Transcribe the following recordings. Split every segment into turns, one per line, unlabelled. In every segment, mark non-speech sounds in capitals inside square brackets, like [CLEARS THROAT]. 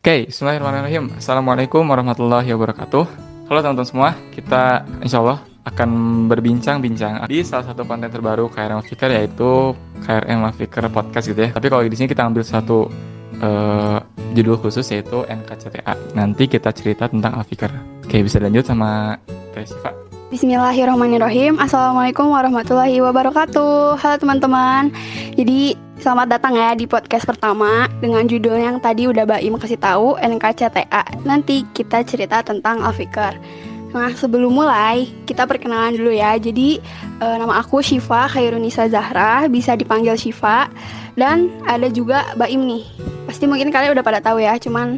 Oke, bismillahirrahmanirrahim. Assalamualaikum warahmatullahi wabarakatuh. Halo teman-teman semua, kita insya Allah akan berbincang-bincang di salah satu konten terbaru KRM Fikir yaitu KRM Fikir Podcast gitu ya. Tapi kalau di sini kita ambil satu uh, judul khusus yaitu NKCTA. Nanti kita cerita tentang Alfikir. Oke, bisa lanjut sama Teh Siva.
Bismillahirrahmanirrahim. Assalamualaikum warahmatullahi wabarakatuh. Halo teman-teman. Jadi Selamat datang ya di podcast pertama dengan judul yang tadi udah Baim kasih tahu NKCTA. Nanti kita cerita tentang Alfikar. Nah sebelum mulai kita perkenalan dulu ya. Jadi e, nama aku Syifa Khairunisa Zahra, bisa dipanggil Syifa. Dan ada juga Baim nih. Pasti mungkin kalian udah pada tahu ya, cuman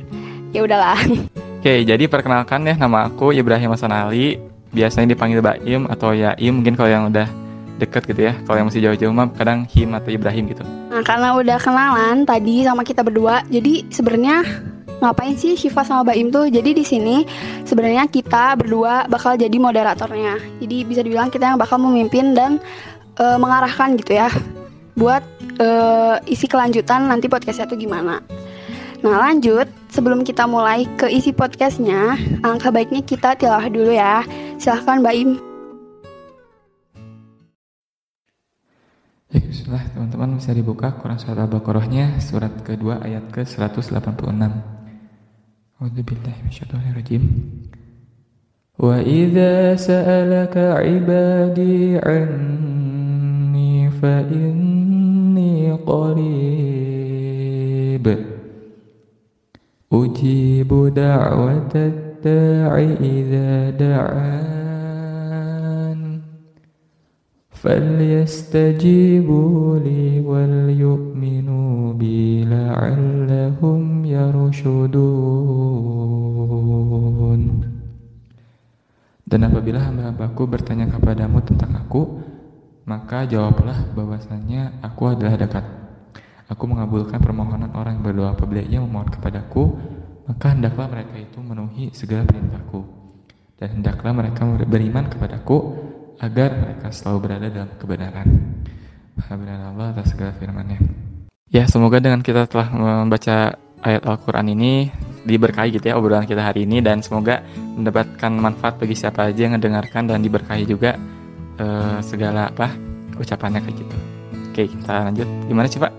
ya udahlah. [LAUGHS]
Oke, jadi perkenalkan ya nama aku Ibrahim Hasan Ali. Biasanya dipanggil Baim atau Yaim mungkin kalau yang udah deket gitu ya. Kalau yang masih jauh-jauh mah kadang Him atau Ibrahim gitu.
Nah, karena udah kenalan tadi sama kita berdua, jadi sebenarnya ngapain sih Syifa sama Baim tuh? Jadi di sini sebenarnya kita berdua bakal jadi moderatornya. Jadi bisa dibilang kita yang bakal memimpin dan uh, mengarahkan gitu ya buat uh, isi kelanjutan nanti podcastnya tuh gimana. Nah lanjut, sebelum kita mulai ke isi podcastnya, angka baiknya kita tilah dulu ya. Silahkan Baim.
Bismillah teman-teman bisa dibuka Quran surat Al-Baqarahnya surat kedua ayat ke 186. A'udzubillahi minasyaitonirrajim. Wa idza sa'alaka 'ibadi 'anni fa inni qarib. Ujibu da'watad da'i idza da'an فليستجيبوا لي وليؤمنوا بي لعلهم يرشدون Dan apabila hamba-hambaku bertanya kepadamu tentang aku, maka jawablah bahwasanya aku adalah dekat. Aku mengabulkan permohonan orang yang berdoa apabila ia memohon kepadaku, maka hendaklah mereka itu memenuhi segala perintahku. Dan hendaklah mereka beriman kepadaku agar mereka selalu berada dalam kebenaran. Alhamdulillah Allah atas segala firman-Nya. Ya, semoga dengan kita telah membaca ayat Al-Quran ini diberkahi gitu ya obrolan kita hari ini dan semoga mendapatkan manfaat bagi siapa aja yang mendengarkan dan diberkahi juga uh, segala apa ucapannya kayak gitu. Oke, kita lanjut. Gimana sih, Pak?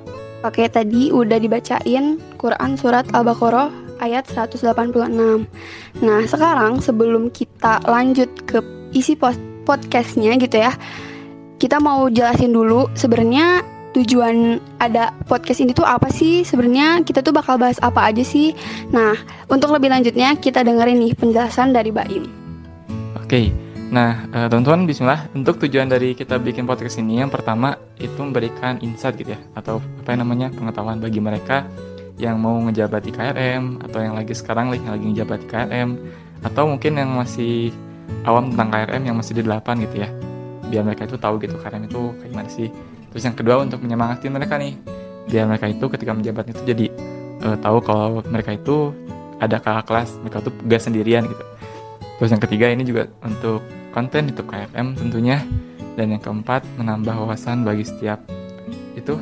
Oke, tadi udah dibacain Quran surat Al-Baqarah ayat 186. Nah, sekarang sebelum kita lanjut ke isi post podcastnya gitu ya. Kita mau jelasin dulu sebenarnya tujuan ada podcast ini tuh apa sih? Sebenarnya kita tuh bakal bahas apa aja sih? Nah untuk lebih lanjutnya kita dengerin nih penjelasan dari Baim
oke nah uh, teman-teman Bismillah. Untuk tujuan dari kita bikin podcast ini yang pertama itu memberikan insight gitu ya atau apa yang namanya pengetahuan bagi mereka yang mau ngejabat di KRM atau yang lagi sekarang lagi ngejabat di KRM atau mungkin yang masih awam tentang KRM yang masih di 8 gitu ya. Biar mereka itu tahu gitu KRM itu kayak gimana sih. Terus yang kedua untuk menyemangati mereka nih. Biar mereka itu ketika menjabat itu jadi uh, tahu kalau mereka itu ada kakak kelas mereka tuh gak sendirian gitu. Terus yang ketiga ini juga untuk konten itu KRM tentunya. Dan yang keempat menambah wawasan bagi setiap itu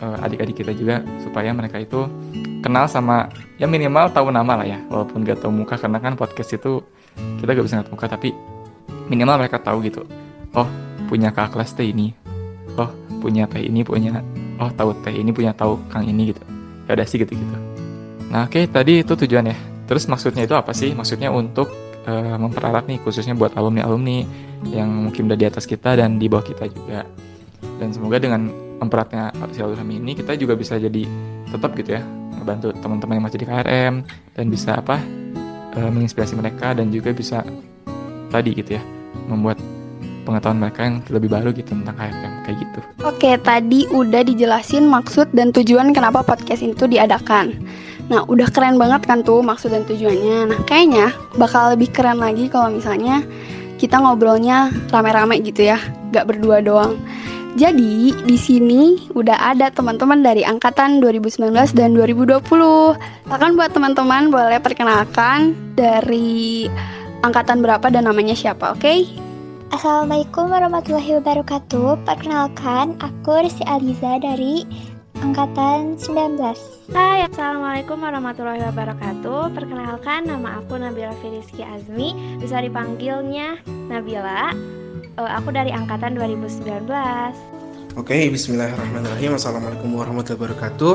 uh, adik-adik kita juga supaya mereka itu kenal sama ya minimal tahu nama lah ya. Walaupun gak tahu muka karena kan podcast itu kita gak bisa ngeliat muka tapi minimal mereka tahu gitu. Oh punya kakak kelas teh ini. Oh punya teh ini punya oh tahu teh ini punya tahu kang ini gitu. Ya udah sih gitu gitu nah oke okay, tadi itu tujuannya terus maksudnya itu apa sih? Maksudnya untuk uh, memperalat nih khususnya buat alumni alumni yang mungkin udah di atas kita dan di bawah kita juga. Dan semoga dengan memperatnya silaturahmi ini kita juga bisa jadi tetap gitu ya ngebantu teman-teman yang masih di KRM dan bisa apa uh, menginspirasi mereka dan juga bisa tadi gitu ya membuat pengetahuan mereka yang lebih baru gitu tentang KFM kayak gitu.
Oke, tadi udah dijelasin maksud dan tujuan kenapa podcast itu diadakan. Nah, udah keren banget kan tuh maksud dan tujuannya. Nah, kayaknya bakal lebih keren lagi kalau misalnya kita ngobrolnya rame-rame gitu ya, gak berdua doang. Jadi, di sini udah ada teman-teman dari angkatan 2019 dan 2020. Akan buat teman-teman boleh perkenalkan dari angkatan berapa dan namanya siapa, oke? Okay?
Assalamualaikum warahmatullahi wabarakatuh. Perkenalkan, aku Rizky Aliza dari angkatan 19.
Hai, Assalamualaikum warahmatullahi wabarakatuh. Perkenalkan, nama aku Nabila Firiski Azmi. Bisa dipanggilnya Nabila. Uh, Aku dari angkatan 2019
Oke, bismillahirrahmanirrahim. Assalamualaikum warahmatullahi wabarakatuh.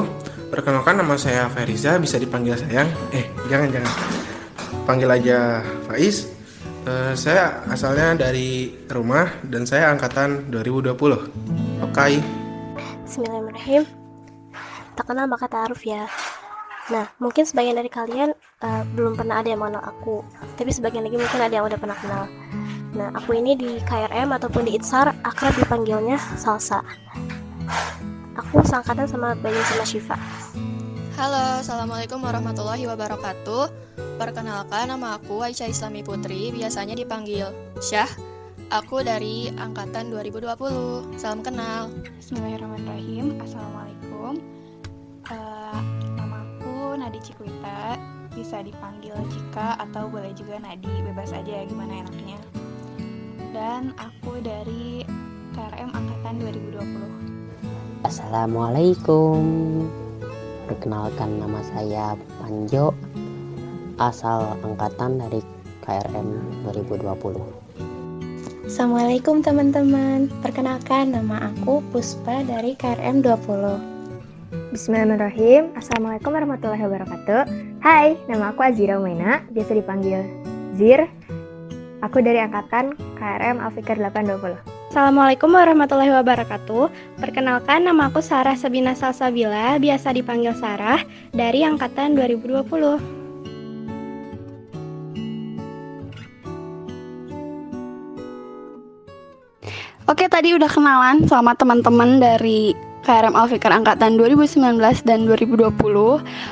Perkenalkan nama saya Feriza, bisa dipanggil sayang? Eh, jangan-jangan Panggil aja Faiz. Uh, Saya asalnya dari rumah dan saya angkatan 2020 Oke. Okay.
Bismillahirrahmanirrahim Tak kenal maka ta'aruf ya Nah, mungkin sebagian dari kalian uh, belum pernah ada yang mengenal aku, tapi sebagian lagi mungkin ada yang udah pernah kenal. Nah, aku ini di KRM ataupun di ITSAR akrab dipanggilnya Salsa. Aku sangkatan sama Bayu sama Syifa.
Halo, Assalamualaikum warahmatullahi wabarakatuh. Perkenalkan, nama aku Aisyah Islami Putri, biasanya dipanggil Syah. Aku dari angkatan 2020. Salam kenal.
Bismillahirrahmanirrahim. Assalamualaikum. Uh, nama aku Nadi Cikwita. Bisa dipanggil Cika atau boleh juga Nadi. Bebas aja ya gimana enaknya dan aku dari KRM Angkatan 2020.
Assalamualaikum. Perkenalkan nama saya Panjo, asal angkatan dari KRM 2020.
Assalamualaikum teman-teman. Perkenalkan nama aku Puspa dari KRM 20.
Bismillahirrahmanirrahim. Assalamualaikum warahmatullahi wabarakatuh. Hai, nama aku Azira Umaina, biasa dipanggil Zir Aku dari angkatan KRM Alfikir 820.
Assalamualaikum warahmatullahi wabarakatuh. Perkenalkan nama aku Sarah Sabina Salsabila, biasa dipanggil Sarah, dari angkatan 2020.
Oke, tadi udah kenalan sama teman-teman dari KRM Alfikar angkatan 2019 dan 2020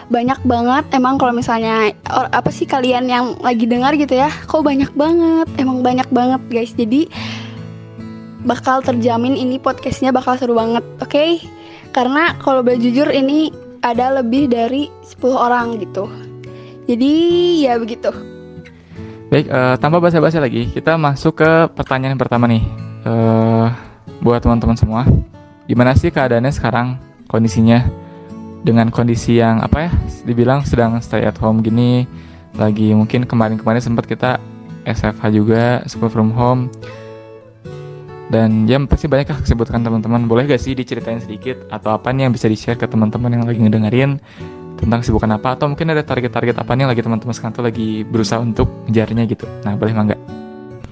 banyak banget emang kalau misalnya or, apa sih kalian yang lagi dengar gitu ya kok banyak banget emang banyak banget guys. Jadi bakal terjamin ini podcastnya bakal seru banget oke? Okay? karena kalau boleh jujur ini ada lebih dari 10 orang gitu. Jadi ya begitu.
Baik uh, tanpa basa-basi lagi. Kita masuk ke pertanyaan pertama nih. Uh, buat teman-teman semua gimana sih keadaannya sekarang kondisinya? Dengan kondisi yang apa ya dibilang sedang stay at home gini lagi mungkin kemarin-kemarin sempat kita SFH juga school from home. Dan ya pasti banyak kesibukan teman-teman. Boleh gak sih diceritain sedikit atau apa nih yang bisa di share ke teman-teman yang lagi ngedengerin tentang kesibukan apa? Atau mungkin ada target-target apa nih yang lagi teman-teman sekarang tuh lagi berusaha untuk ngejarnya gitu? Nah boleh mangga.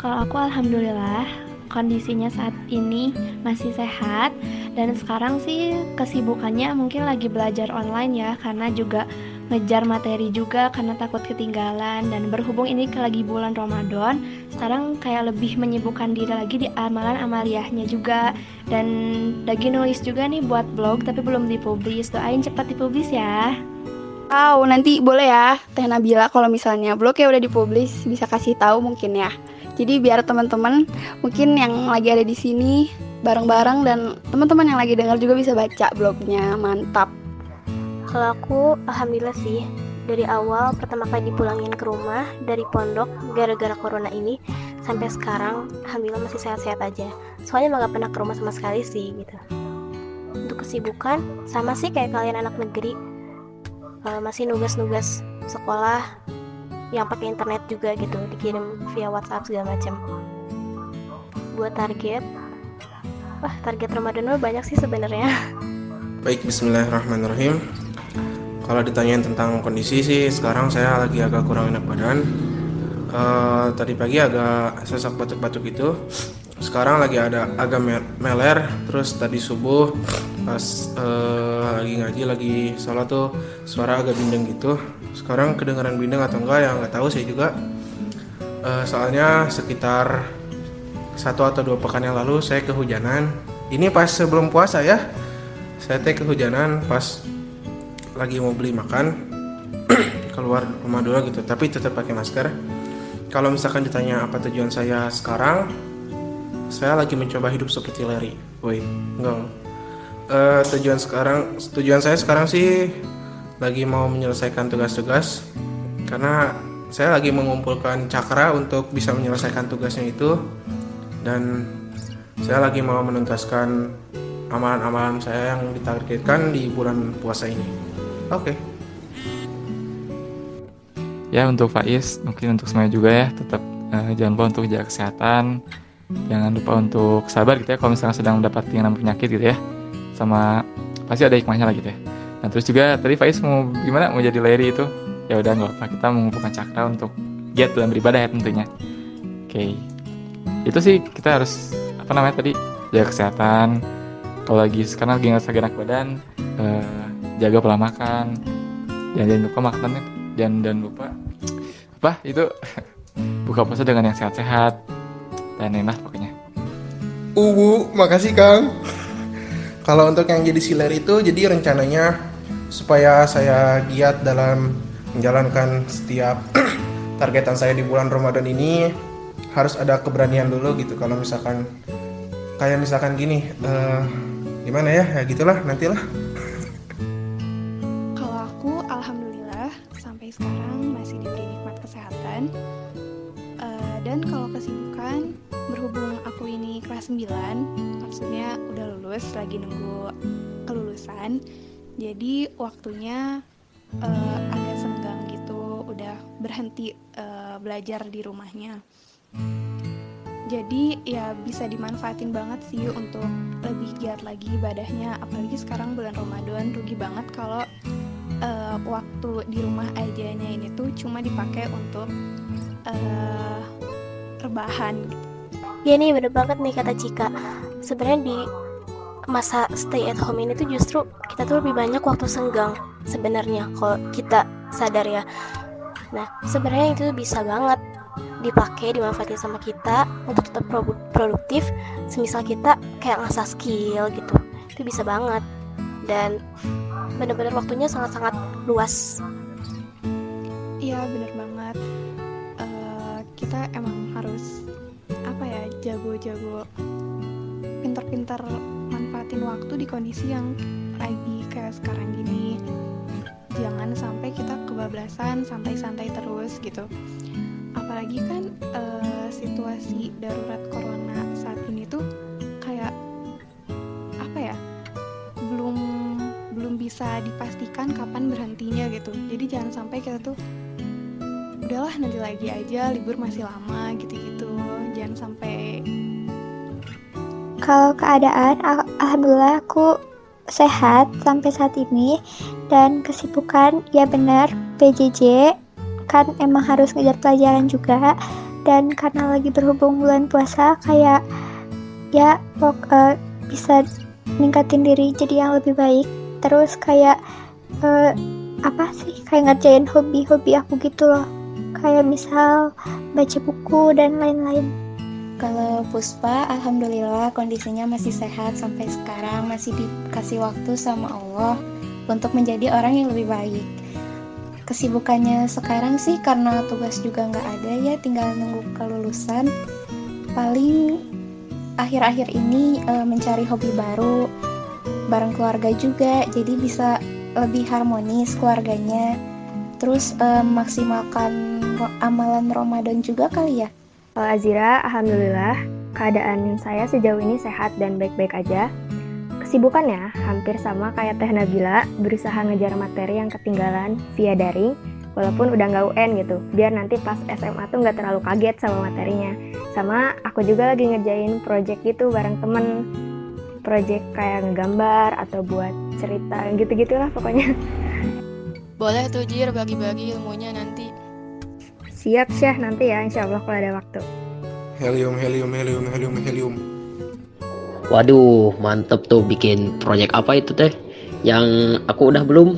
Kalau aku alhamdulillah kondisinya saat ini masih sehat. Dan sekarang sih kesibukannya mungkin lagi belajar online ya karena juga ngejar materi juga karena takut ketinggalan. Dan berhubung ini lagi bulan Ramadan sekarang kayak lebih menyibukkan diri lagi di amalan amaliyahnya juga. Dan lagi nulis juga nih buat blog tapi belum dipublis. Doain cepat dipublis ya.
Oh, nanti boleh ya Teh Nabila kalau misalnya blognya udah dipublis bisa kasih tahu mungkin ya. Jadi biar teman-teman mungkin yang lagi ada di sini bareng-bareng dan teman-teman yang lagi dengar juga bisa baca blognya. Mantap.
Kalau aku alhamdulillah sih dari awal pertama kali dipulangin ke rumah dari pondok gara-gara corona ini sampai sekarang alhamdulillah masih sehat-sehat aja. Soalnya nggak pernah ke rumah sama sekali sih gitu. Untuk kesibukan sama sih kayak kalian anak negeri uh, masih nugas-nugas sekolah yang pakai internet juga gitu dikirim via WhatsApp segala macam. Buat target. Wah target Ramadan mah banyak sih sebenarnya. [LAUGHS]
Baik Bismillahirrahmanirrahim. Kalau ditanyain tentang kondisi sih sekarang saya lagi agak kurang enak badan. Uh, tadi pagi agak sesak batuk-batuk gitu sekarang lagi ada agak meler terus tadi subuh pas uh, lagi ngaji lagi sholat tuh suara agak bindeng gitu. Sekarang kedengaran bindeng atau enggak ya nggak tahu saya juga. Uh, soalnya sekitar satu atau dua pekan yang lalu saya kehujanan. Ini pas sebelum puasa ya. Saya teh kehujanan pas lagi mau beli makan [CLEARS THROAT] keluar rumah dulu gitu. Tapi tetap pakai masker. Kalau misalkan ditanya apa tujuan saya sekarang saya lagi mencoba hidup seperti Larry. Woi, enggak. Uh, tujuan sekarang, tujuan saya sekarang sih lagi mau menyelesaikan tugas-tugas karena saya lagi mengumpulkan cakra untuk bisa menyelesaikan tugasnya itu dan saya lagi mau menuntaskan amalan-amalan saya yang ditargetkan di bulan puasa ini. Oke. Okay.
Ya untuk Faiz, mungkin untuk semuanya juga ya, tetap uh, jangan lupa untuk jaga kesehatan, jangan lupa untuk sabar gitu ya kalau misalnya sedang mendapati yang namanya penyakit gitu ya, sama pasti ada hikmahnya lah gitu ya. Nah terus juga tadi Faiz mau gimana? Mau jadi layari itu? Ya udah nggak apa kita mengumpulkan cakra untuk giat dalam beribadah ya tentunya. Oke, okay. itu sih kita harus apa namanya tadi? Jaga kesehatan, kalau lagi sekarang lagi nggak enak badan uh, jaga pola makan. Dan jangan lupa makan dan dan lupa apa? Itu [LAUGHS] buka puasa dengan yang sehat-sehat dan enak pokoknya
Ubu, makasih Kang. Kalau untuk yang jadi siler itu, jadi rencananya supaya saya giat dalam menjalankan setiap [CLEARS THROAT] targetan saya di bulan Ramadan ini harus ada keberanian dulu gitu. Kalau misalkan kayak misalkan gini, uh, gimana ya ya gitulah nantilah [LAUGHS]
kalau aku alhamdulillah sampai sekarang masih diberi nikmat kesehatan uh, dan kalau kesibukan berhubung aku ini kelas 9 maksudnya udah lulus lagi nunggu kelulusan. Jadi waktunya uh, agak senggang gitu udah berhenti uh, belajar di rumahnya. Jadi ya bisa dimanfaatin banget sih untuk lebih giat lagi ibadahnya apalagi sekarang bulan Ramadan rugi banget kalau uh, waktu di rumah ajanya ini tuh cuma dipakai untuk uh, rebahan
ya nih bener banget nih kata Cika. Sebenarnya di masa stay at home ini tuh justru kita tuh lebih banyak waktu senggang sebenarnya kalau kita sadar ya. Nah sebenarnya itu bisa banget dipakai dimanfaatin sama kita untuk tetap produktif. Semisal kita kayak ngasah skill gitu itu bisa banget. Dan bener-bener waktunya sangat-sangat luas.
Iya bener banget. Uh, kita emang harus apa ya jago-jago pinter-pinter manfaatin waktu di kondisi yang lagi kayak sekarang gini. Jangan sampai kita kebablasan santai-santai terus gitu. Apalagi kan uh, situasi darurat corona saat ini tuh kayak apa ya belum belum bisa dipastikan kapan berhentinya gitu. Jadi jangan sampai kita tuh udahlah nanti lagi aja libur masih lama gitu-gitu. Jangan sampai
kalau keadaan alhamdulillah aku sehat sampai saat ini dan kesibukan ya benar PJJ kan emang harus ngejar pelajaran juga dan karena lagi berhubung bulan puasa kayak ya pok, uh, bisa ningkatin diri jadi yang lebih baik. Terus kayak uh, apa sih kayak ngerjain hobi-hobi aku gitu loh kayak misal baca buku dan lain-lain.
Kalau Puspa, Alhamdulillah kondisinya masih sehat sampai sekarang, masih dikasih waktu sama Allah untuk menjadi orang yang lebih baik. Kesibukannya sekarang sih karena tugas juga nggak ada ya tinggal nunggu kelulusan. Paling akhir-akhir ini e, mencari hobi baru bareng keluarga juga jadi bisa lebih harmonis keluarganya. Terus e, maksimalkan amalan Ramadan juga kali ya
Kalau Azira, Alhamdulillah keadaan saya sejauh ini sehat dan baik-baik aja Kesibukannya hampir sama kayak Teh Nabila, berusaha ngejar materi yang ketinggalan via daring, walaupun udah nggak UN gitu, biar nanti pas SMA tuh nggak terlalu kaget sama materinya. Sama aku juga lagi ngerjain project gitu bareng temen, project kayak ngegambar atau buat cerita gitu-gitulah pokoknya.
Boleh tuh Jir bagi-bagi ilmunya nanti.
Siap Syah nanti ya insya Allah kalau ada waktu.
Helium, helium, helium, helium, helium.
Waduh, mantep tuh bikin proyek apa itu teh? Yang aku udah belum.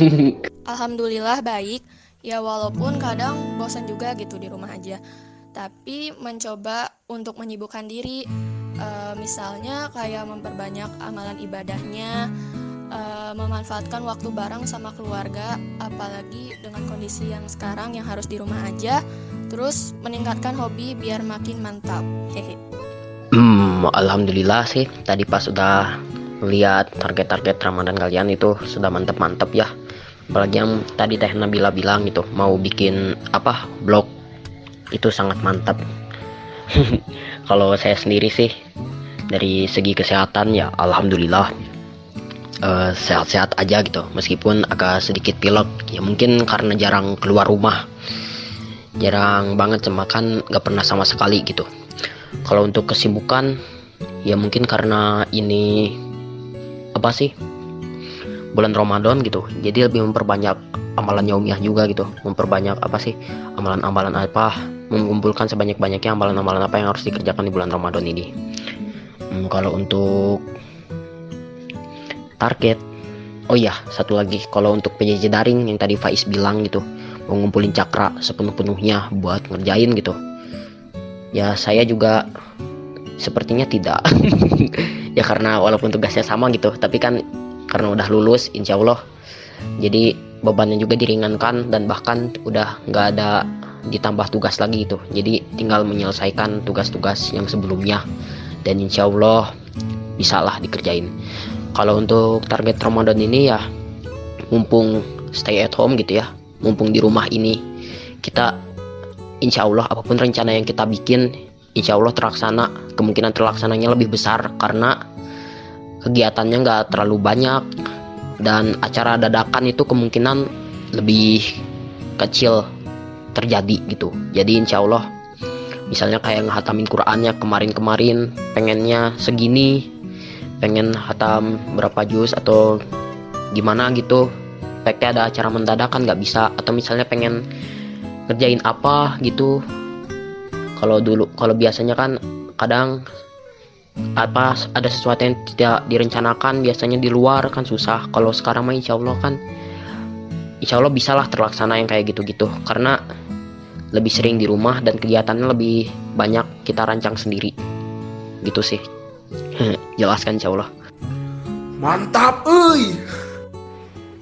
[LAUGHS]
Alhamdulillah baik. Ya walaupun kadang bosan juga gitu di rumah aja. Tapi mencoba untuk menyibukkan diri. E, misalnya kayak memperbanyak amalan ibadahnya, e, memanfaatkan waktu bareng sama keluarga, apalagi dengan kondisi yang sekarang yang harus di rumah aja. Terus meningkatkan hobi biar makin mantap. Hehe.
Hmm, alhamdulillah sih tadi pas udah lihat target-target Ramadan kalian itu sudah mantep-mantep ya. Apalagi yang tadi Teh Nabila bilang gitu, mau bikin apa blog itu sangat mantap. [LAUGHS] Kalau saya sendiri sih dari segi kesehatan ya alhamdulillah uh, sehat-sehat aja gitu. Meskipun agak sedikit pilek. Ya mungkin karena jarang keluar rumah. Jarang banget makan gak pernah sama sekali gitu. Kalau untuk kesibukan ya mungkin karena ini apa sih bulan Ramadan gitu. Jadi lebih memperbanyak amalan yaumiyah juga gitu. Memperbanyak apa sih amalan-amalan apa mengumpulkan sebanyak-banyaknya amalan-amalan apa yang harus dikerjakan di bulan Ramadan ini. Hmm, kalau untuk target. Oh iya satu lagi. Kalau untuk PJJ daring yang tadi Faiz bilang gitu mau ngumpulin cakra sepenuh-penuhnya buat ngerjain gitu. Ya saya juga sepertinya tidak. [LAUGHS] Ya karena walaupun tugasnya sama gitu tapi kan karena udah lulus insya Allah. Jadi bebannya juga diringankan dan bahkan udah nggak ada ditambah tugas lagi gitu. Jadi tinggal menyelesaikan tugas-tugas yang sebelumnya. Dan insya Allah bisa lah dikerjain kalau untuk target Ramadan ini ya mumpung stay at home gitu ya mumpung di rumah ini kita insya Allah apa pun rencana yang kita bikin insya Allah terlaksana kemungkinan terlaksananya lebih besar karena kegiatannya nggak terlalu banyak dan acara dadakan itu kemungkinan lebih kecil terjadi gitu. Jadi insya Allah misalnya kayak ngehatamin Qurannya kemarin-kemarin pengennya segini pengen hatam berapa juz atau gimana gitu. Peknya ada acara mendadakan nggak bisa. Atau misalnya pengen ngerjain apa gitu. Kalau dulu kalau biasanya kan kadang apa ada sesuatu yang tidak direncanakan biasanya di luar kan susah. Kalau sekarang mah insya Allah kan insya Allah bisalah terlaksana yang kayak gitu-gitu. Karena lebih sering di rumah dan kegiatannya lebih banyak kita rancang sendiri. Gitu sih jelaskan insya Allah.
Mantap uy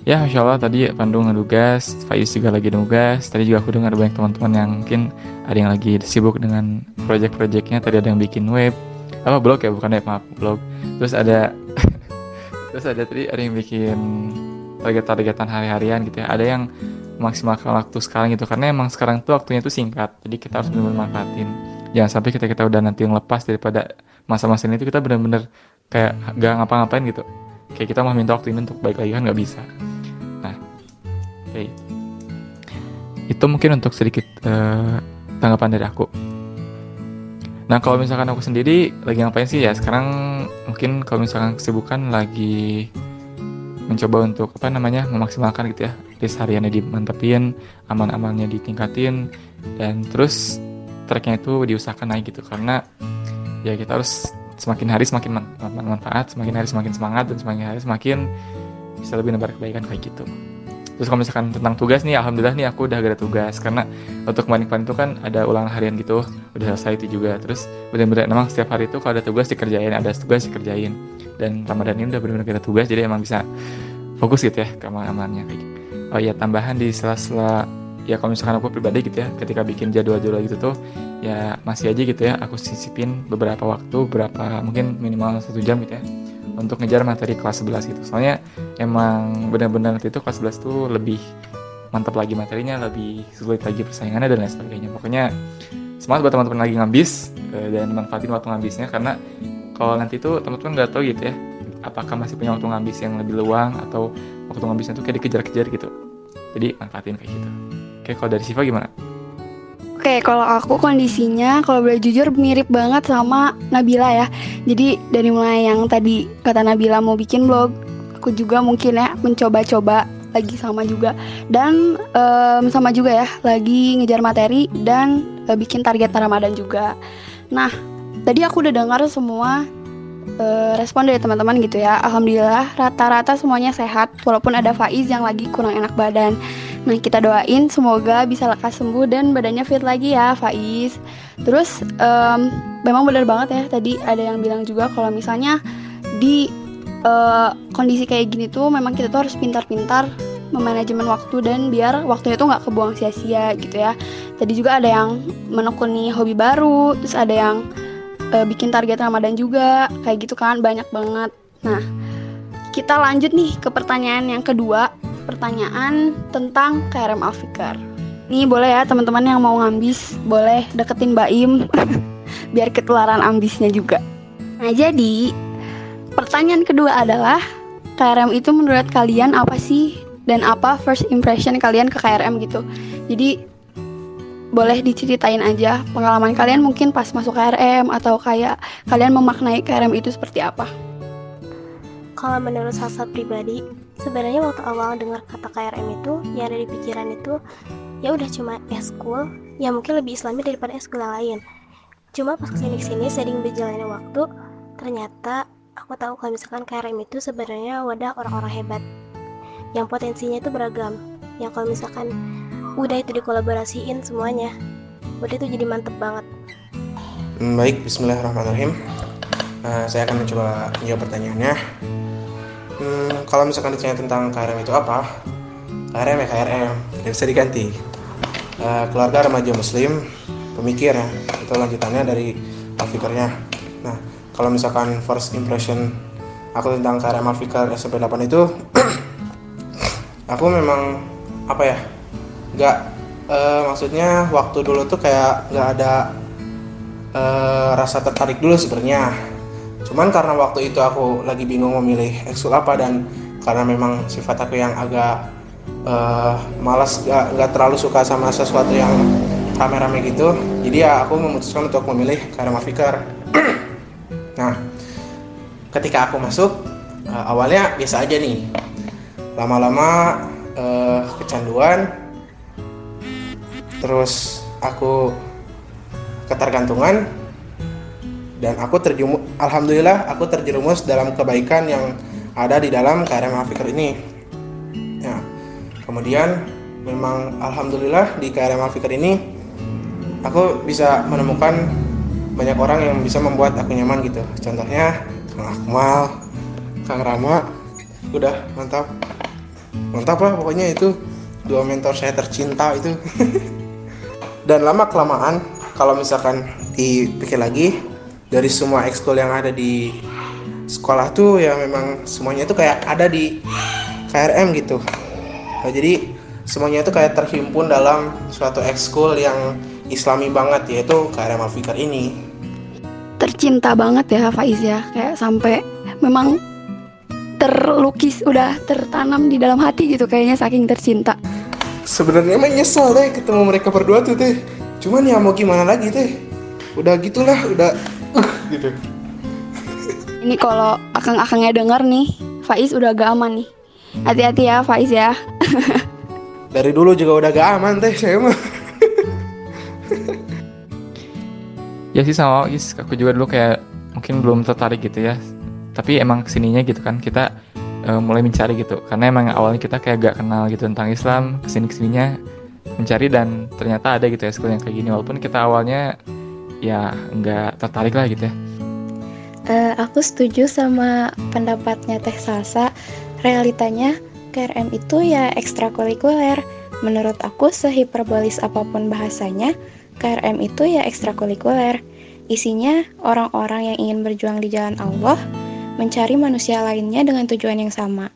ya insya Allah tadi Pandu ngedugas Faiz juga lagi nugas. Tadi juga aku dengar banyak teman-teman yang mungkin ada yang lagi sibuk dengan project-projectnya. Tadi ada yang bikin web. Apa blog ya? Bukan web maaf blog. Terus ada [LAUGHS] terus ada tadi ada yang bikin target-targetan hari-harian gitu ya. Ada yang maksimalkan waktu sekarang gitu. Karena emang sekarang tuh waktunya tuh singkat. Jadi kita harus benar-benar manfaatin. Jangan sampai kita kita udah nanti yang lepas daripada masa-masa ini tuh kita benar-benar kayak gak ngapa-ngapain gitu. Kayak kita mau minta waktu ini untuk baik lagi kan nggak bisa. Nah oke okay. itu mungkin untuk sedikit uh, tanggapan dari aku. Nah kalau misalkan aku sendiri lagi ngapain sih? Ya sekarang mungkin kalau misalkan kesibukan lagi mencoba untuk apa namanya memaksimalkan gitu ya. List hariannya dimantepin aman-amannya ditingkatin dan terus tracknya itu diusahakan naik gitu. Karena ya kita harus semakin hari semakin manfaat semakin hari semakin semangat dan semakin hari semakin bisa lebih nebar kebaikan kayak gitu. Terus kalau misalkan tentang tugas nih alhamdulillah nih aku udah gak ada tugas. Karena untuk kemarin-kemarin itu kan ada ulangan harian gitu udah selesai itu juga. Terus benar-benar memang setiap hari itu kalau ada tugas dikerjain ada tugas dikerjain. Dan ramadan ini udah benar-benar ada tugas jadi emang bisa fokus gitu ya ke amannya kayak gitu. Oh iya tambahan di sela-sela ya kalau misalkan aku pribadi gitu ya ketika bikin jadwal-jadwal gitu tuh ya masih aja gitu ya aku sisipin beberapa waktu beberapa mungkin minimal satu jam gitu ya untuk ngejar materi kelas 11 gitu. Soalnya emang benar-benar nanti itu kelas 11 tuh lebih mantap lagi materinya lebih sulit lagi persaingannya dan lain sebagainya. Pokoknya semangat buat teman-teman lagi ngabis eh, dan manfaatin waktu ngabisnya karena kalau nanti itu teman-teman nggak tahu gitu ya apakah masih punya waktu ngabis yang lebih luang atau waktu ngabisnya tuh kayak dikejar-kejar gitu. Jadi manfaatin kayak gitu oke kalau dari Siva gimana?
Oke, kalau aku kondisinya kalau boleh jujur mirip banget sama Nabila ya. Jadi dari mulai yang tadi kata Nabila mau bikin blog, aku juga mungkin ya mencoba-coba lagi sama juga dan um, sama juga ya lagi ngejar materi dan uh, bikin target Ramadan juga. Nah, tadi aku udah dengar semua uh, respon dari teman-teman gitu ya. Alhamdulillah rata-rata semuanya sehat walaupun ada Faiz yang lagi kurang enak badan. Nah kita doain semoga bisa lekas sembuh dan badannya fit lagi ya Faiz. Terus um, memang benar banget ya tadi ada yang bilang juga kalau misalnya di uh, kondisi kayak gini tuh memang kita tuh harus pintar-pintar memanajemen waktu dan biar waktunya tuh nggak kebuang sia-sia gitu ya. Tadi juga ada yang menekuni hobi baru, terus ada yang uh, bikin target Ramadan juga, kayak gitu kan banyak banget. Nah, kita lanjut nih ke pertanyaan yang kedua pertanyaan tentang KRM Alfikar. Ini boleh ya teman-teman yang mau ngambis, boleh deketin Mbak Im [LAUGHS] biar ketularan ambisnya juga. Nah, jadi pertanyaan kedua adalah KRM itu menurut kalian apa sih dan apa first impression kalian ke KRM gitu. Jadi boleh diceritain aja pengalaman kalian mungkin pas masuk KRM atau kayak kalian memaknai KRM itu seperti apa.
Kalau menurut saya pribadi, sebenarnya waktu awal dengar kata KRM itu, yang ada di pikiran itu ya udah cuma eskul, ya mungkin lebih islami daripada eskul yang lain. Cuma pas ke sini ke sini sering berjalannya waktu, ternyata aku tahu kalau misalkan KRM itu sebenarnya wadah orang-orang hebat yang potensinya itu beragam yang kalau misalkan udah itu dikolaborasiin semuanya udah itu jadi mantep banget
Hmm, Baik, Bismillahirrahmanirrahim. Eh, saya akan mencoba menjawab pertanyaannya. Hmm, kalau misalkan ditanya tentang KRM itu apa? KRM ya KRM, tidak bisa diganti. Eh, keluarga remaja Muslim, pemikir ya, itu lanjutannya dari Alfikernya. Nah, kalau misalkan first impression aku tentang KRM Alfikar SMP 8 itu, [CLEARS THROAT] aku memang apa ya, nggak eh, maksudnya waktu dulu tuh kayak nggak ada eh, rasa tertarik dulu sebenarnya. Cuman karena waktu itu aku lagi bingung memilih ekskul apa dan karena memang sifat aku yang agak eh, malas gak, nggak terlalu suka sama sesuatu yang rame-rame gitu. Jadi ya aku memutuskan untuk memilih KRM Fikar. [CLEARS THROAT] nah, ketika aku masuk eh, awalnya biasa aja nih. Lama-lama eh, kecanduan terus aku ketergantungan dan aku terjumus alhamdulillah aku terjerumus dalam kebaikan yang ada di dalam KRM Afikar ini. Ya. Kemudian memang alhamdulillah di KRM Afikar ini aku bisa menemukan banyak orang yang bisa membuat aku nyaman gitu. Contohnya Kang Akmal Kang Rama udah mantap. Mantap lah pokoknya itu. Dua mentor saya tercinta itu. [LAUGHS] Dan lama kelamaan kalau misalkan dipikir lagi dari semua ekskul yang ada di sekolah tuh ya memang semuanya itu kayak ada di KRM gitu. Nah, jadi semuanya itu kayak terhimpun dalam suatu ekskul yang islami banget yaitu KRM Alfikar ini.
Tercinta banget ya Faiz ya, kayak sampai memang terlukis udah tertanam di dalam hati gitu kayaknya saking tercinta.
sebenarnya emang nyesel deh ketemu mereka berdua tuh teh. Cuman ya mau gimana lagi teh? Udah gitulah udah gitu
Ini kalau akang-akangnya denger nih, Faiz udah agak aman nih. Hati-hati ya Faiz ya. [LAUGHS]
dari dulu juga udah gak aman teh saya mah
Ya sih sama Is, aku juga dulu kayak mungkin belum tertarik gitu ya. Tapi emang ke sininya gitu kan kita eh, mulai mencari gitu. Karena emang awalnya kita kayak gak kenal gitu tentang Islam. Ke sini ke sininya mencari dan ternyata ada gitu ya sekolah yang kayak gini. Walaupun kita awalnya ya nggak tertarik lah gitu ya.
Eh, aku setuju sama pendapatnya Teh Salsa. Realitanya KRM itu ya ekstrakurikuler. Menurut aku sehiperbolis apa pun bahasanya, KRM itu ya ekstrakurikuler. Isinya orang-orang yang ingin berjuang di jalan Allah, mencari manusia lainnya dengan tujuan yang sama.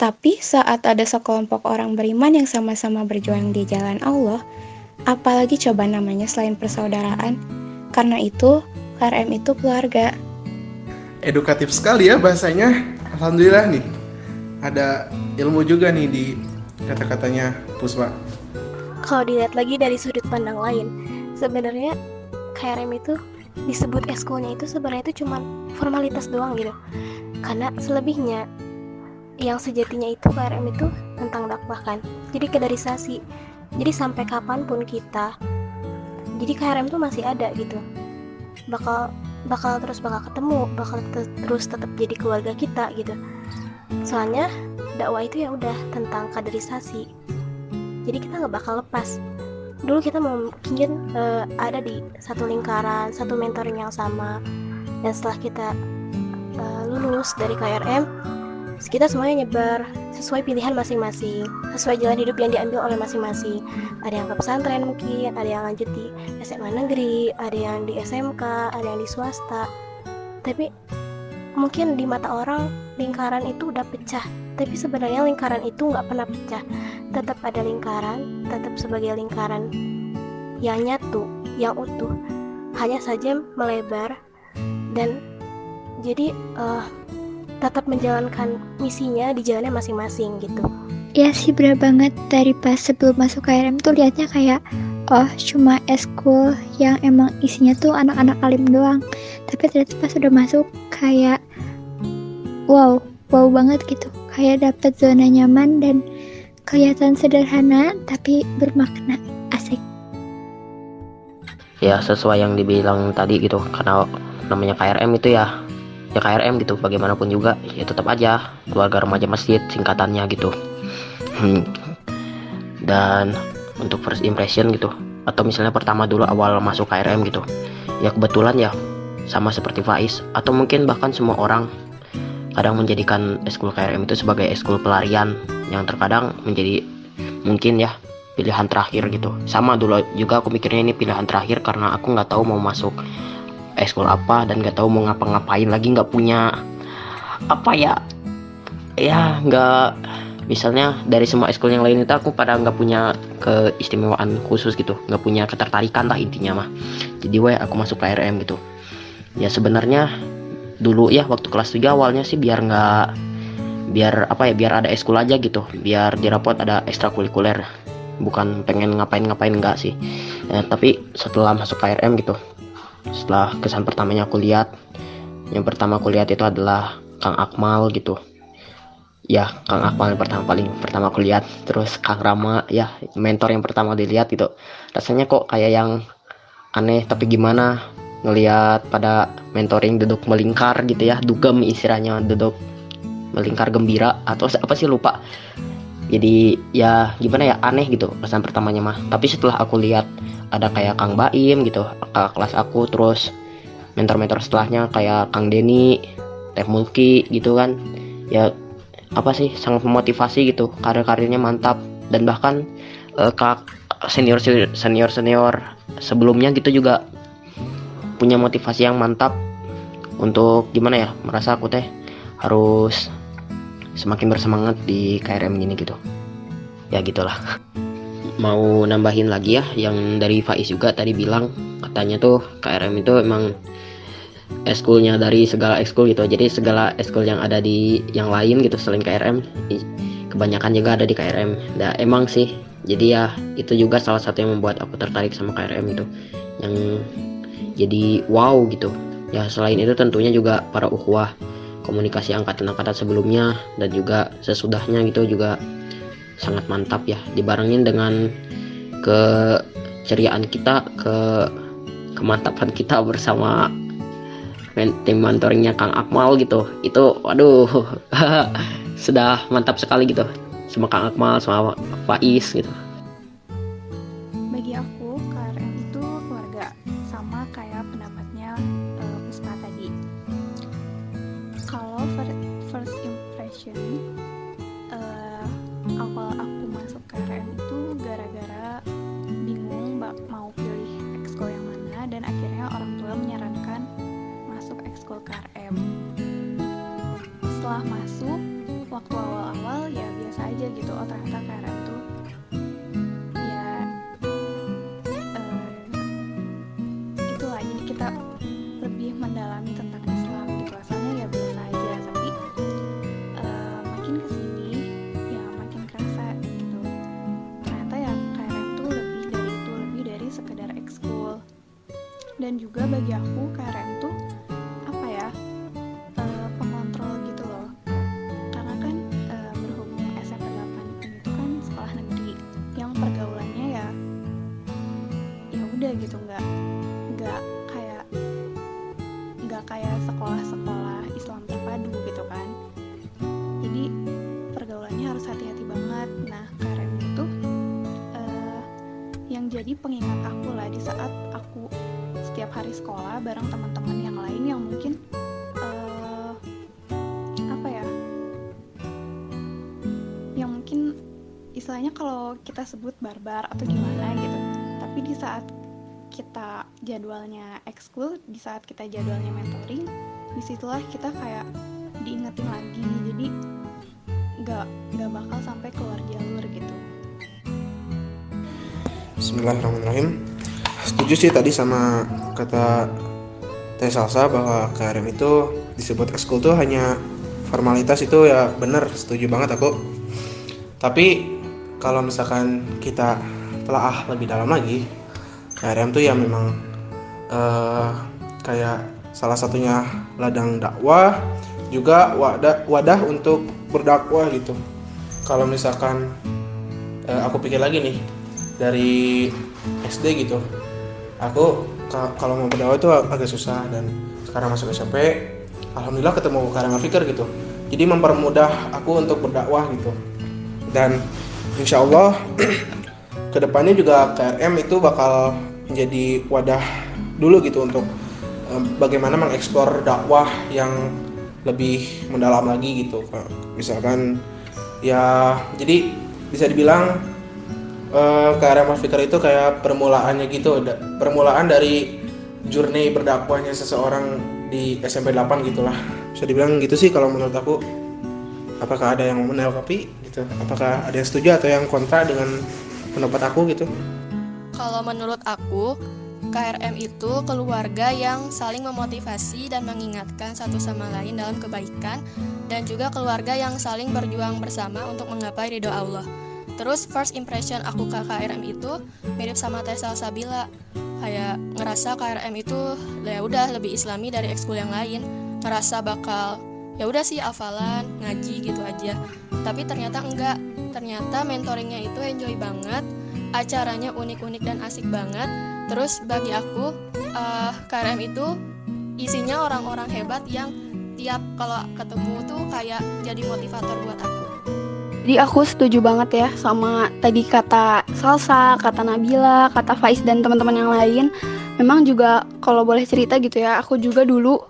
Tapi saat ada sekelompok orang beriman yang sama-sama berjuang di jalan Allah, apalagi coba namanya selain persaudaraan? Karena itu, KRM itu keluarga.
edukatif sekali ya bahasanya. Alhamdulillah nih ada ilmu juga nih di kata-katanya Puspa.
Kalau dilihat lagi dari sudut pandang lain sebenarnya KRM itu disebut eskulnya itu sebenarnya itu cuma formalitas doang gitu. Karena selebihnya yang sejatinya itu KRM itu tentang dakwah kan. Jadi kaderisasi. Jadi sampai kapan pun kita jadi KRM tuh masih ada gitu. Bakal bakal terus bakal ketemu bakal te- terus tetap jadi keluarga kita gitu. Soalnya dakwah itu ya udah tentang kaderisasi. Jadi kita nggak bakal lepas. Dulu kita mungkin eh, ada di satu lingkaran satu mentoring yang sama. Dan setelah kita eh, lulus dari KRM kita semuanya nyebar sesuai pilihan masing-masing sesuai jalan hidup yang diambil oleh masing-masing. Ada yang ke pesantren mungkin ada yang lanjut di SMA negeri ada yang di SMK ada yang di swasta. Tapi mungkin di mata orang lingkaran itu udah pecah. Tapi sebenarnya lingkaran itu nggak pernah pecah. Tetap ada lingkaran tetap sebagai lingkaran yang nyatu yang utuh. Hanya saja melebar dan jadi uh, tetap menjalankan misinya di jalannya masing-masing gitu.
Ya sih bener banget. Dari pas sebelum masuk KRM tuh liatnya kayak oh cuma eskul yang emang isinya tuh anak-anak alim doang. Tapi ternyata pas udah masuk kayak wow wow banget gitu. Kayak dapet zona nyaman dan kelihatan sederhana tapi bermakna. Asik.
Ya sesuai yang dibilang tadi gitu karena namanya KRM itu ya ya KRM gitu bagaimanapun juga ya tetap aja keluarga remaja masjid singkatannya gitu hmm. dan untuk first impression gitu atau misalnya pertama dulu awal masuk KRM gitu ya kebetulan ya sama seperti Faiz atau mungkin bahkan semua orang kadang menjadikan eskul KRM itu sebagai eskul pelarian yang terkadang menjadi mungkin ya pilihan terakhir gitu sama dulu juga aku mikirnya ini pilihan terakhir karena aku nggak tahu mau masuk eskul apa dan nggak tahu mau ngapa-ngapain lagi nggak punya apa ya ya nggak misalnya dari semua eskul yang lain itu aku pada nggak punya keistimewaan khusus gitu nggak punya ketertarikan lah intinya mah. Jadi weh aku masuk KRM gitu. Ya sebenarnya dulu ya waktu kelas 3 awalnya sih biar nggak biar apa ya biar ada eskul aja gitu biar di rapot ada ekstrakurikuler. Bukan pengen ngapain-ngapain enggak sih. Ya, tapi setelah masuk KRM gitu setelah kesan pertamanya aku lihat yang pertama aku lihat itu adalah Kang Akmal gitu. Ya Kang Akmal yang pertama paling pertama aku lihat. Terus Kang Rama ya mentor yang pertama dilihat gitu. Rasanya kok kayak yang aneh tapi gimana ngelihat pada mentoring duduk melingkar gitu ya. Dugem istilahnya duduk melingkar gembira. Atau apa sih lupa. Jadi ya gimana ya aneh gitu pesan pertamanya mah. Tapi setelah aku lihat ada kayak Kang Baim gitu kakak kelas aku terus mentor-mentor setelahnya kayak Kang Denny Teh Mulki gitu kan. Ya apa sih sangat memotivasi gitu karir-karirnya mantap. Dan bahkan uh, kak senior senior senior sebelumnya gitu juga punya motivasi yang mantap untuk gimana ya merasa aku teh harus semakin bersemangat di KRM gini gitu. Ya gitulah [LAUGHS] mau nambahin lagi ya yang dari Faiz juga tadi bilang katanya tuh KRM itu emang eskulnya dari segala eskul gitu. Jadi segala eskul yang ada di yang lain gitu selain KRM kebanyakan juga ada di KRM nah emang sih jadi ya itu juga salah satu yang membuat aku tertarik sama KRM itu. Yang jadi wow gitu. Ya selain itu tentunya juga para ukhuwah komunikasi angkatan-angkatan sebelumnya dan juga sesudahnya gitu juga sangat mantap ya dibarengin dengan keceriaan kita ke kemantapan kita bersama tim mentoringnya Kang Akmal gitu. Itu waduh [LAUGHS] sudah mantap sekali gitu. Sama Kang Akmal sama Faiz gitu
juga bagi aku kita sebut barbar atau gimana gitu. Tapi di saat kita jadwalnya ekskul di saat kita jadwalnya mentoring di situlah kita kayak diingetin lagi. Jadi nggak nggak bakal sampai keluar jalur gitu.
Bismillahirrahmanirrahim. Setuju sih tadi sama kata Teh Salsa bahwa KRM itu disebut ekskul tuh hanya formalitas itu ya bener setuju banget aku. Tapi kalau misalkan kita telah lebih dalam lagi KRM tuh ya memang uh, kayak salah satunya ladang dakwah juga wadah wadah untuk berdakwah gitu. Kalau misalkan uh, aku pikir lagi nih dari SD gitu aku kalau mau berdakwah itu agak susah dan sekarang masuk SMP alhamdulillah ketemu karang fikir gitu. Jadi mempermudah aku untuk berdakwah gitu. Dan insya Allah [CLEARS THROAT] ke depannya juga KRM itu bakal menjadi wadah dulu gitu untuk um, bagaimana mengeksplor dakwah yang lebih mendalam lagi gitu misalkan ya jadi bisa dibilang uh, KRM Fikir itu kayak permulaannya gitu permulaan dari journey berdakwahnya seseorang di SMP 8 gitulah. Bisa dibilang gitu sih kalau menurut aku. Apakah ada yang menanggapi gitu apakah ada yang setuju atau yang kontra dengan pendapat aku gitu
kalau menurut aku KRM itu keluarga yang saling memotivasi dan mengingatkan satu sama lain dalam kebaikan dan juga keluarga yang saling berjuang bersama untuk menggapai ridho Allah. Terus first impression aku ke KRM itu mirip sama Tessa Sabila. Kayak ngerasa KRM itu ya udah lebih islami dari ekskul yang lain. Ngerasa bakal ya udah sih hafalan, ngaji gitu aja. Tapi ternyata enggak. Ternyata mentoringnya itu enjoy banget. Acaranya unik-unik dan asik banget. Terus bagi aku uh, eh, KRM itu isinya orang-orang hebat yang tiap kalau ketemu tuh kayak jadi motivator buat aku.
Jadi aku setuju banget ya sama tadi kata Salsa, kata Nabila, kata Faiz dan teman-teman yang lain. Memang juga kalau boleh cerita gitu ya, aku juga dulu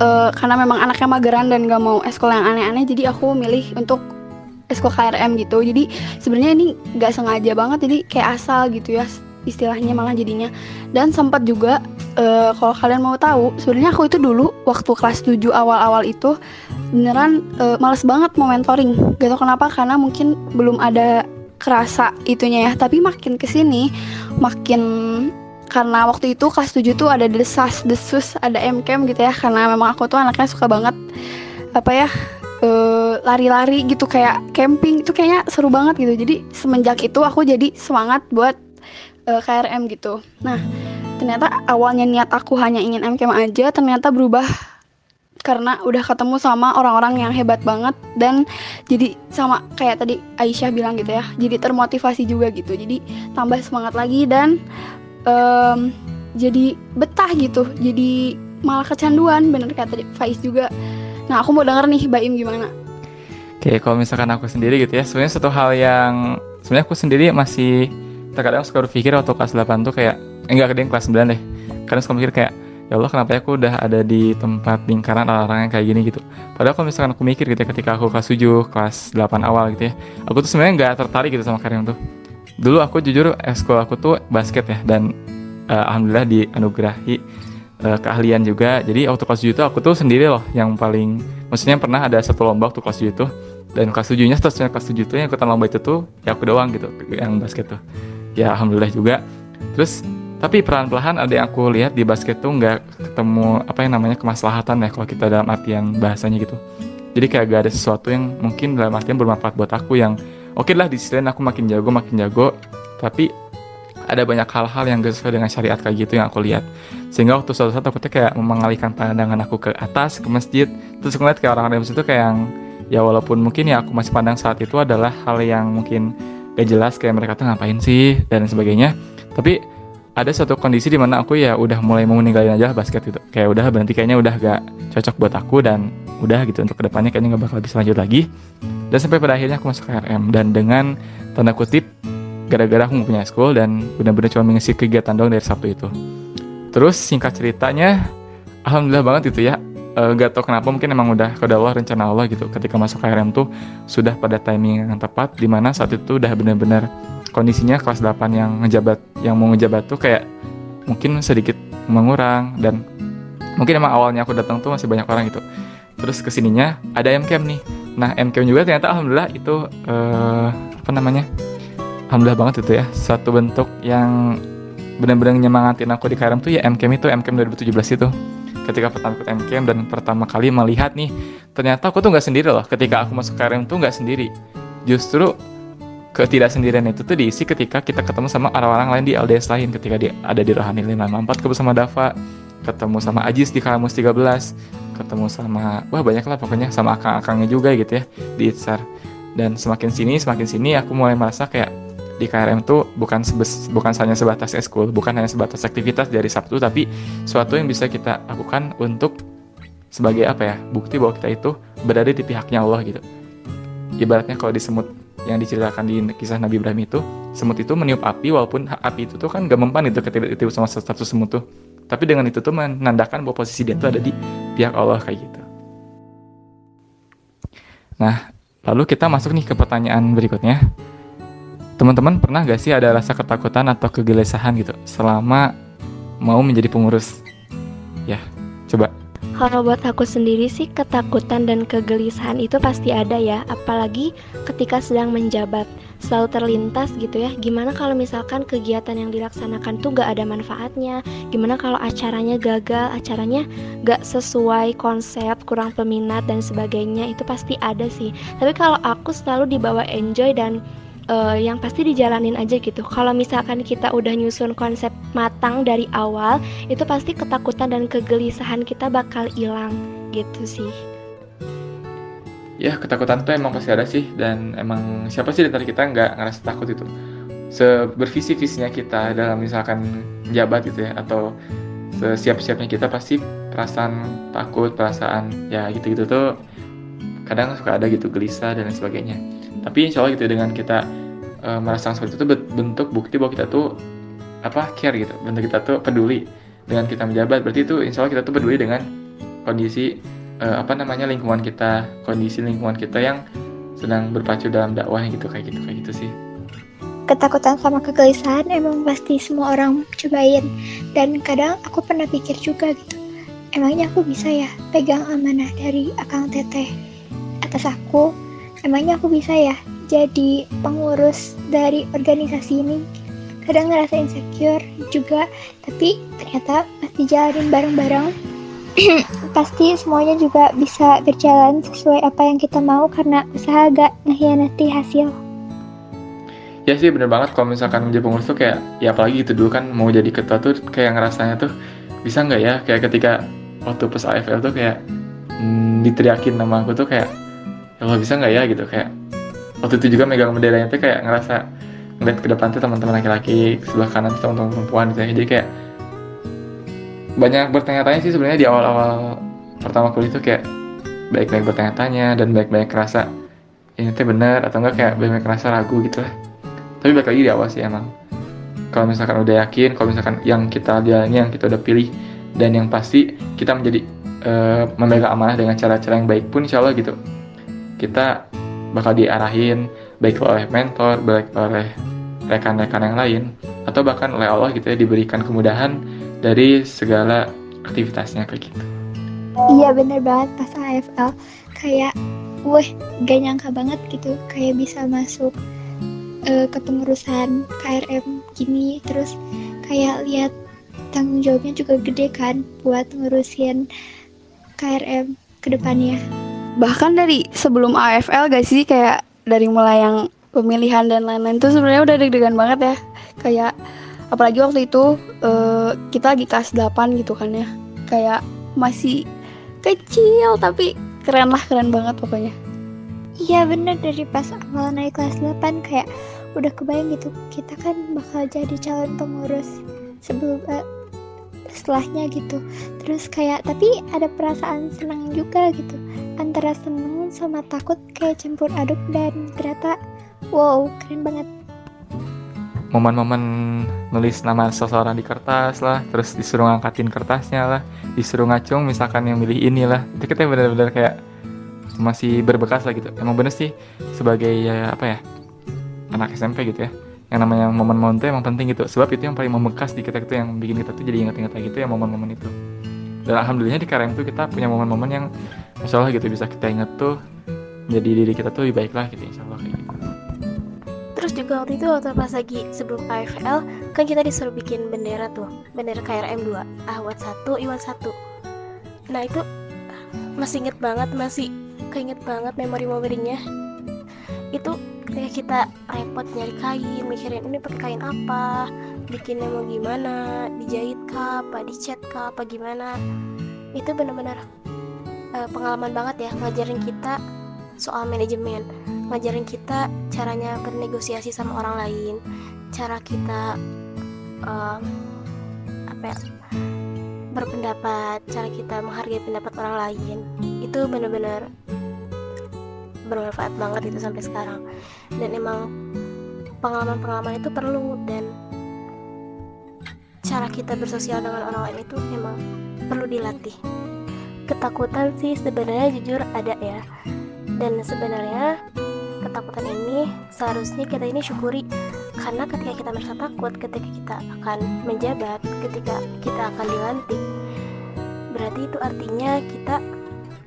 uh, karena memang anaknya mageran dan gak mau eskol yang aneh-aneh, jadi aku milih untuk eskol KRM gitu. Jadi sebenarnya ini gak sengaja banget, jadi kayak asal gitu ya istilahnya malah jadinya. Dan sempat juga uh, kalau kalian mau tahu, sebenarnya aku itu dulu waktu kelas 7 awal-awal itu beneran uh, males banget mau mentoring. Gak tau kenapa karena mungkin belum ada kerasa itunya ya. Tapi makin ke sini makin karena waktu itu kelas 7 tuh ada desas desus ada mcam gitu ya. Karena memang aku tuh anaknya suka banget apa ya uh, lari-lari gitu kayak camping. Itu kayaknya seru banget gitu. Jadi semenjak itu aku jadi semangat buat uh, KRM gitu. Nah ternyata awalnya niat aku hanya ingin MKM aja ternyata berubah. Karena udah ketemu sama orang-orang yang hebat banget dan jadi sama kayak tadi Aisyah bilang gitu ya jadi termotivasi juga gitu. Jadi tambah semangat lagi dan um, jadi betah gitu jadi malah kecanduan bener kata Faiz juga. Nah aku mau denger nih Baim gimana?
Oke, kalau misalkan aku sendiri gitu ya, sebenarnya satu hal yang sebenarnya aku sendiri masih terkadang suka berpikir waktu kelas 8 tuh kayak enggak eh, yang kelas 9 deh. Karena suka mikir kayak ya Allah kenapa ya aku udah ada di tempat lingkaran orang-orang kayak gini gitu? Padahal kalau misalkan aku mikir gitu ya, ketika aku kelas 7 kelas 8 awal gitu ya aku tuh sebenarnya nggak tertarik gitu sama Karim tuh dulu aku jujur sekolah aku tuh basket ya dan uh, alhamdulillah dianugerahi uh, keahlian juga. Jadi waktu kelas 7 itu aku tuh sendiri loh yang paling maksudnya pernah ada satu lomba waktu kelas 7 itu dan kelas 7 nya seterusnya kelas 7 itu yang ikutan lomba itu tuh ya aku doang gitu yang basket tuh. Ya alhamdulillah juga. Terus tapi pelan-pelan ada yang aku lihat di basket tuh nggak ketemu apa yang namanya kemaslahatan ya kalau kita dalam artian bahasanya gitu. Jadi kayak gak ada sesuatu yang mungkin dalam artian bermanfaat buat aku yang oke okay lah di sisi aku makin jago makin jago. Tapi ada banyak hal-hal yang gak sesuai dengan syariat kayak gitu yang aku lihat. Sehingga waktu suatu saat aku tuh kayak mengalihkan pandangan aku ke atas ke masjid. Terus ngeliat kayak orang-orang di situ kayak yang ya walaupun mungkin ya aku masih pandang saat itu adalah hal yang mungkin gak jelas kayak mereka tuh ngapain sih dan sebagainya. Tapi ada suatu kondisi di mana aku ya udah mulai mau ninggalin aja basket gitu. Kayak udah berhenti kayaknya udah gak cocok buat aku dan udah gitu untuk ke depannya kayaknya gak bakal bisa lanjut lagi. Dan sampai pada akhirnya aku masuk KRM dan dengan tanda kutip gara-gara aku punya school dan benar-benar cuma mengisi kegiatan doang dari Sabtu itu. Terus singkat ceritanya alhamdulillah banget itu ya. E, gak tau kenapa mungkin emang udah kode Allah rencana Allah gitu. Ketika masuk KRM tuh sudah pada timing yang tepat di mana saat itu udah benar-benar kondisinya kelas 8 yang ngejabat yang mau ngejabat tuh kayak mungkin sedikit mengurang. Dan mungkin emang awalnya aku datang tuh masih banyak orang gitu terus ke sininya ada MCAM nih. Nah MCAM juga ternyata alhamdulillah itu uh, apa namanya alhamdulillah banget itu ya. Suatu bentuk yang benar-benar nyemangatin aku di KRM tuh ya MCAM itu MCAM 2017 itu. Ketika pertama ikut MKM dan pertama kali melihat nih ternyata aku tuh nggak sendiri loh. Ketika aku masuk KRM tuh nggak sendiri. Justru ketidaksendirian itu tuh diisi ketika kita ketemu sama orang-orang lain di LDS lain. Ketika dia ada di Rohani 554 ketemu sama Dava ketemu sama Ajis di Kalamus 13 ketemu sama wah banyak lah pokoknya sama akang-akangnya juga gitu ya di Itzar dan semakin sini semakin sini aku mulai merasa kayak di KRM tuh bukan sebes, bukan hanya sebatas eskul, bukan hanya sebatas aktivitas dari Sabtu, tapi suatu yang bisa kita lakukan untuk sebagai apa ya bukti bahwa kita itu berada di pihaknya Allah gitu. Ibaratnya kalau di semut yang diceritakan di kisah Nabi Ibrahim itu, semut itu meniup api walaupun api itu tuh kan gak mempan itu ketika itu sama satu semut tuh. Tapi dengan itu tuh menandakan bahwa posisi dia tuh ada di pihak Allah kayak gitu. Nah, lalu kita masuk nih ke pertanyaan berikutnya. Teman-teman pernah gak sih ada rasa ketakutan atau kegelisahan gitu selama mau menjadi pengurus? Ya, coba.
Kalau buat aku sendiri sih ketakutan dan kegelisahan itu pasti ada ya, apalagi ketika sedang menjabat. Selalu terlintas gitu ya, gimana kalau misalkan kegiatan yang dilaksanakan tuh gak ada manfaatnya, gimana kalau acaranya gagal, acaranya gak sesuai konsep, kurang peminat dan sebagainya, itu pasti ada sih. Tapi kalau aku selalu dibawa enjoy dan uh, yang pasti dijalanin aja gitu. Kalau misalkan kita udah nyusun konsep matang dari awal, itu pasti ketakutan dan kegelisahan kita bakal hilang gitu sih.
Ya ketakutan tuh emang pasti ada sih. Dan emang siapa sih dari kita nggak ngerasa takut itu. Sebervisi visinya kita dalam misalkan jabat gitu ya atau sesiap-siapnya kita pasti perasaan takut, perasaan ya gitu-gitu tuh kadang suka ada gitu gelisah dan lain sebagainya. Tapi insya Allah gitu dengan kita uh, merasakan seperti itu bentuk bukti bahwa kita tuh apa care gitu. Bentuk kita tuh peduli dengan kita menjabat. Berarti itu insya Allah kita tuh peduli dengan kondisi uh, apa namanya lingkungan kita kondisi lingkungan kita yang sedang berpacu dalam dakwah gitu kayak gitu kayak gitu sih.
Ketakutan sama kegelisahan emang pasti semua orang cobain. Dan kadang aku pernah pikir juga gitu emangnya aku bisa ya pegang amanah dari akang teteh atas aku? Emangnya aku bisa ya jadi pengurus dari organisasi ini? Kadang ngerasa insecure juga tapi ternyata pasti jalanin bareng-bareng [CLEARS THROAT] pasti semuanya juga bisa berjalan sesuai apa yang kita mau karena usaha gak ngehianati hasil.
Ya sih bener banget. Kalau misalkan menjadi pengurus tuh kayak ya apalagi gitu dulu kan mau jadi ketua tuh kayak ngerasanya tuh bisa nggak ya? Kayak ketika waktu pas AFL tuh kayak hmm, diteriakin nama aku tuh kayak kalau bisa nggak ya? Gitu. Kayak waktu itu juga megang bendera itu kayak ngerasa ngeliat ke depan tuh teman-teman laki-laki sebelah kanan tuh teman-teman perempuan gitu ya. Jadi kayak banyak bertanya-tanya sih sebenarnya di awal-awal pertama kuliah itu kayak baik-baik bertanya-tanya dan baik-baik kerasa ini tuh benar atau enggak kayak baik-baik kerasa ragu gitu lah. Tapi balik lagi di awal sih emang. Kalau misalkan udah yakin kalau misalkan yang kita jalani yang kita udah pilih dan yang pasti kita menjadi uh, memegang amanah dengan cara-cara yang baik pun insya Allah gitu kita bakal diarahin baik oleh mentor, baik oleh rekan-rekan yang lain, atau bahkan oleh Allah gitu ya diberikan kemudahan dari segala aktivitasnya kayak gitu.
Iya bener banget pas AFL kayak wah gak nyangka banget gitu. Kayak bisa masuk uh, kepengurusan KRM gini. Terus kayak lihat tanggung jawabnya juga gede kan buat ngurusin KRM ke depannya
bahkan dari sebelum AFL gak sih? Kayak dari mulai yang pemilihan dan lain-lain tuh sebenarnya udah deg-degan banget ya. Kayak apalagi waktu itu uh, kita lagi kelas 8 gitu kan ya. Kayak masih kecil tapi keren lah keren banget pokoknya.
Iya bener dari pas awal naik kelas 8 kayak udah kebayang gitu kita kan bakal jadi calon pengurus sebelum uh, setelahnya gitu. Terus kayak tapi ada perasaan senang juga gitu antara seneng sama takut kayak campur aduk dan ternyata wow keren banget
momen-momen nulis nama seseorang di kertas lah terus disuruh ngangkatin kertasnya lah disuruh ngacung misalkan yang milih ini lah. Itu kita benar-benar kayak masih berbekas lah gitu. Emang bener sih sebagai ya, apa ya anak SMP gitu ya yang namanya momen-momen itu emang penting gitu. Sebab itu yang paling membekas di kita itu yang bikin kita tuh jadi ingat-ingat gitu ya momen-momen itu. Dan alhamdulillahnya di KRM tuh kita punya momen-momen yang insya Allah gitu bisa kita ingat tuh jadi diri kita tuh lebih baik lah gitu insya Allah kayak gitu
terus juga waktu itu waktu pas lagi sebelum AFL kan kita disuruh bikin bendera tuh bendera KRM 2 Ahwat 1 Iwan 1 nah itu masih inget banget masih keinget banget memori-memorinya itu ketika kita repot nyari kain mikirin ini pakai kain apa? Bikinnya mau gimana? Dijahit kah apa? Dicat kah apa gimana? Itu benar-benar uh, pengalaman banget ya ngajarin kita soal manajemen ngajarin kita caranya bernegosiasi sama orang lain cara kita uh, apa ya, berpendapat cara kita menghargai pendapat orang lain itu benar-benar bermanfaat banget itu sampai sekarang. Dan emang pengalaman-pengalaman itu perlu dan cara kita bersosial dengan orang lain itu memang perlu dilatih. Ketakutan sih sebenarnya jujur ada ya. Dan sebenarnya ketakutan ini seharusnya kita ini syukuri. Karena ketika kita merasa takut ketika kita akan menjabat ketika kita akan dilantik berarti itu artinya kita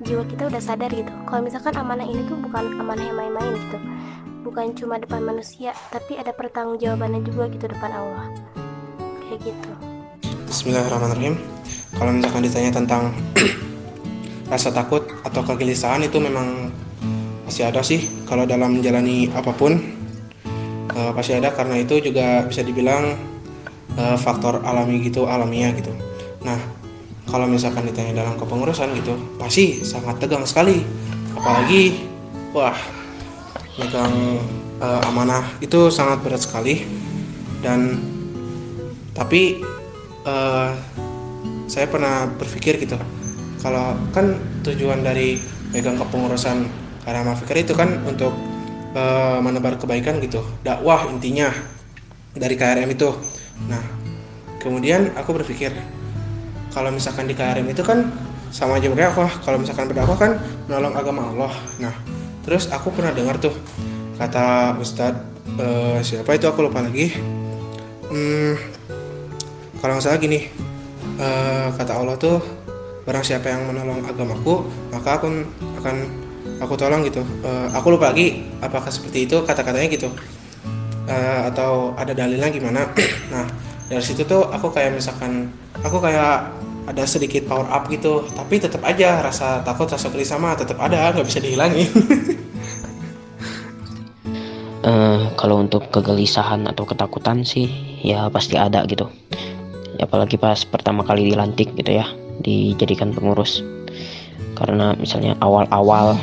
jiwa kita udah sadar gitu. Kalau misalkan amanah ini tuh bukan amanah yang main-main gitu. Bukan cuma depan manusia tapi ada pertanggungjawabannya juga gitu depan Allah. Kayak gitu.
Bismillahirrahmanirrahim. Kalau misalkan ditanya tentang [CLEARS THROAT] rasa takut atau kegelisahan itu memang pasti ada sih kalau dalam menjalani apa pun uh, pasti ada. Karena itu juga bisa dibilang uh, faktor alami gitu alamiah gitu. Nah kalau misalkan ditanya dalam kepengurusan gitu pasti sangat tegang sekali. Apalagi wah megang uh, amanah itu sangat berat sekali. Dan tapi uh, saya pernah berpikir gitu. Kalau kan tujuan dari megang kepengurusan karena fikir itu kan untuk uh, menebar kebaikan gitu. Dakwah intinya dari KRM itu. Nah kemudian aku berpikir kalau misalkan di KRM itu kan sama aja berdakwah kalau misalkan berdakwah kan menolong agama Allah. Nah terus aku pernah dengar tuh kata Ustadz uh, siapa itu? Aku lupa lagi. Hmm, kalau nggak salah gini uh, kata Allah tuh barang siapa yang menolong agamaku maka aku akan aku tolong gitu. Uh, aku lupa lagi apakah seperti itu kata-katanya gitu. Uh, atau ada dalilnya gimana. [CLEARS THROAT] Nah dari situ tuh aku kayak misalkan aku kayak ada sedikit power up gitu. Tapi tetap aja rasa takut rasa gelisah mah tetap ada nggak bisa dihilangin.
Uh, [LAUGHS] kalau untuk kegelisahan atau ketakutan sih ya pasti ada gitu. Apalagi pas pertama kali dilantik gitu ya dijadikan pengurus. Karena misalnya awal-awal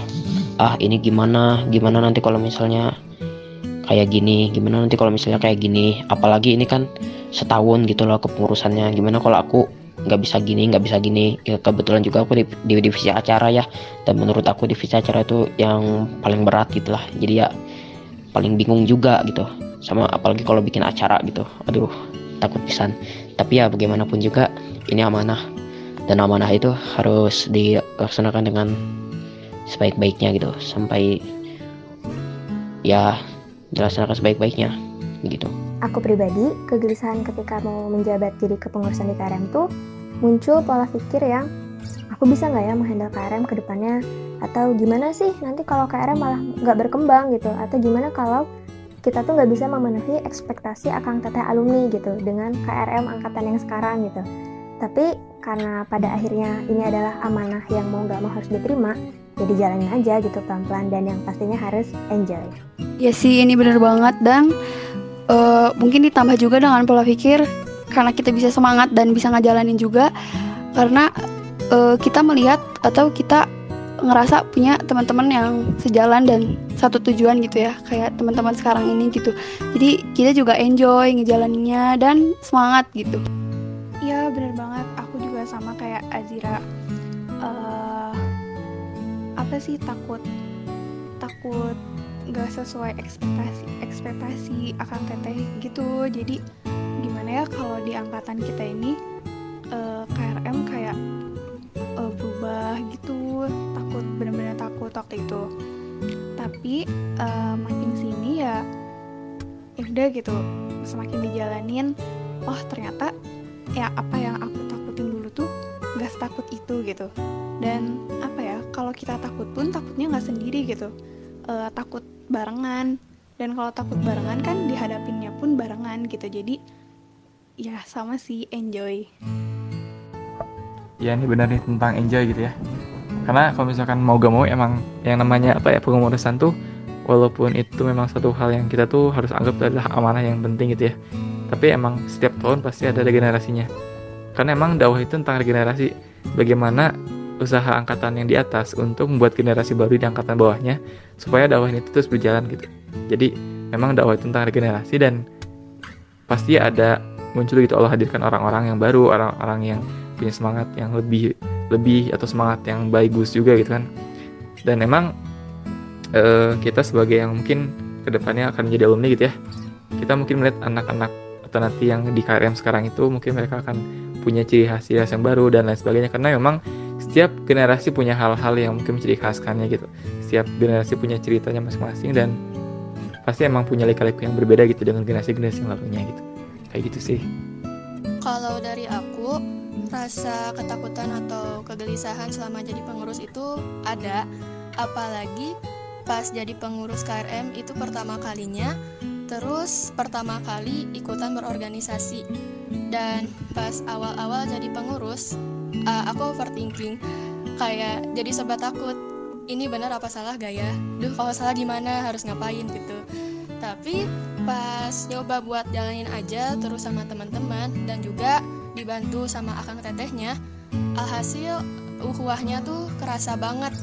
ah ini gimana? Gimana nanti kalau misalnya kayak gini? Gimana nanti kalau misalnya kayak gini? Apalagi ini kan setahun gitu loh kepengurusannya. Gimana kalau aku nggak bisa gini nggak bisa gini? Ya, kebetulan juga aku di, di divisi acara ya. Dan menurut aku divisi acara itu yang paling berat gitulah jadi ya paling bingung juga gitu. Sama apalagi kalau bikin acara gitu. Aduh takut pisan. Tapi ya bagaimanapun juga ini amanah. Dan amanah itu harus dilaksanakan dengan sebaik-baiknya gitu. Sampai ya dilaksanakan sebaik-baiknya gitu.
Aku pribadi, kegelisahan ketika mau menjabat jadi kepengurusan di KRM tuh muncul pola pikir yang aku bisa nggak ya menghandle KRM ke depannya? Atau gimana sih nanti kalau KRM malah nggak berkembang gitu? Atau gimana kalau kita tuh nggak bisa memenuhi ekspektasi akang teteh alumni gitu dengan KRM angkatan yang sekarang gitu? Tapi karena pada akhirnya ini adalah amanah yang mau nggak mau harus diterima jadi jalanin aja gitu pelan-pelan dan yang pastinya harus enjoy.
Ya sih ini bener banget dan uh, mungkin ditambah juga dengan pola pikir karena kita bisa semangat dan bisa ngejalanin juga. Karena uh, kita melihat atau kita ngerasa punya teman-teman yang sejalan dan satu tujuan gitu ya kayak teman-teman sekarang ini gitu. Jadi kita juga enjoy ngejalaninnya dan semangat gitu.
Iya bener banget. Aku juga sama kayak Azira apa sih takut? Takut nggak sesuai ekspektasi ekspektasi akan teteh gitu. Jadi gimana ya kalau di angkatan kita ini uh, eh, KRM kayak uh, berubah gitu. Takut bener-bener takut waktu itu. Tapi uh, makin sini ya ya udah gitu. Semakin dijalanin oh ternyata ya apa yang aku tuh nggak setakut itu gitu. Dan apa ya kalau kita takut pun takutnya nggak sendiri gitu. Uh, takut barengan. Dan kalau takut barengan kan dihadapinnya pun barengan gitu. Jadi ya sama sih enjoy.
Ya ini benar nih tentang enjoy gitu ya. Karena kalau misalkan mau gak mau emang yang namanya apa ya pengurusan tuh walaupun itu memang satu hal yang kita tuh harus anggap adalah amanah yang penting gitu ya. Tapi emang setiap tahun pasti ada regenerasinya karena emang dakwah itu tentang regenerasi. Bagaimana usaha angkatan yang di atas untuk membuat generasi baru di angkatan bawahnya supaya dakwah ini terus berjalan gitu. Jadi memang dakwah itu tentang regenerasi dan pasti ada muncul gitu Allah hadirkan orang-orang yang baru orang-orang yang punya semangat yang lebih lebih atau semangat yang bagus juga gitu kan. Dan emang uh, kita sebagai yang mungkin ke depannya akan menjadi alumni gitu ya kita mungkin melihat anak-anak atau nanti yang di KRM sekarang itu mungkin mereka akan punya ciri khas ciri khas yang baru dan lain sebagainya. Karena memang setiap generasi punya hal-hal yang mungkin menciri khaskannya gitu. Setiap generasi punya ceritanya masing-masing dan pasti emang punya lika-liku yang berbeda gitu dengan generasi-generasi yang lalunya gitu. Kayak gitu sih.
Kalau dari aku rasa ketakutan atau kegelisahan selama jadi pengurus itu ada. Apalagi pas jadi pengurus KRM itu pertama kalinya terus pertama kali ikutan berorganisasi. Dan pas awal-awal jadi pengurus uh, aku overthinking. Kayak jadi serba takut ini benar apa salah gaya? Duh kalau salah gimana? Harus ngapain? gitu. Tapi pas nyoba buat jalanin aja terus sama teman-teman dan juga dibantu sama akang tetehnya alhasil uhuahnya tuh kerasa banget.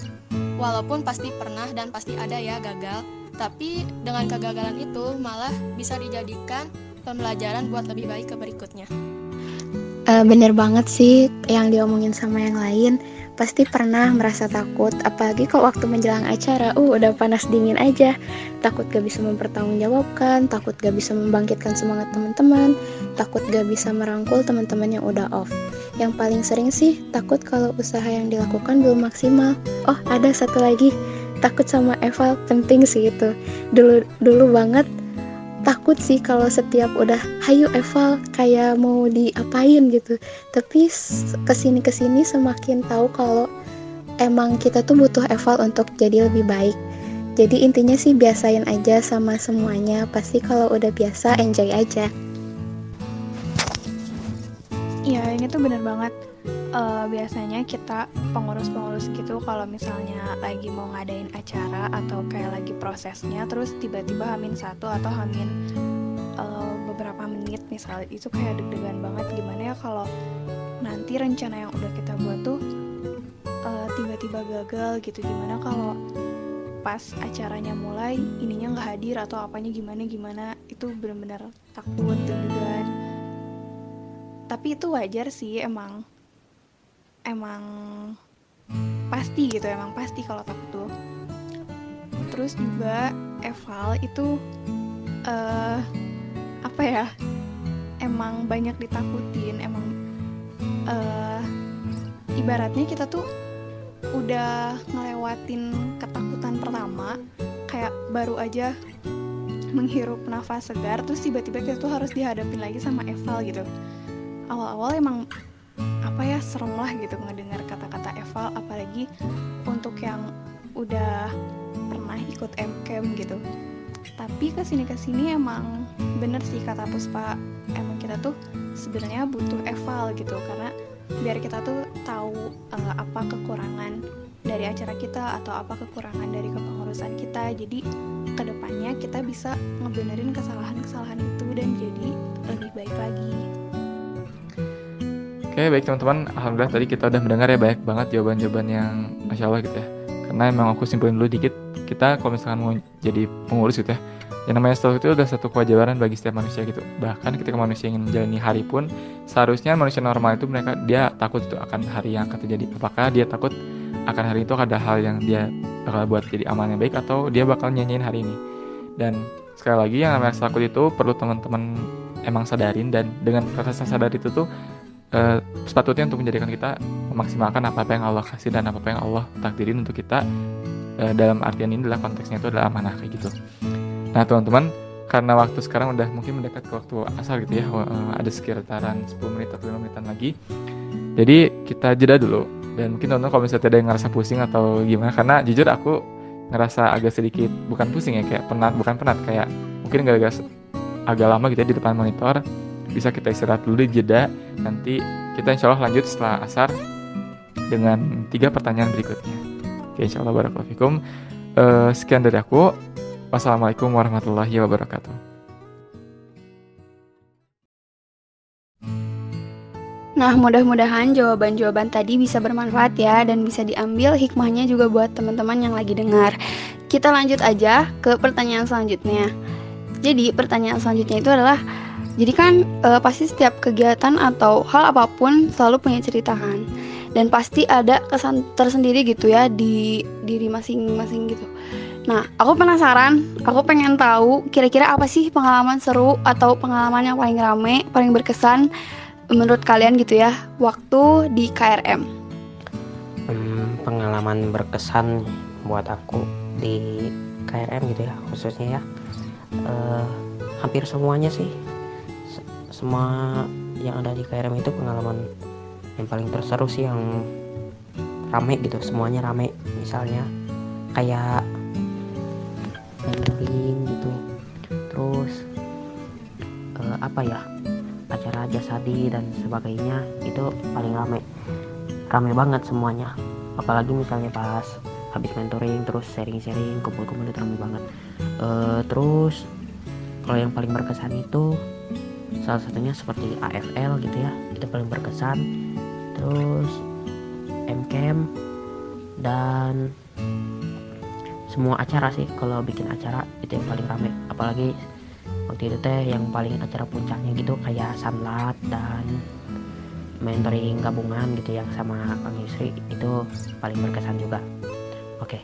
Walaupun pasti pernah dan pasti ada ya gagal tapi dengan kegagalan itu malah bisa dijadikan pembelajaran buat lebih baik ke berikutnya.
Uh, bener banget sih yang diomongin sama yang lain. Pasti pernah merasa takut apalagi kalau waktu menjelang acara uh udah panas dingin aja. Takut gak bisa mempertanggungjawabkan takut gak bisa membangkitkan semangat teman-teman takut gak bisa merangkul teman-teman yang udah off. Yang paling sering sih takut kalau usaha yang dilakukan belum maksimal. Oh ada satu lagi takut sama eval penting sih itu. Dulu dulu banget takut sih kalau setiap udah hayu eval kayak mau diapain gitu. Tapi ke sini ke sini semakin tahu kalau emang kita tuh butuh eval untuk jadi lebih baik. Jadi intinya sih biasain aja sama semuanya pasti kalau udah biasa enjoy aja.
Iya ini tuh bener banget uh, biasanya kita pengurus-pengurus gitu kalau misalnya lagi mau ngadain acara atau kayak lagi prosesnya terus tiba-tiba hamin satu atau hamin uh, beberapa menit misalnya itu kayak deg-degan banget. Gimana ya kalau nanti rencana yang udah kita buat tuh uh, tiba-tiba gagal gitu? Gimana kalau pas acaranya mulai ininya nggak hadir atau apanya? Gimana gimana? Itu benar-benar takut deg-degan. Tapi itu wajar sih emang emang pasti gitu emang pasti kalau takut tuh. Terus juga eval itu uh, apa ya emang banyak ditakutin emang uh, ibaratnya kita tuh udah ngelewatin ketakutan pertama kayak baru aja menghirup nafas segar terus tiba-tiba kita tuh harus dihadapin lagi sama eval gitu. Awal-awal emang apa ya serem lah gitu ngedengar kata-kata eval apalagi untuk yang udah pernah ikut MCAM gitu tapi ke sini ke sini emang bener sih kata Puspa emang kita tuh sebenarnya butuh eval gitu karena biar kita tuh tahu uh, apa kekurangan dari acara kita atau apa kekurangan dari kepengurusan kita jadi ke depannya kita bisa ngebenerin kesalahan-kesalahan itu dan jadi lebih baik lagi.
Oke baik teman-teman, alhamdulillah tadi kita udah mendengar ya banyak banget jawaban-jawaban yang masya Allah gitu ya. Karena emang aku simpulin dulu dikit, kita kalau misalkan mau jadi pengurus gitu ya, yang namanya stok itu udah satu kewajiban bagi setiap manusia gitu. Bahkan ketika manusia ingin menjalani hari pun, seharusnya manusia normal itu mereka dia takut itu akan hari yang akan terjadi. Apakah dia takut akan hari itu ada hal yang dia bakal buat jadi aman yang baik atau dia bakal nyanyiin hari ini. Dan sekali lagi yang namanya takut itu perlu teman-teman emang sadarin dan dengan rasa sadar itu tuh uh, sepatutnya untuk menjadikan kita memaksimalkan apa apa yang Allah kasih dan apa apa yang Allah takdirin untuk kita uh, dalam artian ini adalah konteksnya itu adalah amanah kayak gitu. Nah teman-teman karena waktu sekarang udah mungkin mendekat ke waktu asal gitu ya uh, ada sekitaran 10 menit atau 5 menitan lagi. Jadi kita jeda dulu. Dan mungkin teman-teman kalau misalnya ada yang ngerasa pusing atau gimana karena jujur aku ngerasa agak sedikit bukan pusing ya kayak penat bukan penat kayak mungkin gak agak agak lama gitu ya di depan monitor bisa kita istirahat dulu di jeda nanti kita insya Allah lanjut setelah asar dengan tiga pertanyaan berikutnya. Oke, insya Allah barakallahu. Uh, sekian dari aku. Wassalamualaikum warahmatullahi wabarakatuh.
Nah, mudah-mudahan jawaban-jawaban tadi bisa bermanfaat ya dan bisa diambil hikmahnya juga buat teman-teman yang lagi dengar. Kita lanjut aja ke pertanyaan selanjutnya. Jadi, pertanyaan selanjutnya itu adalah jadi kan e, pasti setiap kegiatan atau hal apa pun selalu punya cerita kan. Dan pasti ada kesan tersendiri gitu ya di diri masing-masing gitu. Nah, aku penasaran, aku pengen tahu kira-kira apa sih pengalaman seru atau pengalaman yang paling rame, paling berkesan menurut kalian gitu ya waktu di KRM?
Hmm, pengalaman berkesan buat aku di KRM gitu ya khususnya ya uh, hampir semuanya sih semua yang ada di KRM itu pengalaman yang paling terseru sih yang rame gitu semuanya rame. Misalnya kayak camping gitu. Terus uh, apa ya acara jasadi dan sebagainya itu paling rame. Rame banget semuanya. Apalagi misalnya pas habis mentoring terus sharing-sharing kumpul-kumpul itu rame banget. Uh, terus kalau yang paling berkesan itu salah satunya seperti AFL gitu ya itu paling berkesan. Terus MCAM dan semua acara sih kalau bikin acara itu yang paling rame. Apalagi waktu itu teh yang paling acara puncaknya gitu kayak sanlat dan mentoring gabungan gitu yang sama Kang Yusri itu paling berkesan juga. Oke. Okay.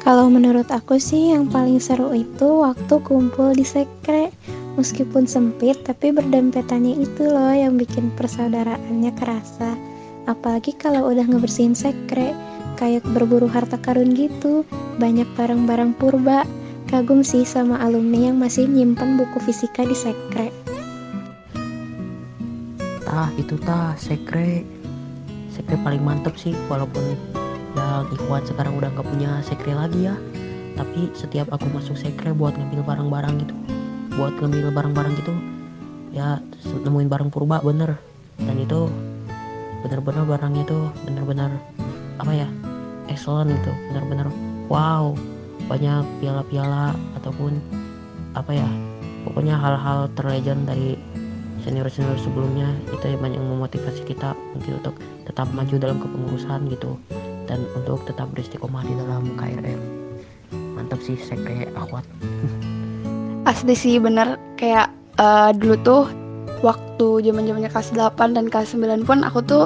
kalau menurut aku sih yang paling seru itu waktu kumpul di sekre meskipun sempit tapi berdempetannya itu loh yang bikin persaudaraannya kerasa apalagi kalau udah ngebersihin sekre kayak berburu harta karun gitu banyak barang-barang purba Kagum sih sama alumni yang masih nyimpan buku fisika di sekre.
Tah, itu tah, sekre. Sekre paling mantep sih, walaupun yang Ikhwan sekarang udah gak punya sekre lagi ya. Tapi setiap aku masuk sekre buat ngambil barang-barang gitu, buat ngambil barang-barang gitu, ya nemuin barang purba bener. Dan itu bener-bener barangnya tuh bener-bener apa ya excellent gitu bener-bener wow banyak piala-piala ataupun apa ya pokoknya hal-hal terlegend dari senior-senior sebelumnya itu yang banyak memotivasi kita untuk tetap maju dalam kepengurusan gitu dan untuk tetap beristiqomah di dalam KRM mantap sih sekre akhwat [LAUGHS]
asli sih bener. Kayak uh, dulu tuh waktu zaman zamannya kelas 8 dan kelas 9 pun aku tuh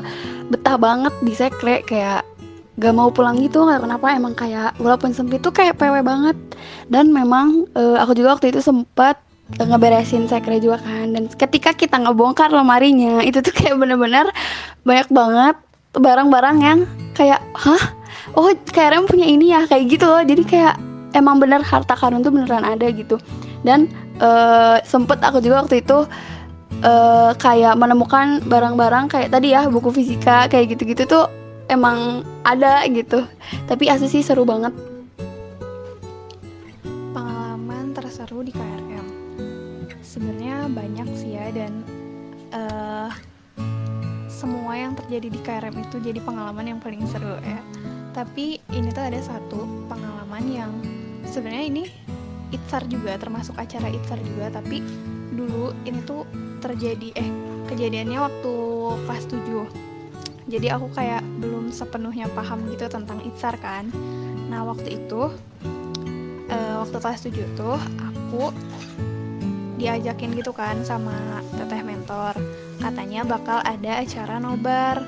betah banget di sekre. Kayak gak mau pulang gitu nggak kenapa. Emang kayak walaupun sempit tuh kayak PW banget. Dan memang uh, aku juga waktu itu sempat uh, ngeberesin sekre juga kan. Dan ketika kita ngebongkar lemarinya [LAUGHS] itu tuh kayak bener-bener banyak banget barang-barang yang kayak hah? Oh KRM punya ini ya? Kayak gitu loh. Jadi kayak emang bener harta karun tuh beneran ada gitu dan uh, sempet aku juga waktu itu uh, kayak menemukan barang-barang kayak tadi ya buku fisika kayak gitu-gitu tuh emang ada gitu. Tapi asli sih seru banget.
Pengalaman terseru di KRM sebenarnya banyak sih ya dan uh, semua yang terjadi di KRM itu jadi pengalaman yang paling seru ya. Tapi ini tuh ada satu pengalaman yang sebenarnya ini itsar juga termasuk acara itsar juga tapi dulu ini tuh terjadi eh kejadiannya waktu kelas 7 jadi aku kayak belum sepenuhnya paham gitu tentang itsar kan. Nah waktu itu uh, waktu kelas 7 tuh aku diajakin gitu kan sama teteh mentor. Katanya bakal ada acara nobar.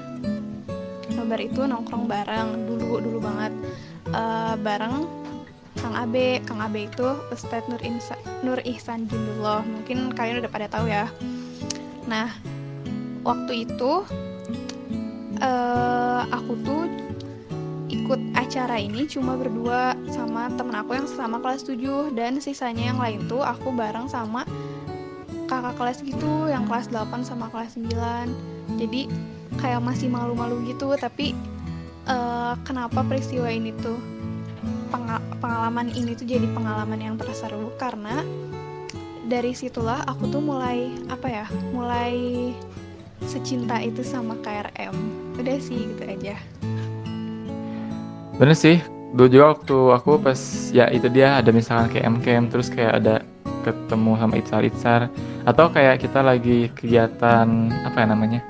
Nobar itu nongkrong bareng dulu dulu banget. Uh, bareng Kang Abe Kang Abe itu Ustadz Nur, Insa, Nur Ihsan Jindullah. Mungkin kalian udah pada tahu ya. Nah waktu itu uh, aku tuh ikut acara ini cuma berdua sama temen aku yang sama kelas 7 dan sisanya yang lain tuh aku bareng sama kakak kelas gitu yang kelas 8 sama kelas 9 jadi kayak masih malu-malu gitu. Tapi uh, kenapa peristiwa ini tuh pengalaman ini tuh jadi pengalaman yang terseru karena dari situlah aku tuh mulai apa ya mulai secinta itu sama KRM. Udah sih gitu aja.
Bener sih, dulu juga waktu aku pas ya itu dia ada misalkan kayak MKM terus kayak ada ketemu sama Itzar Itzar atau kayak kita lagi kegiatan apa ya namanya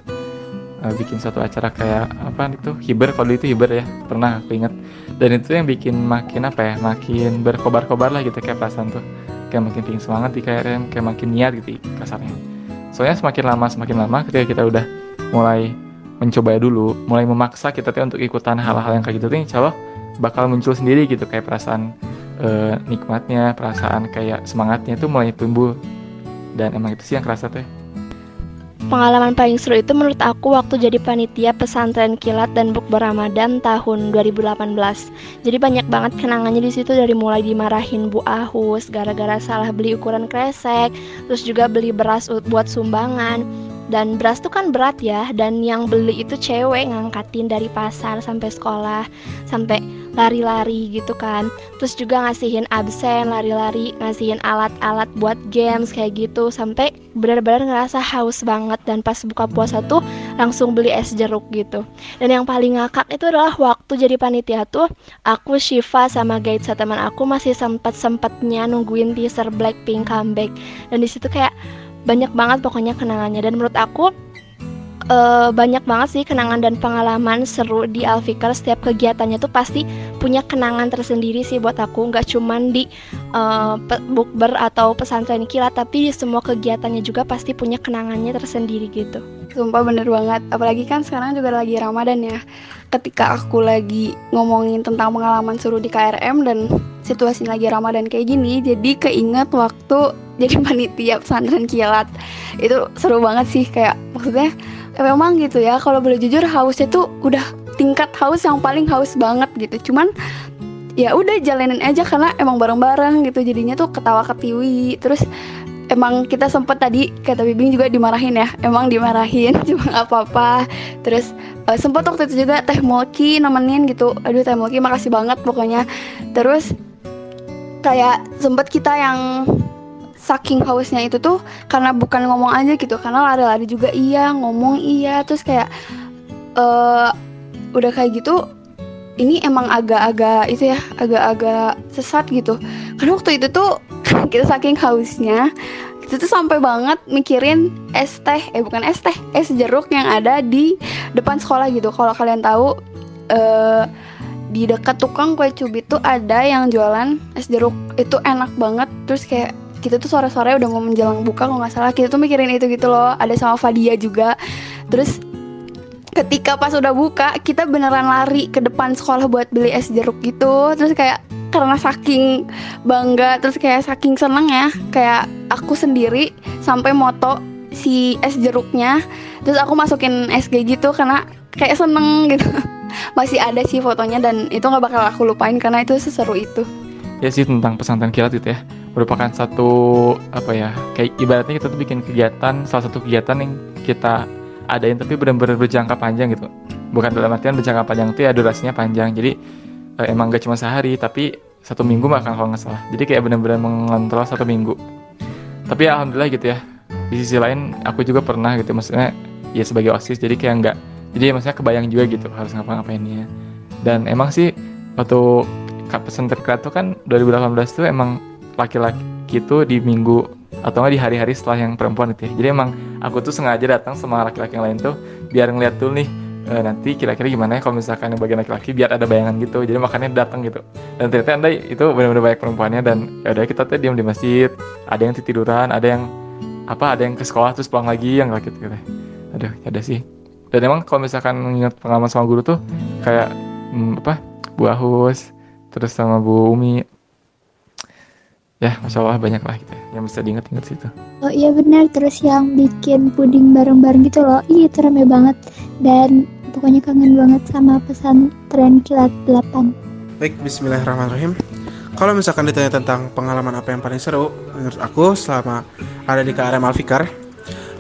uh, bikin satu acara kayak apa itu hiber kalau itu hiber ya pernah aku inget dan itu yang bikin makin apa ya makin berkobar-kobar lah gitu kayak perasaan tuh. Kayak makin pingin semangat di KRM kayak makin niat gitu kasarnya. Soalnya semakin lama semakin lama ketika kita udah mulai mencoba dulu mulai memaksa kita tuh untuk ikutan hal-hal yang kayak gitu tuh insya Allah bakal muncul sendiri gitu kayak perasaan uh, nikmatnya perasaan kayak semangatnya itu mulai tumbuh. Dan emang itu sih yang kerasa teh
Pengalaman paling seru itu menurut aku waktu jadi panitia pesantren kilat dan bukber Ramadan tahun 2018. Jadi banyak banget kenangannya di situ dari mulai dimarahin Bu Ahus gara-gara salah beli ukuran kresek, terus juga beli beras buat sumbangan. Dan beras tuh kan berat ya, dan yang beli itu cewek ngangkatin dari pasar sampai sekolah, sampai lari-lari gitu kan. Terus juga ngasihin absen lari-lari ngasihin alat-alat buat games kayak gitu sampai benar-benar ngerasa haus banget. Dan pas buka puasa tuh langsung beli es jeruk gitu. Dan yang paling ngakak itu adalah waktu jadi panitia tuh aku Shiva sama guide teman aku masih sempat sempatnya nungguin teaser Blackpink comeback. Dan di situ kayak banyak banget pokoknya kenangannya. Dan menurut aku uh, banyak banget sih kenangan dan pengalaman seru di Alfikar. Setiap kegiatannya tuh pasti punya kenangan tersendiri sih buat aku. Nggak cuman di uh, bukber atau pesantren kilat tapi di semua kegiatannya juga pasti punya kenangannya tersendiri gitu.
Sumpah bener banget. Apalagi kan sekarang juga lagi Ramadan ya ketika aku lagi ngomongin tentang pengalaman seru di KRM dan situasi lagi Ramadan kayak gini jadi keinget waktu [LAUGHS] jadi panitia pesantren kilat. Itu seru banget sih kayak maksudnya ya memang gitu ya kalau boleh jujur hausnya tuh udah tingkat haus yang paling haus banget gitu. Cuman ya udah jalanin aja karena emang bareng-bareng gitu jadinya tuh ketawa ketiwi. Terus emang kita sempet tadi kata Bibing juga dimarahin ya emang dimarahin [LAUGHS] cuma apa-apa. Terus uh, sempet waktu itu juga Teh Mulki nemenin gitu. Aduh Teh Mulki makasih banget pokoknya. Terus kayak sempet kita yang saking hausnya itu tuh karena bukan ngomong aja gitu karena lari-lari juga iya ngomong iya. Terus kayak uh, udah kayak gitu ini emang agak-agak itu ya agak-agak sesat gitu. Karena waktu itu tuh [LAUGHS] kita saking hausnya kita tuh sampai banget mikirin es teh eh bukan es teh es jeruk yang ada di depan sekolah gitu. Kalau kalian tahu uh, di dekat tukang kue cubit tuh ada yang jualan es jeruk. Itu enak banget. Terus kayak kita tuh sore-sore udah mau menjelang buka kalau nggak salah kita tuh mikirin itu gitu loh. Ada sama Fadia juga. Terus ketika pas udah buka kita beneran lari ke depan sekolah buat beli es jeruk gitu. Terus kayak karena saking bangga terus kayak saking seneng ya. Kayak aku sendiri sampai moto si es jeruknya terus aku masukin SG gitu karena kayak seneng gitu. [LAUGHS] Masih ada sih fotonya dan itu nggak bakal aku lupain karena itu seseru itu.
Ya sih tentang pesantren kilat gitu ya. Merupakan satu apa ya kayak ibaratnya kita tuh bikin kegiatan salah satu kegiatan yang kita adain tapi benar-benar berjangka panjang gitu. Bukan dalam artian berjangka panjang itu ya durasinya panjang. Jadi eh, emang gak cuma sehari tapi satu minggu bahkan kalau nggak salah. Jadi kayak benar-benar mengontrol satu minggu. Tapi ya, alhamdulillah gitu ya. Di sisi lain aku juga pernah gitu maksudnya ya sebagai osis jadi kayak nggak jadi ya maksudnya kebayang juga gitu harus ngapa-ngapainnya. Dan emang sih waktu pesantren itu kan 2018 tuh emang laki-laki itu di minggu atau nggak di hari-hari setelah yang perempuan itu ya. Jadi emang aku tuh sengaja datang sama laki-laki yang lain tuh biar ngeliat dulu nih e, nanti kira-kira gimana ya kalau misalkan yang bagian laki-laki biar ada bayangan gitu. Jadi makanya datang gitu. Dan ternyata anda itu benar-benar banyak perempuannya dan ya udah kita tuh diam di masjid. Ada yang tiduran, ada yang apa, ada yang ke sekolah terus pulang lagi yang laki gitu. Aduh, ada sih. Dan emang kalau misalkan ingat pengalaman sama guru tuh kayak hmm, apa Bu Ahus, terus sama Bu Umi ya masya Allah banyak lah gitu yang bisa diingat-ingat situ
oh iya benar terus yang bikin puding bareng-bareng gitu loh iya itu rame banget dan pokoknya kangen banget sama pesan tren kilat 8
baik Bismillahirrahmanirrahim. Kalau misalkan ditanya tentang pengalaman apa yang paling seru menurut aku selama ada di KRM Alfikar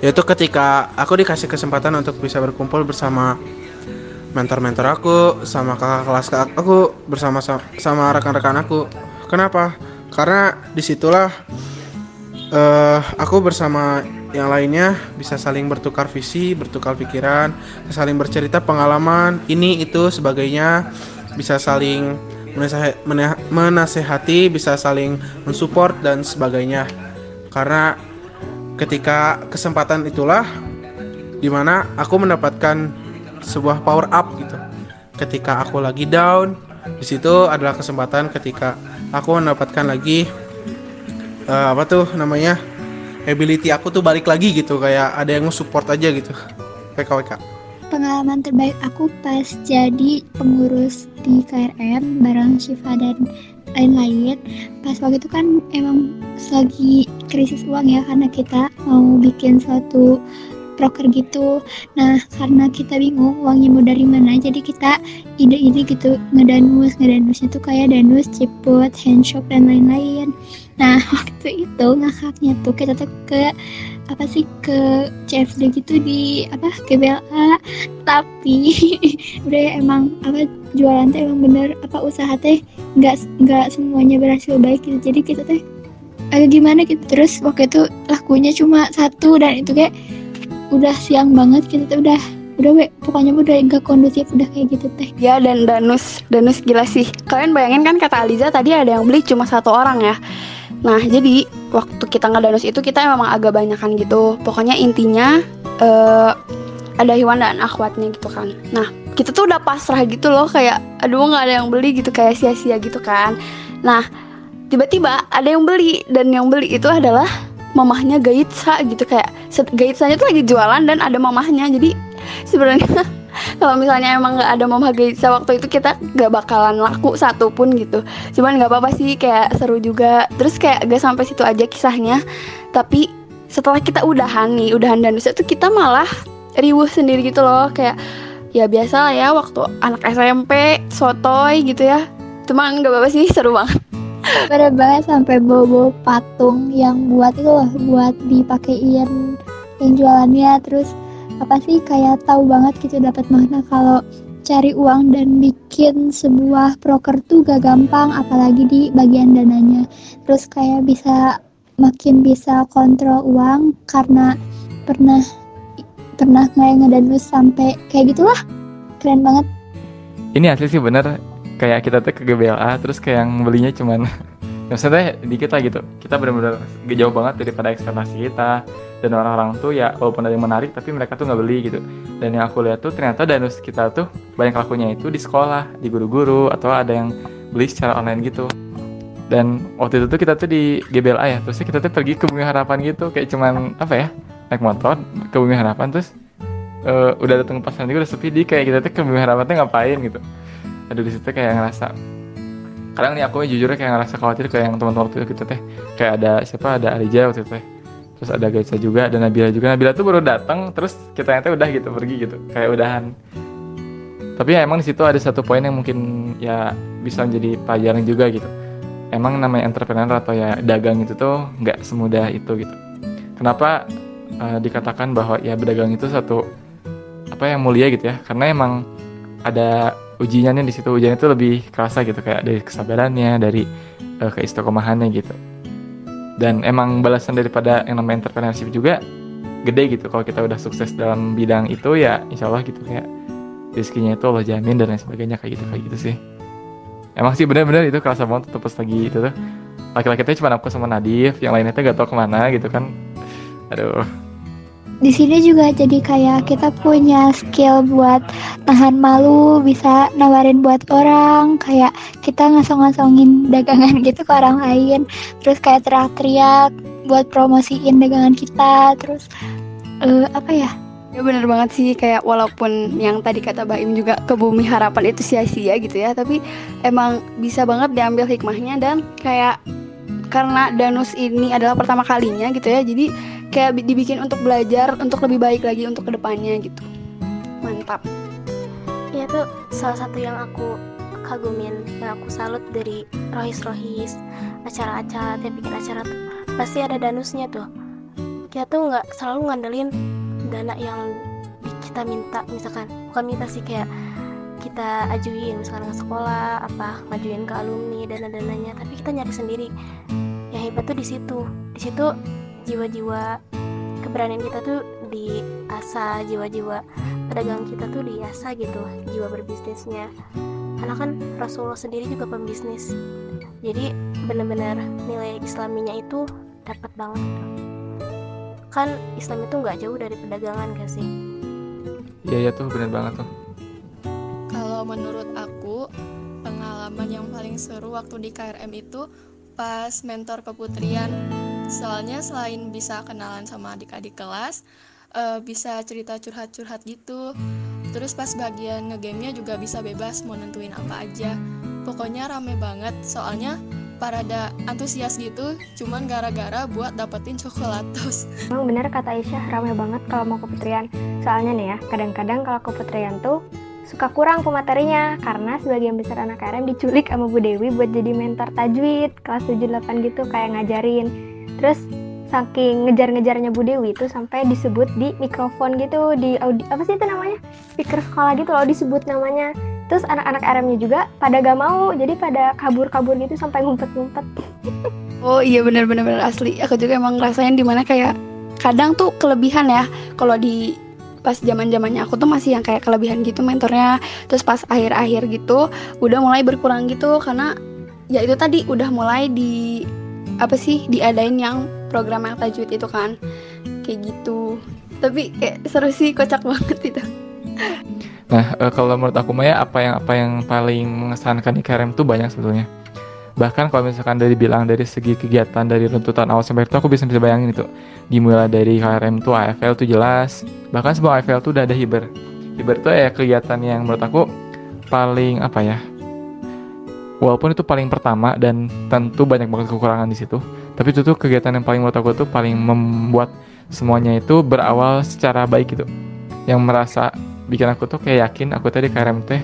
yaitu ketika aku dikasih kesempatan untuk bisa berkumpul bersama mentor-mentor aku sama kakak kelas aku bersama sama rekan-rekan aku. Kenapa? Karena di situlah uh, aku bersama yang lainnya bisa saling bertukar visi, bertukar pikiran, saling bercerita pengalaman ini itu sebagainya, bisa saling menasehati, bisa saling mensupport dan sebagainya. Karena ketika kesempatan itulah di mana aku mendapatkan sebuah power up gitu. Ketika aku lagi down, di situ adalah kesempatan ketika aku mendapatkan lagi uh, apa tuh namanya ability aku tuh balik lagi gitu kayak ada yang support aja gitu. PKWK
pengalaman terbaik aku pas jadi pengurus di KRM bareng Shiva dan lain-lain. Pas waktu itu kan emang lagi krisis uang ya karena kita mau bikin suatu proker gitu. Nah karena kita bingung uangnya mau dari mana jadi kita ide-ide gitu ngedanus ngedanusnya tuh kayak danus ciput handshop dan lain-lain nah [LAUGHS] waktu itu ngakaknya tuh kita tuh ke apa sih ke CFD gitu di apa GBLA tapi [LAUGHS] udah ya emang apa jualan teh emang bener apa usaha teh nggak nggak semuanya berhasil baik gitu. Jadi kita teh agak gimana? gitu. Terus waktu itu lakunya cuma satu dan itu kayak udah siang banget kita tuh udah udah we pokoknya udah gak kondusif udah kayak gitu teh.
Ya dan danus danus gila sih. Kalian bayangin kan kata Aliza tadi ada yang beli cuma satu orang ya nah jadi waktu kita ngedanus itu kita memang agak banyakan gitu. Pokoknya intinya uh, ada Iwan dan akhwatnya gitu kan. Nah kita tuh udah pasrah gitu loh kayak aduh nggak ada yang beli gitu kayak sia-sia gitu kan. Nah tiba-tiba ada yang beli dan yang beli itu adalah mamahnya Gaitsa gitu kayak Gaitsanya tuh lagi jualan dan ada mamahnya. Jadi sebenarnya [LAUGHS] kalau misalnya emang nggak ada mamah Gaitsa waktu itu kita nggak bakalan laku satu pun gitu. Cuman nggak apa-apa sih kayak seru juga. Terus kayak gak sampai situ aja kisahnya. Tapi setelah kita udahan nih udahan dan itu kita malah riuh sendiri gitu loh. Kayak ya biasa lah ya waktu anak SMP sotoy gitu ya. Cuman nggak apa-apa sih [LAUGHS] seru banget.
Pada banget sampai bobo patung yang buat itu loh buat dipakein yang jualannya. Terus apa sih kayak tahu banget gitu dapat makna kalau cari uang dan bikin sebuah proker tuh gak gampang apalagi di bagian dananya. Terus kayak bisa makin bisa kontrol uang karena pernah pernah kayak ngedanus sampai kayak gitulah. Keren banget.
Ini asli sih bener. Kayak kita tuh ke GBLA terus kayak yang belinya cuman [LAUGHS] maksudnya di kita gitu. Kita benar-benar jauh banget daripada ekspektasi kita. Dan orang-orang tuh ya walaupun ada yang menarik tapi mereka tuh nggak beli gitu. Dan yang aku lihat tuh ternyata danus kita tuh banyak lakunya itu di sekolah di guru-guru atau ada yang beli secara online gitu. Dan waktu itu tuh kita tuh di GBLA ya. Terus kita tuh pergi ke Bumi Harapan gitu. Kayak cuman apa ya naik motor ke Bumi Harapan terus uh, udah datang pasan juga udah sepi. Di kayak kita tuh ke Bumi Harapan tuh ngapain gitu. Aduh di situ kayak ngerasa kadang nih aku jujur kayak ngerasa khawatir kayak yang teman-teman waktu itu gitu teh kayak ada siapa? Ada Alija waktu itu teh. Terus ada Gaisa juga dan Nabila juga. Nabila tuh baru datang terus kita yang udah gitu pergi gitu. Kayak udahan. Tapi ya emang di situ ada satu poin yang mungkin ya bisa menjadi pelajaran juga gitu. Emang namanya entrepreneur atau ya dagang itu tuh nggak semudah itu gitu. Kenapa uh, dikatakan bahwa ya berdagang itu satu apa yang mulia gitu ya? Karena emang ada ujiannya di situ. Ujiannya itu lebih kerasa gitu kayak dari kesabarannya dari uh, keistiqomahannya gitu. Dan emang balasan daripada yang namanya entrepreneurship juga gede gitu. Kalau kita udah sukses dalam bidang itu ya insya Allah gitu kayak rezekinya itu Allah jamin dan lain sebagainya kayak gitu kayak gitu sih. Emang sih bener-bener itu kerasa banget tuh pas lagi itu tuh. Laki-laki itu cuma aku sama Nadif yang lainnya tuh gak tau ke mana gitu kan. Aduh.
Di sini juga jadi kayak kita punya skill buat tahan malu bisa nawarin buat orang kayak kita ngasong-ngasongin dagangan [LAUGHS] gitu ke orang lain. Terus kayak teriak-teriak buat promosiin dagangan kita terus uh, apa ya?
Ya bener banget sih kayak walaupun yang tadi kata Baim juga ke bumi harapan itu sia-sia gitu ya Tapi emang bisa banget diambil hikmahnya dan kayak karena Danus ini adalah pertama kalinya gitu ya Jadi kayak dibikin untuk belajar untuk lebih baik lagi untuk ke depannya gitu. Mantap
ya tuh salah satu yang aku kagumin yang aku salut dari rohis rohis acara-acara tiap bikin acara tuh pasti ada danusnya tuh. Kita tuh nggak selalu ngandelin dana yang kita minta misalkan. Bukan minta sih kayak kita ajuin misalkan ke sekolah apa ngajuin ke alumni dana dananya tapi kita nyari sendiri. Yang hebat tuh di situ. Di situ jiwa-jiwa keberanian kita tuh diasah jiwa-jiwa pedagang kita tuh diasah gitu jiwa berbisnisnya. Karena kan Rasulullah sendiri juga pembisnis. Jadi benar-benar nilai islaminya itu dapat banget. Kan Islam itu nggak jauh dari perdagangan gak sih?
Iya ya tuh benar banget tuh.
Kalau menurut aku, pengalaman yang paling seru waktu di KRM itu pas mentor keputrian. Soalnya selain bisa kenalan sama adik-adik kelas, eh, bisa cerita curhat-curhat gitu. Terus pas bagian ngegamenya juga bisa bebas mau nentuin apa aja. Pokoknya rame banget, soalnya parada antusias gitu, cuman gara-gara buat dapetin coklatos. [LAUGHS]
Emang bener kata Aisyah, ramai banget kalau mau keputrian. Soalnya nih ya, kadang-kadang kalau keputrian tuh suka kurang pematerinya karena sebagian besar anak KRM diculik sama Bu Dewi buat jadi mentor tajwid kelas 7-8 gitu kayak ngajarin. Terus saking ngejar-ngejarnya Bu Dewi itu sampai disebut di mikrofon gitu di audi apa sih itu namanya speaker sekolah gitu loh disebut namanya terus anak-anak RM-nya juga pada gak mau jadi pada kabur-kabur gitu sampai ngumpet-ngumpet [LAUGHS]
Oh iya bener-bener bener asli. Aku juga emang ngerasain di mana kayak kadang tuh kelebihan ya. Kalau di pas zaman zamannya aku tuh masih yang kayak kelebihan gitu mentornya. Terus pas akhir-akhir gitu udah mulai berkurang gitu karena ya itu tadi udah mulai di apa sih diadain yang program yang tajwid itu kan kayak gitu. Tapi kayak seru sih kocak banget itu.
Nah, eh, kalau menurut aku Maya apa yang apa yang paling mengesankan di KRM tuh banyak sebetulnya. Bahkan kalau misalkan dari bilang dari segi kegiatan dari runtutan awal sampai itu aku bisa bisa bayangin itu. Dimulai dari KRM tuh AFL tuh jelas. Bahkan sebelum AFL tuh udah ada hiber. Hiber tuh ya kegiatan yang menurut aku paling apa ya? Walaupun itu paling pertama dan tentu banyak banget kekurangan di situ. Tapi itu tuh kegiatan yang paling menurut aku tuh paling membuat semuanya itu berawal secara baik gitu. Yang merasa bikin aku tuh kayak yakin aku tadi KRM teh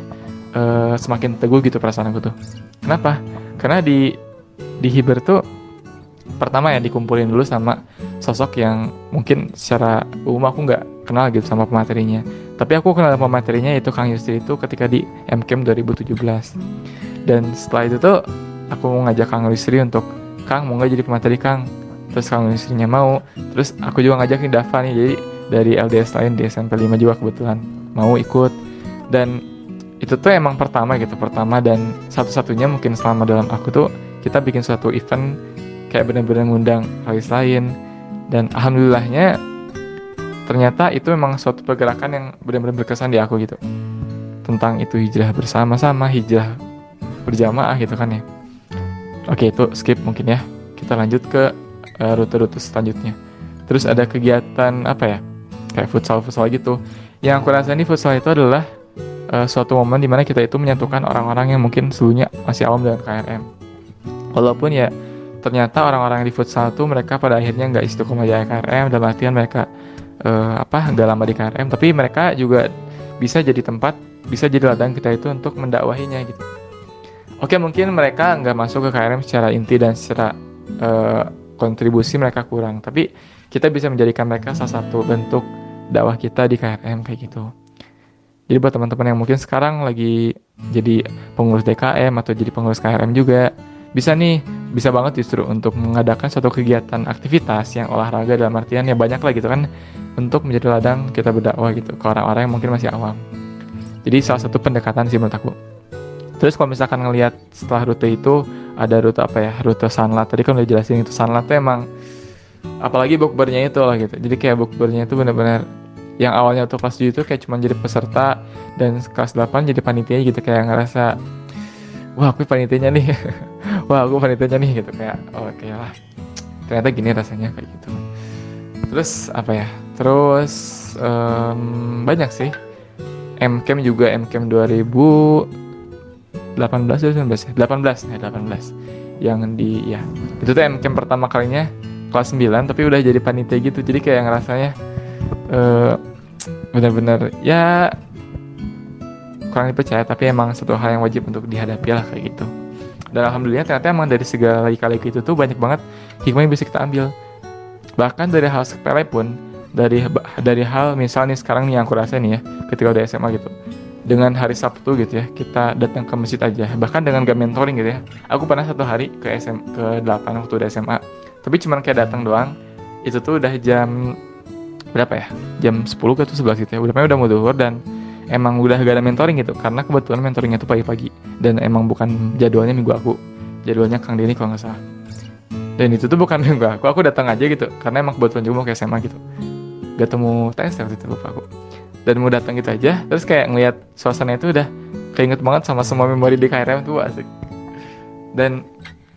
eh, semakin teguh gitu perasaan aku tuh. Kenapa? Karena di di Hiber tuh pertama ya dikumpulin dulu sama sosok yang mungkin secara umum aku nggak kenal gitu sama pematerinya. Tapi aku kenal pematerinya itu Kang Yusri itu ketika di MCAM 2017. Dan setelah itu tuh aku mau ngajak Kang Yusri untuk Kang mau nggak jadi pemateri Kang? Terus Kang Yusrinya mau. Terus aku juga ngajakin Dava nih jadi dari LDS lain di SMP 5 juga kebetulan mau ikut dan itu tuh emang pertama gitu pertama dan satu-satunya mungkin selama dalam aku tuh kita bikin suatu event kayak bener-bener ngundang kalis lain dan alhamdulillahnya ternyata itu memang suatu pergerakan yang benar-benar berkesan di aku gitu tentang itu hijrah bersama-sama hijrah berjamaah gitu kan ya. Oke itu skip mungkin ya. Kita lanjut ke eh, rute-rute selanjutnya. Terus ada kegiatan apa ya? Kayak futsal futsal gitu. Yang aku rasa ini futsal itu adalah uh, suatu momen di mana kita itu menyatukan orang-orang yang mungkin sebelumnya masih awam dengan KRM walaupun ya ternyata orang-orang di futsal itu mereka pada akhirnya nggak istiqomah di KRM dan latihan mereka uh, apa nggak lama di KRM tapi mereka juga bisa jadi tempat bisa jadi ladang kita itu untuk mendakwahinya gitu oke mungkin mereka nggak masuk ke KRM secara inti dan secara uh, kontribusi mereka kurang tapi kita bisa menjadikan mereka salah satu bentuk dakwah kita di KRM kayak gitu. Jadi buat teman-teman yang mungkin sekarang lagi jadi pengurus DKM atau jadi pengurus KRM juga bisa nih bisa banget justru untuk mengadakan suatu kegiatan aktivitas yang olahraga dalam artian ya banyak lah gitu kan untuk menjadi ladang kita berdakwah gitu ke orang-orang yang mungkin masih awam. Jadi salah satu pendekatan sih menurut aku. Terus kalau misalkan ngelihat setelah rute itu ada rute apa ya? Rute Sanlat. Tadi kan udah jelasin itu Sanlat tuh emang apalagi bukbernya itu lah gitu. Jadi kayak bukbernya itu benar-benar yang awalnya tuh kelas 7 itu kayak cuma jadi peserta dan kelas 8 jadi panitia gitu. Kayak ngerasa wah aku panitianya nih. [LAUGHS] Wah aku panitianya nih gitu. Kayak oh oke okay lah. Ternyata gini rasanya kayak gitu. Terus apa ya? Terus um, banyak sih. MCAM juga MCAM 2018 ya 19 ya? 18 ya 18 yang di ya itu tuh MCAM pertama kalinya kelas 9 tapi udah jadi panitia gitu. Jadi kayak ngerasanya uh, benar-benar ya kurang dipercaya tapi emang satu hal yang wajib untuk dihadapi lah kayak gitu. Dan alhamdulillah ternyata emang dari segala kali itu tuh banyak banget hikmah yang bisa kita ambil. Bahkan dari hal sepele pun dari dari hal misalnya sekarang nih yang aku rasa nih ya ketika udah SMA gitu dengan hari Sabtu gitu ya kita datang ke masjid aja. Bahkan dengan gak mentoring gitu ya. Aku pernah satu hari ke SM ke 8 waktu udah SMA tapi cuman kayak datang doang. Itu tuh udah jam berapa ya? Jam 10 ke tuh 11 gitu ya. Udah udah mau duhur dan emang udah gak ada mentoring gitu. Karena kebetulan mentoringnya tuh pagi-pagi. Dan emang bukan jadwalnya minggu aku. Jadwalnya Kang Denny kalau nggak salah. Dan itu tuh bukan [LAUGHS] minggu aku. Aku datang aja gitu. Karena emang kebetulan juga mau ke SMA gitu. Gak temu tes waktu itu lupa aku dan mau datang gitu aja terus kayak ngeliat suasana itu udah keinget banget sama semua memori di KRM tuh asik. Dan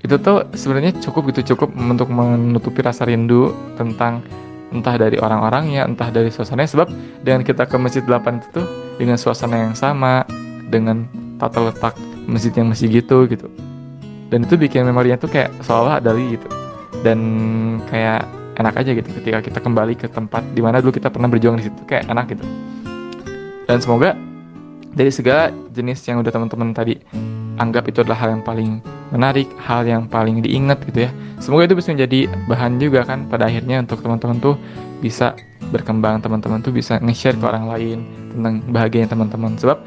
itu tuh sebenarnya cukup gitu cukup untuk menutupi rasa rindu tentang entah dari orang-orangnya entah dari suasananya. Sebab dengan kita ke masjid 8 itu tuh dengan suasana yang sama dengan tata letak masjid yang masih gitu gitu. Dan itu bikin memorinya tuh kayak seolah dari gitu. Dan kayak enak aja gitu ketika kita kembali ke tempat di mana dulu kita pernah berjuang di situ kayak enak gitu dan semoga dari segala jenis yang udah teman-teman tadi anggap itu adalah hal yang paling menarik, hal yang paling diingat gitu ya. Semoga itu bisa menjadi bahan juga kan pada akhirnya untuk teman-teman tuh bisa berkembang, teman-teman tuh bisa nge-share ke orang lain tentang bahagianya teman-teman. Sebab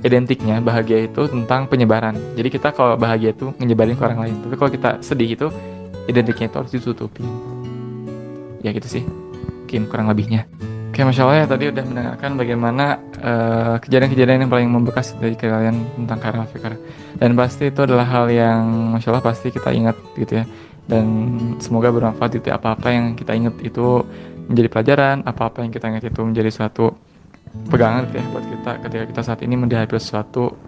identiknya bahagia itu tentang penyebaran. Jadi kita kalau bahagia itu nyebarin ke orang lain. Tapi kalau kita sedih itu identiknya itu harus ditutupi. Ya gitu sih. Mungkin kurang lebihnya. Oke, Masya Allah ya tadi udah mendengarkan bagaimana kejadian kejadian-kejadian yang paling membekas dari kalian tentang Karel Fikar. Dan pasti itu adalah hal yang Masya Allah pasti kita ingat gitu ya. Dan semoga bermanfaat itu apa-apa yang kita ingat itu menjadi pelajaran, apa-apa yang kita ingat itu menjadi suatu pegangan gitu ya buat kita ketika kita saat ini menghadapi sesuatu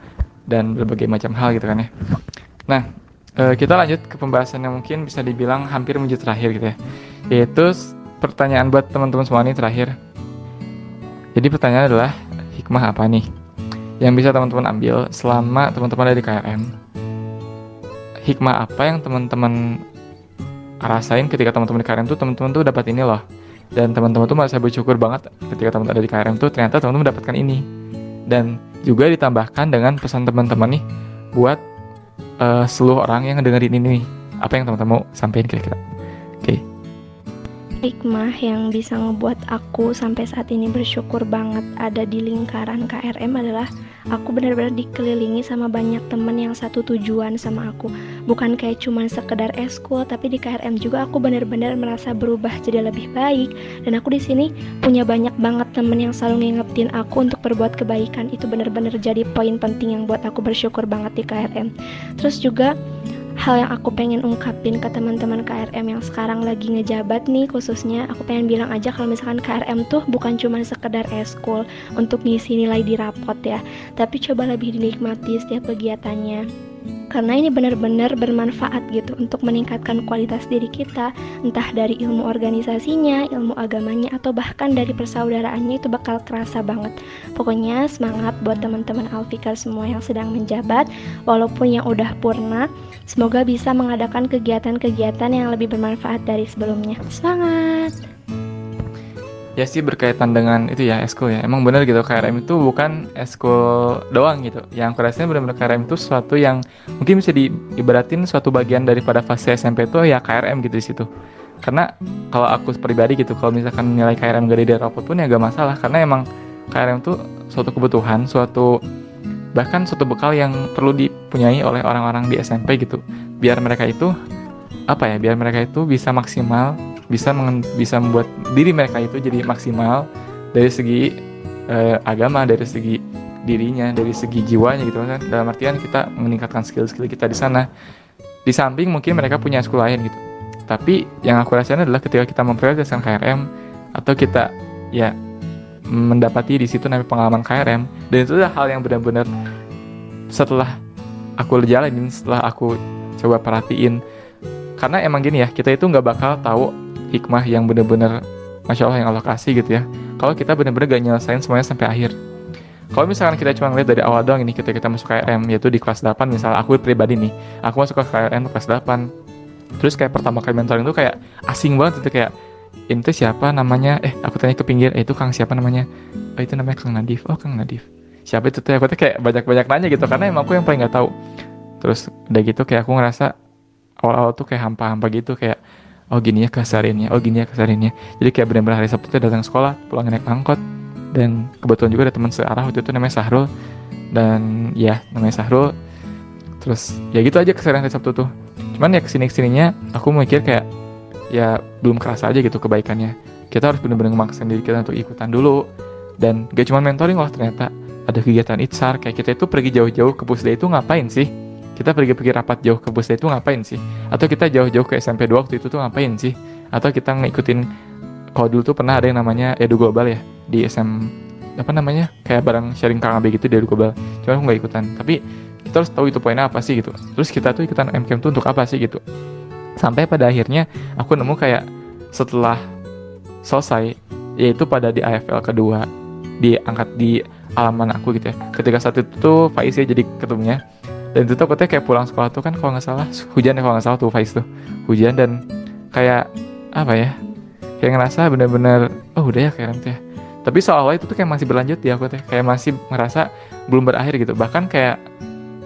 dan berbagai macam hal gitu kan ya. Nah, e, kita lanjut ke pembahasan yang mungkin bisa dibilang hampir menuju terakhir gitu ya. Yaitu pertanyaan buat teman-teman semua ini terakhir jadi pertanyaan adalah hikmah apa nih yang bisa teman-teman ambil selama teman-teman ada di KRM? Hikmah apa yang teman-teman rasain ketika teman-teman di KRM tuh teman-teman tuh dapat ini loh. Dan teman-teman tuh merasa bersyukur banget ketika teman-teman ada di KRM tuh ternyata teman-teman mendapatkan ini. Dan juga ditambahkan dengan pesan teman-teman nih buat uh, seluruh orang yang dengerin ini nih. Apa yang teman-teman mau sampaikan kira-kira?
Hikmah yang bisa ngebuat aku sampai saat ini bersyukur banget ada di lingkaran KRM adalah aku benar-benar dikelilingi sama banyak temen yang satu tujuan sama aku. Bukan kayak cuman sekedar eskul tapi di KRM juga aku benar-benar merasa berubah jadi lebih baik. Dan aku di sini punya banyak banget temen yang selalu ngingetin aku untuk berbuat kebaikan. Itu benar-benar jadi poin penting yang buat aku bersyukur banget di KRM terus juga hal yang aku pengen ungkapin ke teman-teman KRM yang sekarang lagi ngejabat nih khususnya aku pengen bilang aja kalau misalkan KRM tuh bukan cuma sekedar eskul untuk ngisi nilai di rapot ya tapi coba lebih dinikmati setiap kegiatannya. Karena ini benar-benar bermanfaat gitu untuk meningkatkan kualitas diri kita entah dari ilmu organisasinya, ilmu agamanya atau bahkan dari persaudaraannya itu bakal kerasa banget. Pokoknya semangat buat teman-teman Alfikar semua yang sedang menjabat walaupun yang udah purna semoga bisa mengadakan kegiatan-kegiatan yang lebih bermanfaat dari sebelumnya. Semangat!
Ya sih berkaitan dengan itu ya eskul ya. Emang bener gitu KRM itu bukan eskul doang gitu. Yang aku rasain benar-benar KRM itu sesuatu yang mungkin bisa diibaratin suatu bagian daripada fase SMP itu ya KRM gitu di situ. Karena kalau aku pribadi gitu kalau misalkan nilai KRM gak dari rapot pun ya gak masalah. Karena emang KRM itu suatu kebutuhan suatu bahkan suatu bekal yang perlu dipunyai oleh orang-orang di SMP gitu. Biar mereka itu apa ya biar mereka itu bisa maksimal bisa bisa membuat diri mereka itu jadi maksimal dari segi uh, agama dari segi dirinya dari segi jiwanya gitu kan. Dalam artian kita meningkatkan skill-skill kita di sana. Di samping mungkin mereka punya sekolah lain gitu. Tapi yang aku rasain adalah ketika kita memprioritaskan KRM atau kita ya mendapati di situ namanya pengalaman KRM dan itu adalah hal yang benar-benar setelah aku jalanin setelah aku coba perhatiin. Karena emang gini ya kita itu nggak bakal tahu hikmah yang bener-bener masya Allah yang Allah kasih gitu ya. Kalau kita bener-bener gak nyelesain semuanya sampai akhir. Kalau misalkan kita cuma ngeliat dari awal doang ini kita kita masuk KRM yaitu di kelas 8 misalnya aku pribadi nih aku masuk ke KRM kelas 8 terus kayak pertama kali mentoring tuh kayak asing banget itu kayak ini tuh siapa namanya? Eh aku tanya ke pinggir. Eh, itu Kang siapa namanya? Oh itu namanya Kang Nadif. Oh Kang Nadif. Siapa itu tuh? Aku tuh kayak banyak-banyak nanya gitu karena emang aku yang paling nggak tahu. Terus udah gitu kayak aku ngerasa awal-awal tuh kayak hampa-hampa gitu kayak oh gini ya kasarinnya oh gini ya kasarinnya jadi kayak benar-benar hari Sabtu itu datang sekolah pulang naik angkot. Dan kebetulan juga ada teman searah waktu itu namanya Sahrul. Dan ya namanya Sahrul. Terus ya gitu aja keseharian hari Sabtu tuh. Cuman ya ke sini ke sininya aku mikir kayak ya belum kerasa aja gitu kebaikannya. Kita harus benar-benar memaksa diri kita untuk ikutan dulu. Dan gak cuma mentoring loh ternyata ada kegiatan itsar kayak kita itu pergi jauh-jauh ke pusda itu ngapain sih? Kita pergi-pergi rapat jauh ke pusda itu ngapain sih? Atau kita jauh-jauh ke SMP 2 waktu itu tuh ngapain sih? Atau kita ngikutin kalau dulu tuh pernah ada yang namanya Edu Global ya di SM apa namanya? Kayak barang sharing KKB gitu di Edu Global cuma aku nggak ikutan. Tapi kita harus tahu itu poinnya apa sih gitu. Terus kita tuh ikutan MKM tuh untuk apa sih gitu sampai pada akhirnya aku nemu kayak setelah selesai yaitu pada di AFL kedua diangkat di alaman aku gitu ya. Ketika saat itu tuh Faiz ya jadi ketumnya dan itu tuh aku kayak pulang sekolah tuh kan kalau nggak salah hujan ya kalau nggak salah tuh Faiz tuh. Hujan dan kayak apa ya kayak ngerasa bener-bener oh udah ya kayak gitu ya. Tapi soalnya itu tuh kayak masih berlanjut ya aku tuh kayak masih ngerasa belum berakhir gitu. Bahkan kayak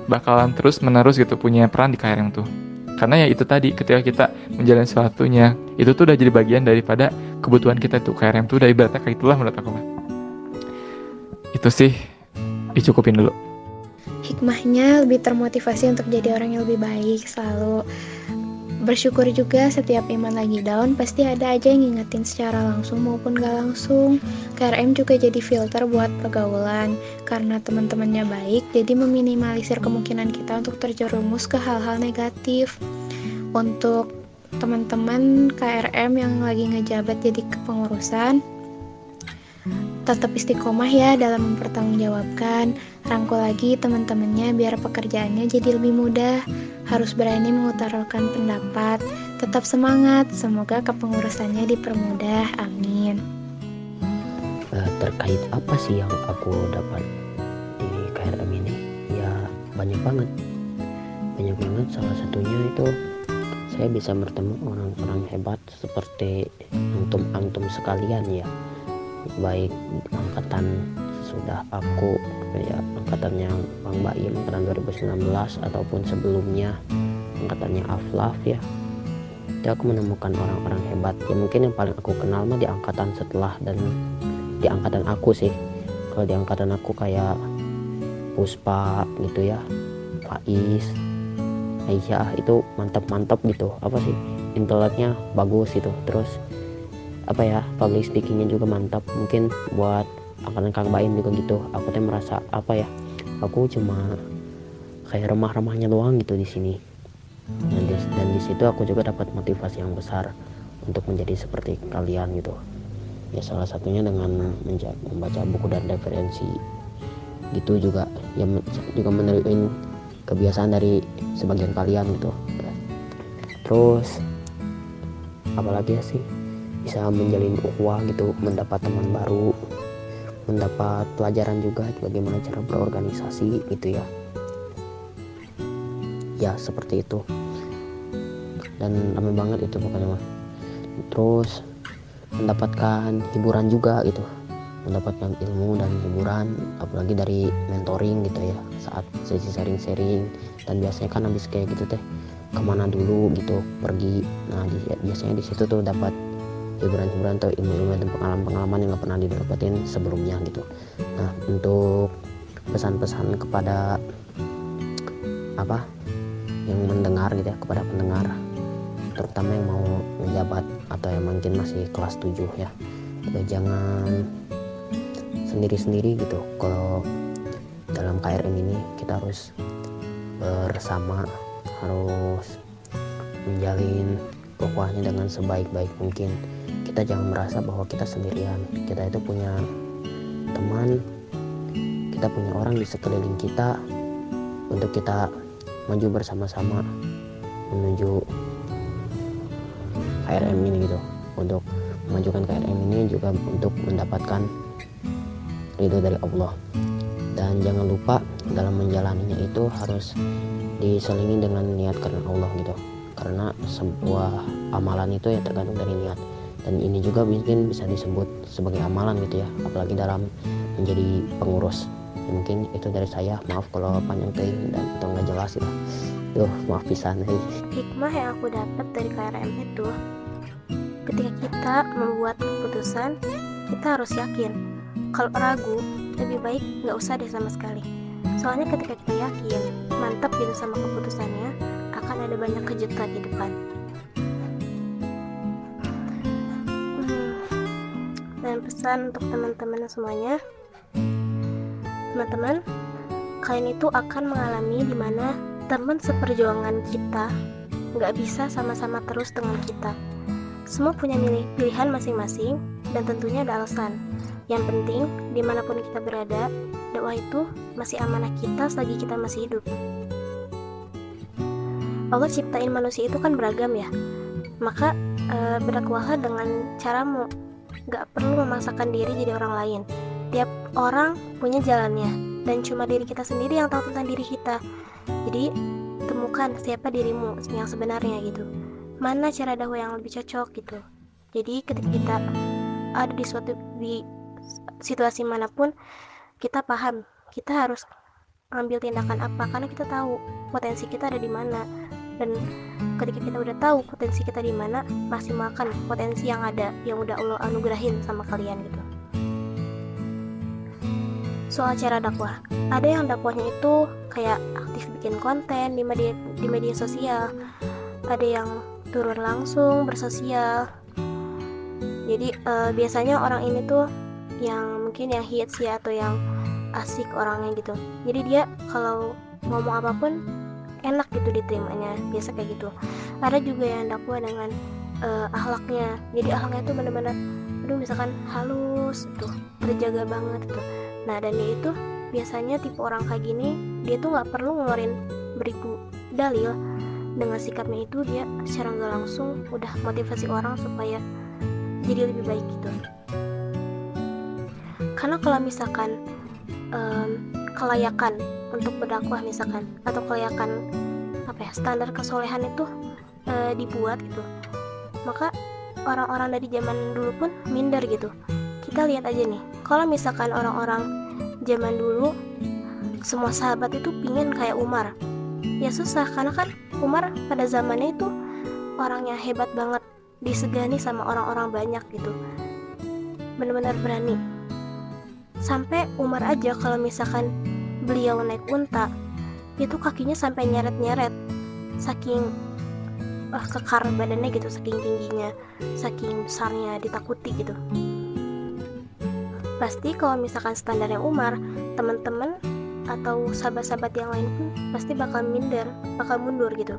bakalan terus menerus gitu punya peran di KRM tuh karena ya itu tadi ketika kita menjalani sesuatunya itu tuh udah jadi bagian daripada kebutuhan kita tuh. KRM tuh udah ibaratnya kayak itulah menurut aku mah itu sih dicukupin dulu.
Hikmahnya lebih termotivasi untuk jadi orang yang lebih baik selalu bersyukur juga setiap iman lagi down pasti ada aja yang ngingetin secara langsung maupun gak langsung. KRM juga jadi filter buat pergaulan. Karena teman-temannya baik jadi meminimalisir kemungkinan kita untuk terjerumus ke hal-hal negatif. Untuk teman-teman KRM yang lagi ngejabat jadi kepengurusan tetap istiqomah ya dalam mempertanggungjawabkan rangkul lagi teman-temannya biar pekerjaannya jadi lebih mudah. Harus berani mengutarakan pendapat. Tetap semangat. Semoga kepengurusannya dipermudah. Amin.
Uh, terkait apa sih yang aku dapat di KRM ini? Ya banyak banget. Banyak banget. Salah satunya itu saya bisa bertemu orang-orang hebat seperti antum-antum sekalian ya. Baik angkatan sudah aku ya angkatannya Bang Baim angkatan 2019 ataupun sebelumnya angkatannya Aflaf ya. Itu aku menemukan orang-orang hebat. Ya mungkin yang paling aku kenal mah di angkatan setelah dan di angkatan aku sih. Kalau di angkatan aku kayak Puspa gitu ya Faiz Aisyah itu mantap-mantap gitu. Apa sih? Inteleknya bagus gitu. Terus apa ya public speakingnya juga mantap. Mungkin buat angkatan kang Baim juga gitu. Aku tuh merasa apa ya aku cuma kayak remah-remahnya doang gitu di sini. Dan di, dan situ aku juga dapat motivasi yang besar untuk menjadi seperti kalian gitu. Ya salah satunya dengan membaca buku dan referensi gitu juga. Ya juga meneruin kebiasaan dari sebagian kalian gitu. Terus apalagi ya sih bisa menjalin ukhuwah gitu mendapat teman baru mendapat pelajaran juga bagaimana cara berorganisasi gitu ya. Ya seperti itu. Dan ramai banget itu pokoknya mah. Terus mendapatkan hiburan juga gitu. Mendapatkan ilmu dan hiburan apalagi dari mentoring gitu ya. Saat sesi sharing-sharing dan biasanya kan habis kayak gitu teh ke mana dulu gitu pergi. Nah biasanya di situ tuh dapat hiburan-hiburan atau ilmu-ilmu dan pengalaman-pengalaman yang gak pernah didapetin sebelumnya gitu. Nah untuk pesan-pesan kepada apa? Yang mendengar gitu ya kepada pendengar terutama yang mau menjabat atau yang mungkin masih kelas 7 ya. Ya jangan sendiri-sendiri gitu. Kalau dalam KRM ini kita harus bersama harus menjalin pokoknya dengan sebaik-baik mungkin kita jangan merasa bahwa kita sendirian. Kita itu punya teman. Kita punya orang di sekeliling kita untuk kita maju bersama-sama menuju KRM ini gitu. Untuk memajukan KRM ini juga untuk mendapatkan ridho dari Allah. Dan jangan lupa dalam menjalaninya itu harus diselingi dengan niat karena Allah gitu. Karena sebuah amalan itu ya tergantung dari niat dan ini juga mungkin bisa disebut sebagai amalan gitu ya apalagi dalam menjadi pengurus. Ya, mungkin itu dari saya. Maaf kalau panjang ting dan atau nggak jelas ya. Tuh maaf pisan hey.
hikmah yang aku dapat dari KRM itu ketika kita membuat keputusan kita harus yakin. Kalau ragu lebih baik nggak usah deh sama sekali. Soalnya ketika kita yakin mantap gitu sama keputusannya akan ada banyak kejutan di depan dan pesan untuk teman-teman semuanya. Teman-teman kalian itu akan mengalami di mana teman seperjuangan kita nggak bisa sama-sama terus dengan kita. Semua punya pilihan masing-masing dan tentunya ada alasan. Yang penting di mana pun kita berada dakwah itu masih amanah kita selagi kita masih hidup. Allah ciptain manusia itu kan beragam ya. Maka e, berdakwahlah dengan caramu gak perlu memaksakan diri jadi orang lain. Tiap orang punya jalannya dan cuma diri kita sendiri yang tahu tentang diri kita. Jadi temukan siapa dirimu yang sebenarnya gitu. Mana cara dakwah yang lebih cocok gitu. Jadi ketika kita ada di suatu di situasi mana pun kita paham. Kita harus ambil tindakan apa karena kita tahu potensi kita ada di mana dan ketika kita udah tahu potensi kita di mana maksimalkan potensi yang ada yang udah Allah anugerahin sama kalian gitu. Soal cara dakwah. Ada yang dakwahnya itu kayak aktif bikin konten di media di media sosial. Ada yang turun langsung bersosial. Jadi uh, biasanya orang ini tuh yang mungkin yang hits ya atau yang asik orangnya gitu. Jadi dia kalau ngomong apa pun enak gitu diterimanya biasa kayak gitu. Ada juga yang dakwah dengan uh, ahlaknya. Jadi ahlaknya itu benar-benar aduh misalkan halus tuh terjaga banget tuh nah dan dia itu biasanya tipe orang kayak gini dia tuh nggak perlu ngeluarin beribu dalil. Dengan sikapnya itu dia secara nggak langsung udah motivasi orang supaya jadi lebih baik gitu. Karena kalau misalkan um, kelayakan untuk berdakwah misalkan. Atau kelayakan apa ya standar kesolehan itu e, dibuat gitu. Maka orang-orang dari zaman dulu pun minder gitu. Kita lihat aja nih kalau misalkan orang-orang zaman dulu semua sahabat itu pingin kayak Umar ya susah. Karena kan Umar pada zamannya itu orangnya hebat banget disegani sama orang-orang banyak gitu. Benar-benar berani sampai Umar aja kalau misalkan beliau naik unta itu kakinya sampai nyeret-nyeret saking uh, kekar badannya gitu saking tingginya saking besarnya ditakuti gitu. Pasti kalau misalkan standarnya Umar teman-teman atau sahabat-sahabat yang lain pun pasti bakal minder bakal mundur gitu.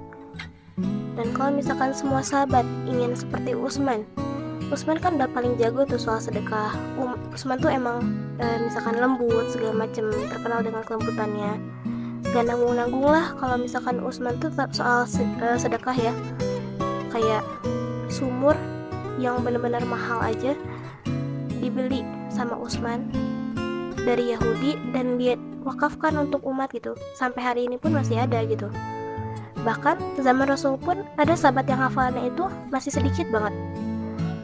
Dan kalau misalkan semua sahabat ingin seperti Usman Usman kan udah paling jago tuh soal sedekah. Um, Usman tuh emang e, misalkan lembut segala macem terkenal dengan kelembutannya. Gak nanggung-nanggung lah kalau misalkan Usman tuh soal e, sedekah ya. Kayak sumur yang bener-bener mahal aja dibeli sama Usman dari Yahudi dan dia wakafkan untuk umat gitu. Sampai hari ini pun masih ada gitu. Bahkan zaman Rasul pun ada sahabat yang hafalannya itu masih sedikit banget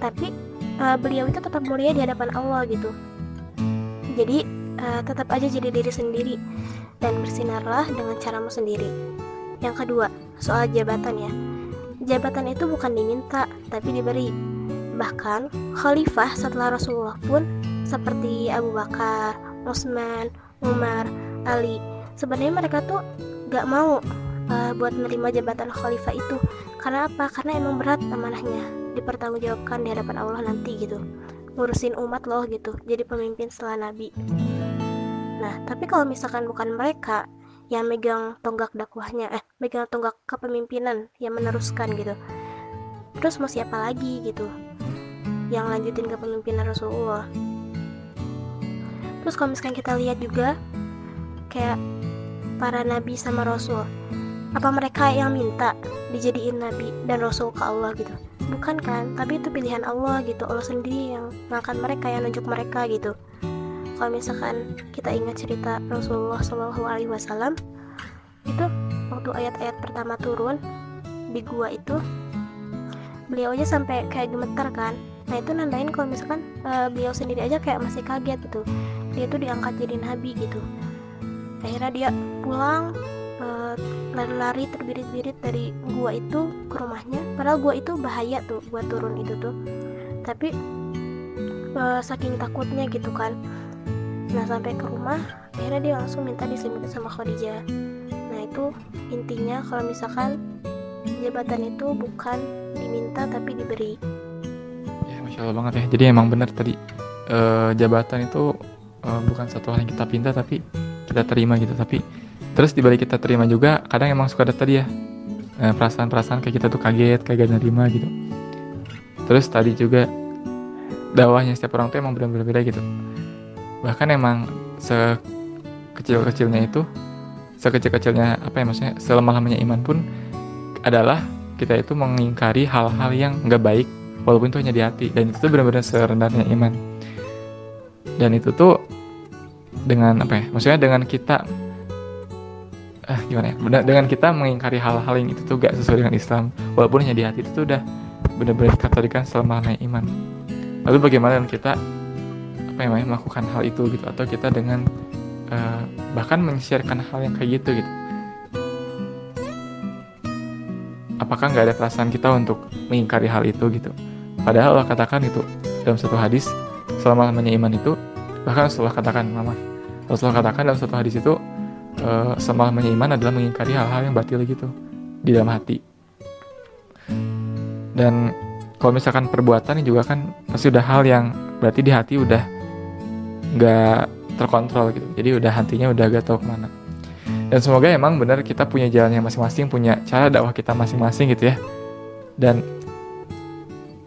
tapi uh, beliau itu tetap mulia di hadapan Allah gitu. Jadi uh, tetap aja jadi diri sendiri dan bersinarlah dengan caramu sendiri. Yang kedua soal jabatan ya. Jabatan itu bukan diminta tapi diberi. Bahkan khalifah setelah Rasulullah pun seperti Abu Bakar, Utsman, Umar, Ali sebenarnya mereka tuh gak mau uh, buat menerima jabatan khalifah itu. Karena apa? karena emang berat amanahnya dipertanggungjawabkan di hadapan Allah nanti gitu. Ngurusin umat loh gitu jadi pemimpin setelah nabi. Nah tapi kalau misalkan bukan mereka yang megang tonggak dakwahnya eh megang tonggak kepemimpinan yang meneruskan gitu. Terus mau siapa lagi gitu yang lanjutin kepemimpinan Rasulullah? Terus kalau misalkan kita lihat juga kayak para nabi sama rasul apa mereka yang minta dijadiin nabi dan rasul ke Allah gitu bukan kan? Tapi itu pilihan Allah gitu. Allah sendiri yang ngangkat mereka yang nunjuk mereka gitu. Kalau misalkan kita ingat cerita Rasulullah Shallallahu Alaihi Wasallam itu waktu ayat-ayat pertama turun di gua itu beliau aja sampai kayak gemetar kan. Nah itu nandain kalau misalkan uh, beliau sendiri aja kayak masih kaget gitu. Dia tuh diangkat jadi nabi gitu. Akhirnya dia pulang lari-lari terbirit-birit dari gua itu ke rumahnya. Padahal gua itu bahaya tuh buat turun itu tuh. Tapi uh, saking takutnya gitu kan. Nah sampai ke rumah akhirnya dia langsung minta diselimutin sama Khadijah. Nah itu intinya kalau misalkan jabatan itu bukan diminta tapi diberi.
Ya masya Allah banget ya. Jadi emang benar tadi uh, jabatan itu uh, bukan satu hal yang kita pinta tapi kita terima gitu. Tapi terus dibalik kita terima juga kadang emang suka ada tadi ya perasaan-perasaan kayak kita tuh kaget kayak gak nerima gitu. Terus tadi juga dakwahnya setiap orang tuh emang benar-benar beda gitu. Bahkan emang sekecil-kecilnya itu sekecil-kecilnya apa ya maksudnya selemah-lamanya iman pun adalah kita itu mengingkari hal-hal yang nggak baik walaupun itu hanya di hati. Dan itu tuh benar-benar serendahnya iman. Dan itu tuh dengan apa ya maksudnya dengan kita ah gimana ya? Dengan kita mengingkari hal-hal yang itu tuh gak sesuai dengan Islam. Walaupun hanya di hati itu tuh udah benar-benar dikategorikan selemah iman. Lalu bagaimana dengan kita apa namanya melakukan hal itu gitu? Atau kita dengan uh, bahkan men-sharekan hal yang kayak gitu gitu. Apakah nggak ada perasaan kita untuk mengingkari hal itu gitu? Padahal Allah katakan itu dalam satu hadis selama lamanya iman itu bahkan Rasulullah katakan mama Rasulullah katakan dalam satu hadis itu uh, selama lamanya iman adalah mengingkari hal-hal yang batil gitu di dalam hati. Dan kalau misalkan perbuatan juga kan pasti udah hal yang berarti di hati udah nggak terkontrol gitu. Jadi udah hatinya udah gak tahu ke mana. Dan semoga emang benar kita punya jalannya masing-masing punya cara dakwah kita masing-masing gitu ya. Dan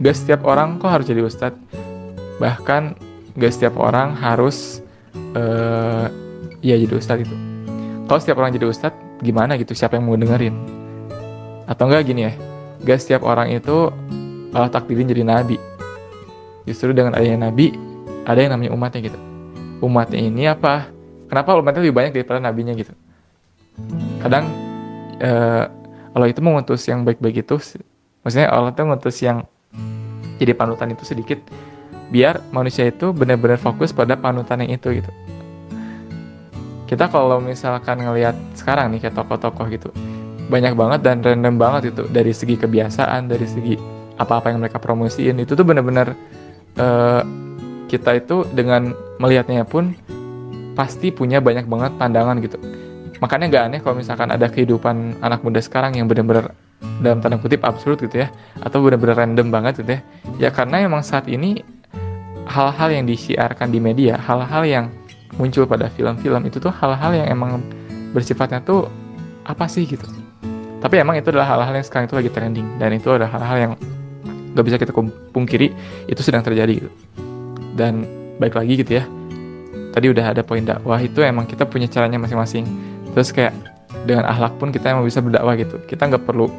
gak setiap orang kok harus jadi ustadz bahkan gak setiap orang harus uh, ya jadi ustadz itu kalau setiap orang jadi ustadz gimana gitu? Siapa yang mau dengerin? Atau enggak gini ya gak setiap orang itu Allah takdirin jadi nabi. Justru dengan adanya nabi ada yang namanya umatnya gitu. Umatnya ini apa? Kenapa umatnya lebih banyak daripada nabinya gitu? Kadang uh, Allah itu mengutus yang baik-baik itu maksudnya Allah itu mengutus yang jadi panutan itu sedikit biar manusia itu benar-benar fokus pada panutan yang itu gitu kita kalau misalkan ngelihat sekarang nih kayak tokoh-tokoh gitu banyak banget dan random banget itu dari segi kebiasaan dari segi apa-apa yang mereka promosiin itu tuh benar-benar uh, kita itu dengan melihatnya pun pasti punya banyak banget pandangan gitu. Makanya nggak aneh kalau misalkan ada kehidupan anak muda sekarang yang benar-benar dalam tanda kutip absurd gitu ya atau benar-benar random banget gitu ya. Ya karena emang saat ini hal-hal yang disiarkan di media hal-hal yang muncul pada film-film itu tuh hal-hal yang emang bersifatnya tuh apa sih gitu. Tapi emang itu adalah hal-hal yang sekarang itu lagi trending dan itu adalah hal-hal yang nggak bisa kita pungkiri itu sedang terjadi gitu. dan baik lagi gitu ya tadi udah ada poin dakwah itu emang kita punya caranya masing-masing. Terus kayak dengan akhlak pun kita emang bisa berdakwah gitu. Kita nggak perlu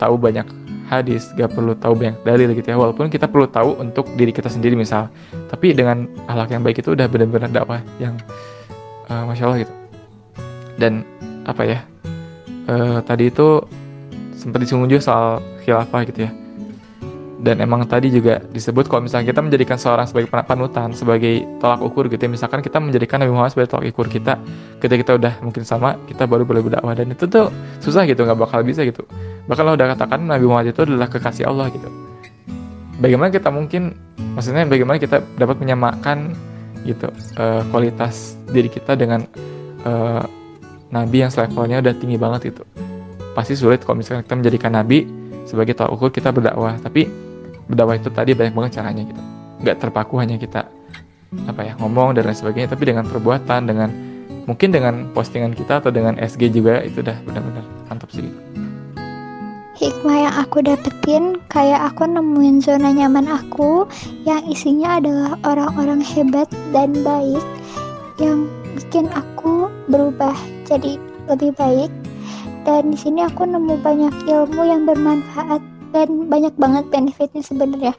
tahu banyak hadis nggak perlu tahu banyak dalil gitu ya. Walaupun kita perlu tahu untuk diri kita sendiri misal. Tapi dengan akhlak yang baik itu udah benar-benar dakwah yang uh, masya allah gitu. Dan apa ya uh, tadi itu sempat disinggung juga soal khilafah gitu ya dan emang tadi juga disebut kalau misalnya kita menjadikan seorang sebagai panutan sebagai tolak ukur gitu ya. Misalkan kita menjadikan Nabi Muhammad sebagai tolak ukur kita ketika kita udah mungkin sama kita baru boleh berdakwah. Dan itu tuh susah gitu nggak bakal bisa gitu. Bahkan lo udah katakan Nabi Muhammad itu adalah kekasih Allah gitu. Bagaimana kita mungkin maksudnya bagaimana kita dapat menyamakan gitu uh, kualitas diri kita dengan uh, Nabi yang levelnya udah tinggi banget itu pasti sulit kalau misalnya kita menjadikan Nabi sebagai tolak ukur kita berdakwah. Tapi berdakwah itu tadi banyak banget caranya gitu nggak terpaku hanya kita apa ya ngomong dan lain sebagainya tapi dengan perbuatan dengan mungkin dengan postingan kita atau dengan SG juga itu udah benar-benar mantap sih gitu.
Hikmah yang aku dapetin kayak aku nemuin zona nyaman aku yang isinya adalah orang-orang hebat dan baik yang bikin aku berubah jadi lebih baik dan di sini aku nemu banyak ilmu yang bermanfaat dan banyak banget benefitnya sebenarnya.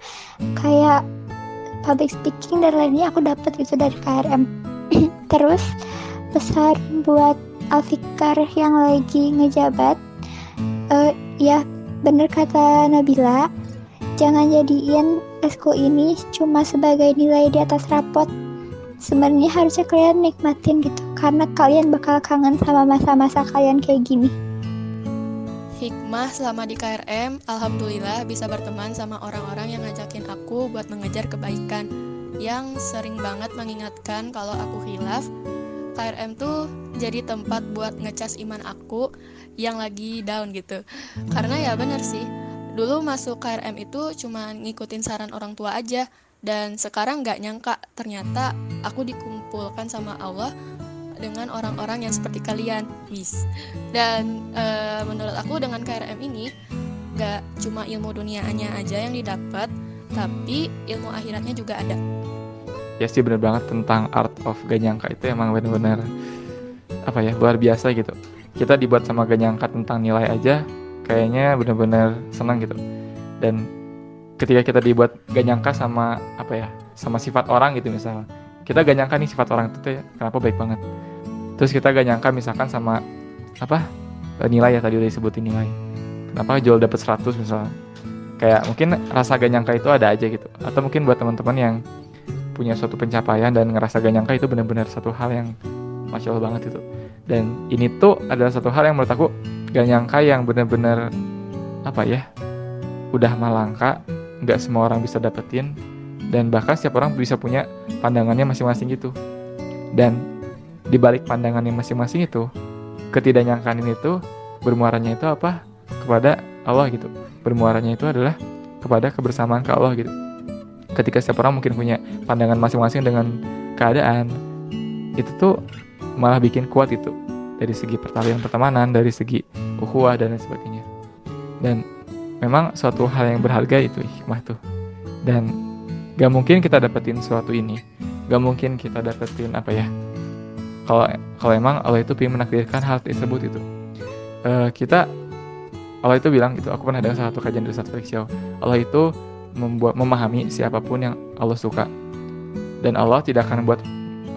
Kayak public speaking dan lainnya aku dapat itu dari KRM [CLEARS THROAT] terus besar buat Alfikar yang lagi ngejabat uh, ya bener kata Nabila jangan jadiin esko ini cuma sebagai nilai di atas rapot. Sebenarnya harusnya kalian nikmatin gitu karena kalian bakal kangen sama masa-masa kalian kayak gini
hikmah selama di KRM, alhamdulillah bisa berteman sama orang-orang yang ngajakin aku buat mengejar kebaikan, yang sering banget mengingatkan kalau aku hilaf. KRM tuh jadi tempat buat ngecas iman aku yang lagi down gitu. Karena ya bener sih, dulu masuk KRM itu cuma ngikutin saran orang tua aja, dan sekarang nggak nyangka ternyata aku dikumpulkan sama Allah dengan orang-orang yang seperti kalian, Miss. Dan e, menurut aku dengan KRM ini nggak cuma ilmu dunianya aja yang didapat, tapi ilmu akhiratnya juga ada.
Ya sih bener banget tentang art of gak nyangka itu emang bener-bener apa ya luar biasa gitu. Kita dibuat sama gak nyangka tentang nilai aja, kayaknya bener-bener senang gitu. Dan ketika kita dibuat gak nyangka sama apa ya sama sifat orang gitu misalnya kita gak nyangka nih sifat orang itu tuh ya, kenapa baik banget terus kita gak nyangka misalkan sama apa nilai ya tadi udah disebutin nilai. Kenapa jual dapat 100 misalnya? Kayak mungkin rasa gak nyangka itu ada aja gitu. Atau mungkin buat teman-teman yang punya suatu pencapaian dan ngerasa gak nyangka itu benar-benar satu hal yang masya allah banget itu. Dan ini tuh adalah satu hal yang menurut aku gak nyangka yang benar-benar apa ya udah malangka nggak semua orang bisa dapetin dan bahkan setiap orang bisa punya pandangannya masing-masing gitu. Dan di balik pandangannya masing-masing itu ketidaknyangkaan ini tuh bermuaranya itu apa? Kepada Allah gitu. Bermuaranya itu adalah kepada kebersamaan ke Allah gitu. Ketika setiap orang mungkin punya pandangan masing-masing dengan keadaan itu tuh malah bikin kuat itu dari segi pertalian pertemanan dari segi ukhuwah dan lain sebagainya. Dan memang suatu hal yang berharga itu hikmah tuh. Dan gak mungkin kita dapetin suatu ini. Gak mungkin kita dapetin apa ya kalau kalau emang Allah itu ingin menakdirkan hal tersebut itu. Uh, kita Allah itu bilang gitu aku pernah dengar satu kajian dari satu Show Allah itu membuat memahami siapa pun yang Allah suka. Dan Allah tidak akan buat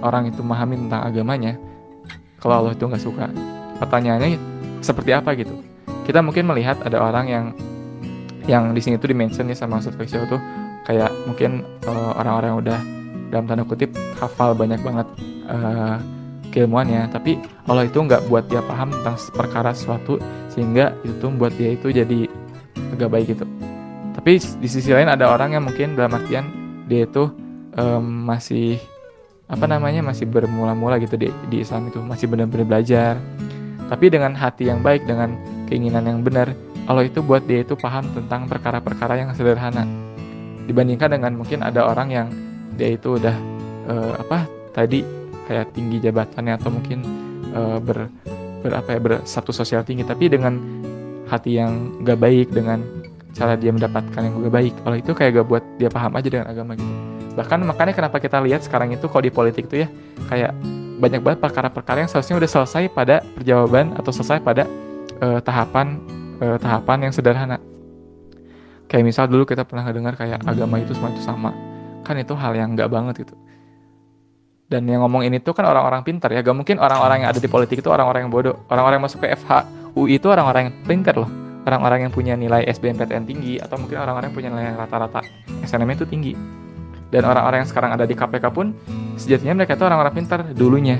orang itu memahami tentang agamanya kalau Allah itu nggak suka. Pertanyaannya seperti apa gitu? Kita mungkin melihat ada orang yang yang di sini tuh dimention ya sama Ustadz Faisal tuh kayak mungkin uh, orang-orang yang udah dalam tanda kutip hafal banyak banget uh, keilmuannya. Tapi Allah itu nggak buat dia paham tentang perkara sesuatu sehingga itu tuh membuat dia itu jadi agak baik gitu. Tapi di sisi lain ada orang yang mungkin dalam artian dia itu um, masih apa namanya masih bermula-mula gitu di, di Islam itu masih benar-benar belajar. Tapi dengan hati yang baik dengan keinginan yang benar Allah itu buat dia itu paham tentang perkara-perkara yang sederhana. Dibandingkan dengan mungkin ada orang yang dia itu udah uh, apa tadi kayak tinggi jabatannya atau mungkin uh, ber berapa ya bersatu sosial tinggi tapi dengan hati yang gak baik dengan cara dia mendapatkan yang gak baik Allah itu kayak gak buat dia paham aja dengan agama gitu bahkan makanya kenapa kita lihat sekarang itu kalau di politik itu ya kayak banyak banget perkara-perkara yang seharusnya udah selesai pada perjawaban atau selesai pada uh, tahapan uh, tahapan yang sederhana. Kayak misal dulu kita pernah dengar kayak agama itu semua itu sama. Kan itu hal yang nggak banget gitu. Dan yang ngomong ini tuh kan orang-orang pintar ya. Gak mungkin orang-orang yang ada di politik itu orang-orang yang bodoh. Orang-orang yang masuk ke FH, UI itu orang-orang yang pintar loh. Orang-orang yang punya nilai SBMPTN tinggi atau mungkin orang-orang yang punya nilai rata-rata SNM itu tinggi. Dan orang-orang yang sekarang ada di KPK pun sejatinya mereka itu orang-orang pintar dulunya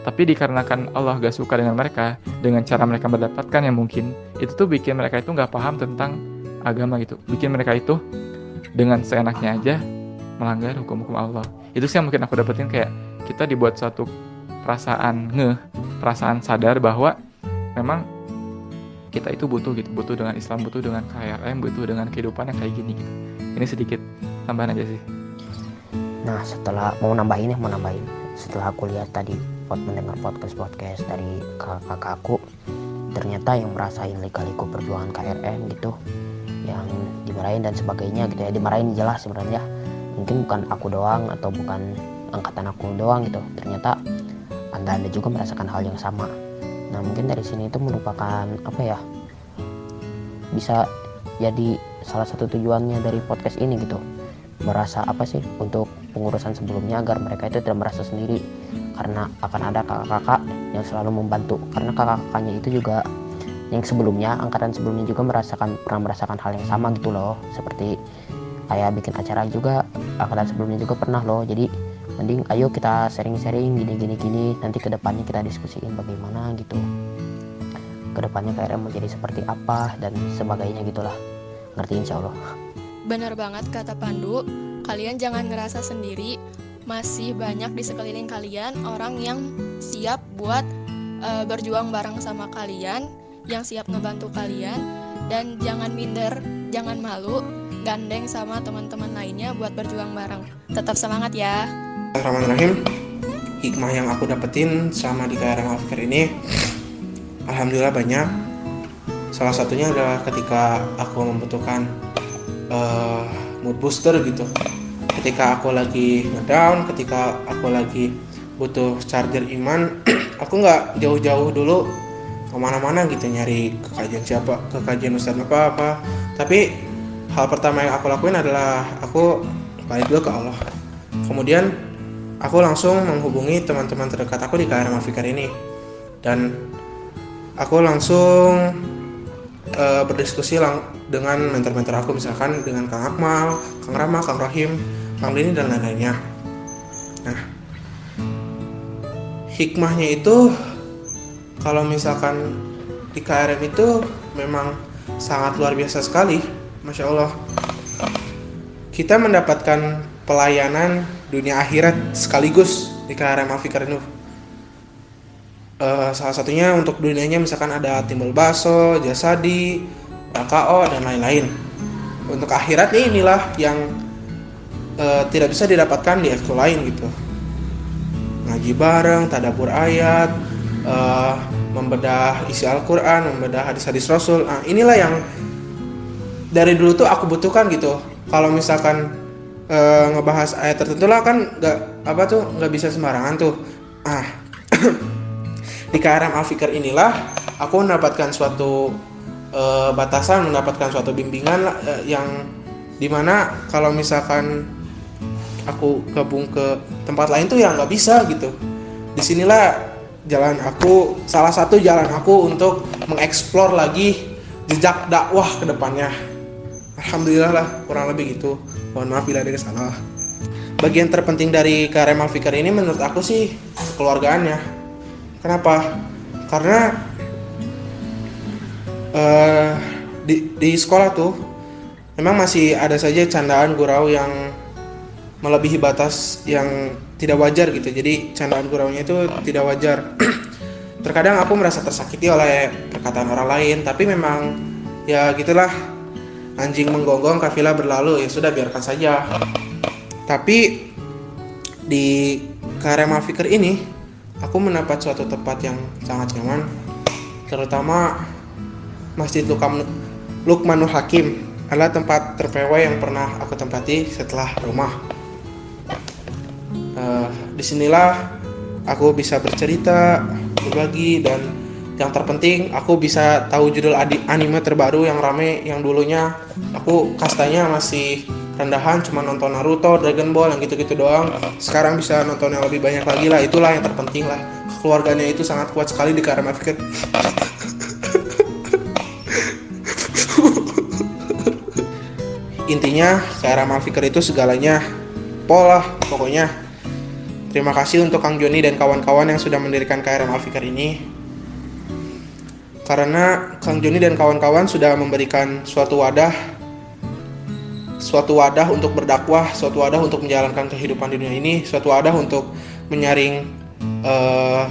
tapi dikarenakan Allah gak suka dengan mereka dengan cara mereka mendapatkan yang mungkin itu tuh bikin mereka itu nggak paham tentang agama gitu bikin mereka itu dengan seenaknya aja melanggar hukum-hukum Allah itu sih yang mungkin aku dapetin kayak kita dibuat suatu perasaan ngeh perasaan sadar bahwa memang kita itu butuh gitu butuh dengan Islam butuh dengan KRM butuh dengan kehidupan yang kayak gini gitu. Ini sedikit tambahan aja sih.
Nah setelah mau nambahin ya mau nambahin. Setelah aku lihat tadi sempat mendengar podcast-podcast dari kakak-kakakku ternyata yang merasain lika-liku perjuangan KRM gitu yang dimarahin dan sebagainya gitu ya dimarahin jelas sebenarnya mungkin bukan aku doang atau bukan angkatan aku doang gitu. Ternyata anda anda juga merasakan hal yang sama. Nah mungkin dari sini itu merupakan apa ya bisa jadi salah satu tujuannya dari podcast ini gitu. Merasa apa sih untuk pengurusan sebelumnya agar mereka itu tidak merasa sendiri. Karena akan ada kakak-kakak yang selalu membantu. Karena kakak-kakaknya itu juga yang sebelumnya angkatan sebelumnya juga merasakan pernah merasakan hal yang sama gitu loh. Seperti kayak bikin acara juga angkatan sebelumnya juga pernah loh. Jadi mending ayo kita sharing-sharing gini gini gini. Nanti ke depannya kita diskusiin bagaimana gitu. Ke depannya KRM menjadi seperti apa dan sebagainya gitulah. Ngerti insya Allah.
Benar banget kata Pandu. Kalian jangan ngerasa sendiri. Masih banyak di sekeliling kalian orang yang siap buat uh, berjuang bareng sama kalian, yang siap ngebantu kalian. Dan jangan minder, jangan malu gandeng sama teman-teman lainnya buat berjuang bareng. Tetap semangat ya.
Bismillahirrahmanirrahim. Hikmah yang aku dapetin sama di KRM Alfikir ini, alhamdulillah banyak. Salah satunya adalah ketika aku membutuhkan uh, mood booster gitu. Ketika aku lagi ngedown, ketika aku lagi butuh charger iman, [CLEARS THROAT] aku nggak jauh-jauh dulu ke mana-mana gitu nyari kekajian siapa, kekajian ustadz apa apa. Tapi hal pertama yang aku lakuin adalah aku balik dulu ke Allah. Kemudian aku langsung menghubungi teman-teman terdekat aku di KRM Afikar ini dan aku langsung uh, berdiskusi lang dengan mentor-mentor aku misalkan dengan Kang Akmal, Kang Rama, Kang Rahim, Kang Dini dan lain-lainnya. Nah, hikmahnya itu kalau misalkan di KRM itu memang sangat luar biasa sekali, masya Allah. Kita mendapatkan pelayanan dunia akhirat sekaligus di KRM Afikar Uh, eh, salah satunya untuk dunianya misalkan ada timbul baso, jasadi, rakao dan lain-lain. Untuk akhiratnya inilah yang uh, tidak bisa didapatkan di ekskul lain gitu. Ngaji bareng, tadabur ayat, uh, membedah isi Al-Quran, membedah hadis-hadis Rasul. Nah, inilah yang dari dulu tuh aku butuhkan gitu. Kalau misalkan uh, ngebahas ayat tertentu lah kan nggak apa tuh nggak bisa sembarangan tuh. Ah [CLEARS THROAT] di KRM Alfikir inilah aku mendapatkan suatu uh, batasan mendapatkan suatu bimbingan uh, yang di mana kalau misalkan aku gabung ke tempat lain tuh ya nggak bisa gitu. Di sinilah jalan aku salah satu jalan aku untuk mengeksplor lagi jejak dakwah ke depannya alhamdulillah lah kurang lebih gitu. Mohon maaf bila ada salah. Bagian terpenting dari Karema Fikar ini menurut aku sih keluargaannya kenapa? Karena uh, di, di sekolah tuh memang masih ada saja candaan gurau yang melebihi batas yang tidak wajar gitu. Jadi candaan guraunya itu tidak wajar. [CLEARS THROAT] Terkadang aku merasa tersakiti oleh perkataan orang lain tapi memang ya gitulah anjing menggonggong kafilah berlalu. Ya sudah biarkan saja. Tapi di Karema Fikir ini aku mendapat suatu tempat yang sangat nyaman. Terutama Masjid Lukman, Lukmanul Hakim adalah tempat terpewah yang pernah aku tempati setelah rumah. Uh, di sinilah aku bisa bercerita berbagi dan yang terpenting aku bisa tahu judul anime terbaru yang rame yang dulunya. Aku kastanya masih rendahan cuma nonton Naruto, Dragon Ball yang gitu-gitu doang. Sekarang bisa nonton yang lebih banyak lagi lah itulah yang terpenting lah. Keluarganya itu sangat kuat sekali di Karama Fikir. Intinya Karama Fikir itu segalanya. Pola pokoknya. Terima kasih untuk Kang Joni dan kawan-kawan yang sudah mendirikan KRM Alfikar ini karena Kang Joni dan kawan-kawan sudah memberikan suatu wadah suatu wadah untuk berdakwah, suatu wadah untuk menjalankan kehidupan di dunia ini, suatu wadah untuk menyaring uh,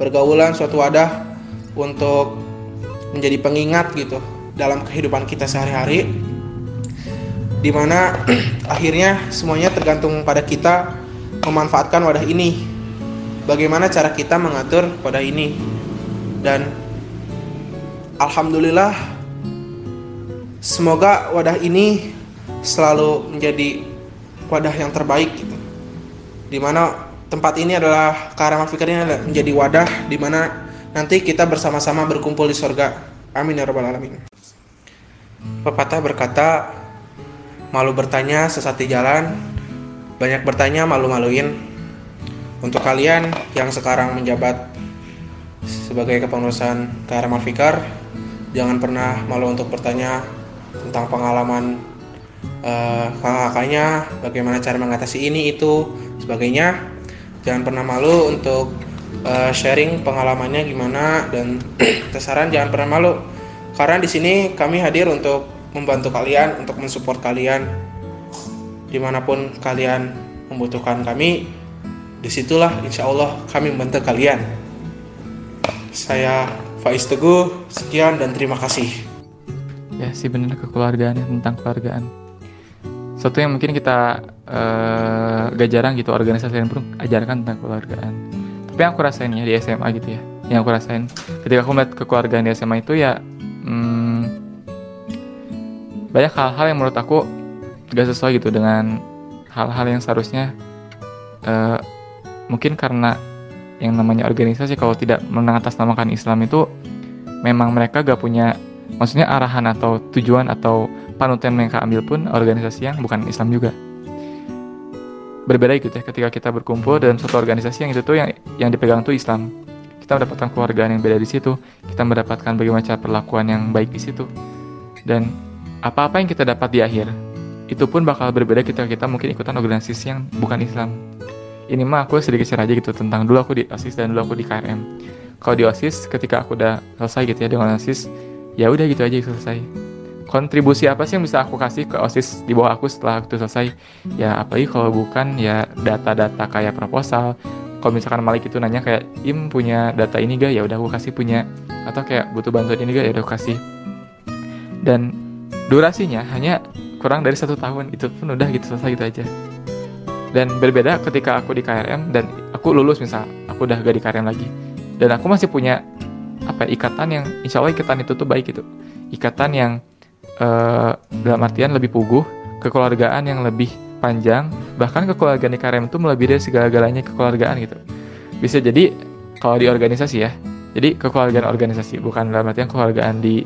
pergaulan, suatu wadah untuk menjadi pengingat gitu dalam kehidupan kita sehari-hari. Di mana [CLEARS THROAT] akhirnya semuanya tergantung pada kita memanfaatkan wadah ini. Bagaimana cara kita mengatur wadah ini? Dan Alhamdulillah semoga wadah ini selalu menjadi wadah yang terbaik gitu. Di mana tempat ini adalah Karama Fikir ini menjadi wadah di mana nanti kita bersama-sama berkumpul di surga. Amin ya rabbal alamin. Pepatah berkata, malu bertanya sesat di jalan, banyak bertanya malu-maluin. Untuk kalian yang sekarang menjabat sebagai kepengurusan KRM Fikar, jangan pernah malu untuk bertanya tentang pengalaman uh, kakak-kakaknya, bagaimana cara mengatasi ini itu sebagainya. Jangan pernah malu untuk uh, sharing pengalamannya gimana dan [CLEARS THROAT] tersaran jangan pernah malu karena di sini kami hadir untuk membantu kalian, untuk mensupport kalian di mana pun kalian membutuhkan kami. Di situlah insya Allah kami membantu kalian. Saya Faiz Teguh, sekian dan terima kasih.
Ya sih benar kekeluargaan ya, tentang keluargaan. Sesuatu yang mungkin kita uh, gak jarang gitu organisasi lain pun ajarkan tentang keluargaan. Tapi yang aku rasain ya di SMA gitu ya, yang aku rasain ketika aku melihat kekeluargaan di SMA itu ya hmm, banyak hal-hal yang menurut aku gak sesuai gitu dengan hal-hal yang seharusnya uh, mungkin karena yang namanya organisasi kalau tidak mengatasnamakan Islam itu memang mereka gak punya maksudnya arahan atau tujuan atau panutan yang mereka ambil pun organisasi yang bukan Islam juga. Berbeda gitu ya ketika kita berkumpul dalam suatu organisasi yang itu tuh yang yang dipegang tuh Islam. Kita mendapatkan keluarga yang beda di situ kita mendapatkan bagaimana cara perlakuan yang baik di situ. Dan apa-apa yang kita dapat di akhir itu pun bakal berbeda ketika kita mungkin ikutan organisasi yang bukan Islam ini mah aku sedikit share aja gitu tentang dulu aku di OSIS dan dulu aku di KRM kalau di OSIS ketika aku udah selesai gitu ya dengan OSIS ya udah gitu aja selesai. Kontribusi apa sih yang bisa aku kasih ke OSIS di bawah aku setelah itu selesai? Ya apalagi kalau bukan ya data-data kayak proposal. Kalau misalkan Malik itu nanya kayak Im punya data ini gak? Ya udah aku kasih punya. Atau kayak butuh bantuan ini gak? Ya udah aku kasih. Dan durasinya hanya kurang dari satu tahun. Itu pun udah gitu selesai gitu aja dan berbeda ketika aku di KRM dan aku lulus misal aku udah gak di KRM lagi dan aku masih punya apa ikatan yang insya Allah ikatan itu tuh baik gitu ikatan yang uh, dalam artian lebih puguh, kekeluargaan yang lebih panjang, bahkan kekeluargaan di KRM itu melebihi dari segala-galanya kekeluargaan gitu. Bisa jadi kalau di organisasi ya, jadi kekeluargaan organisasi bukan dalam artian kekeluargaan di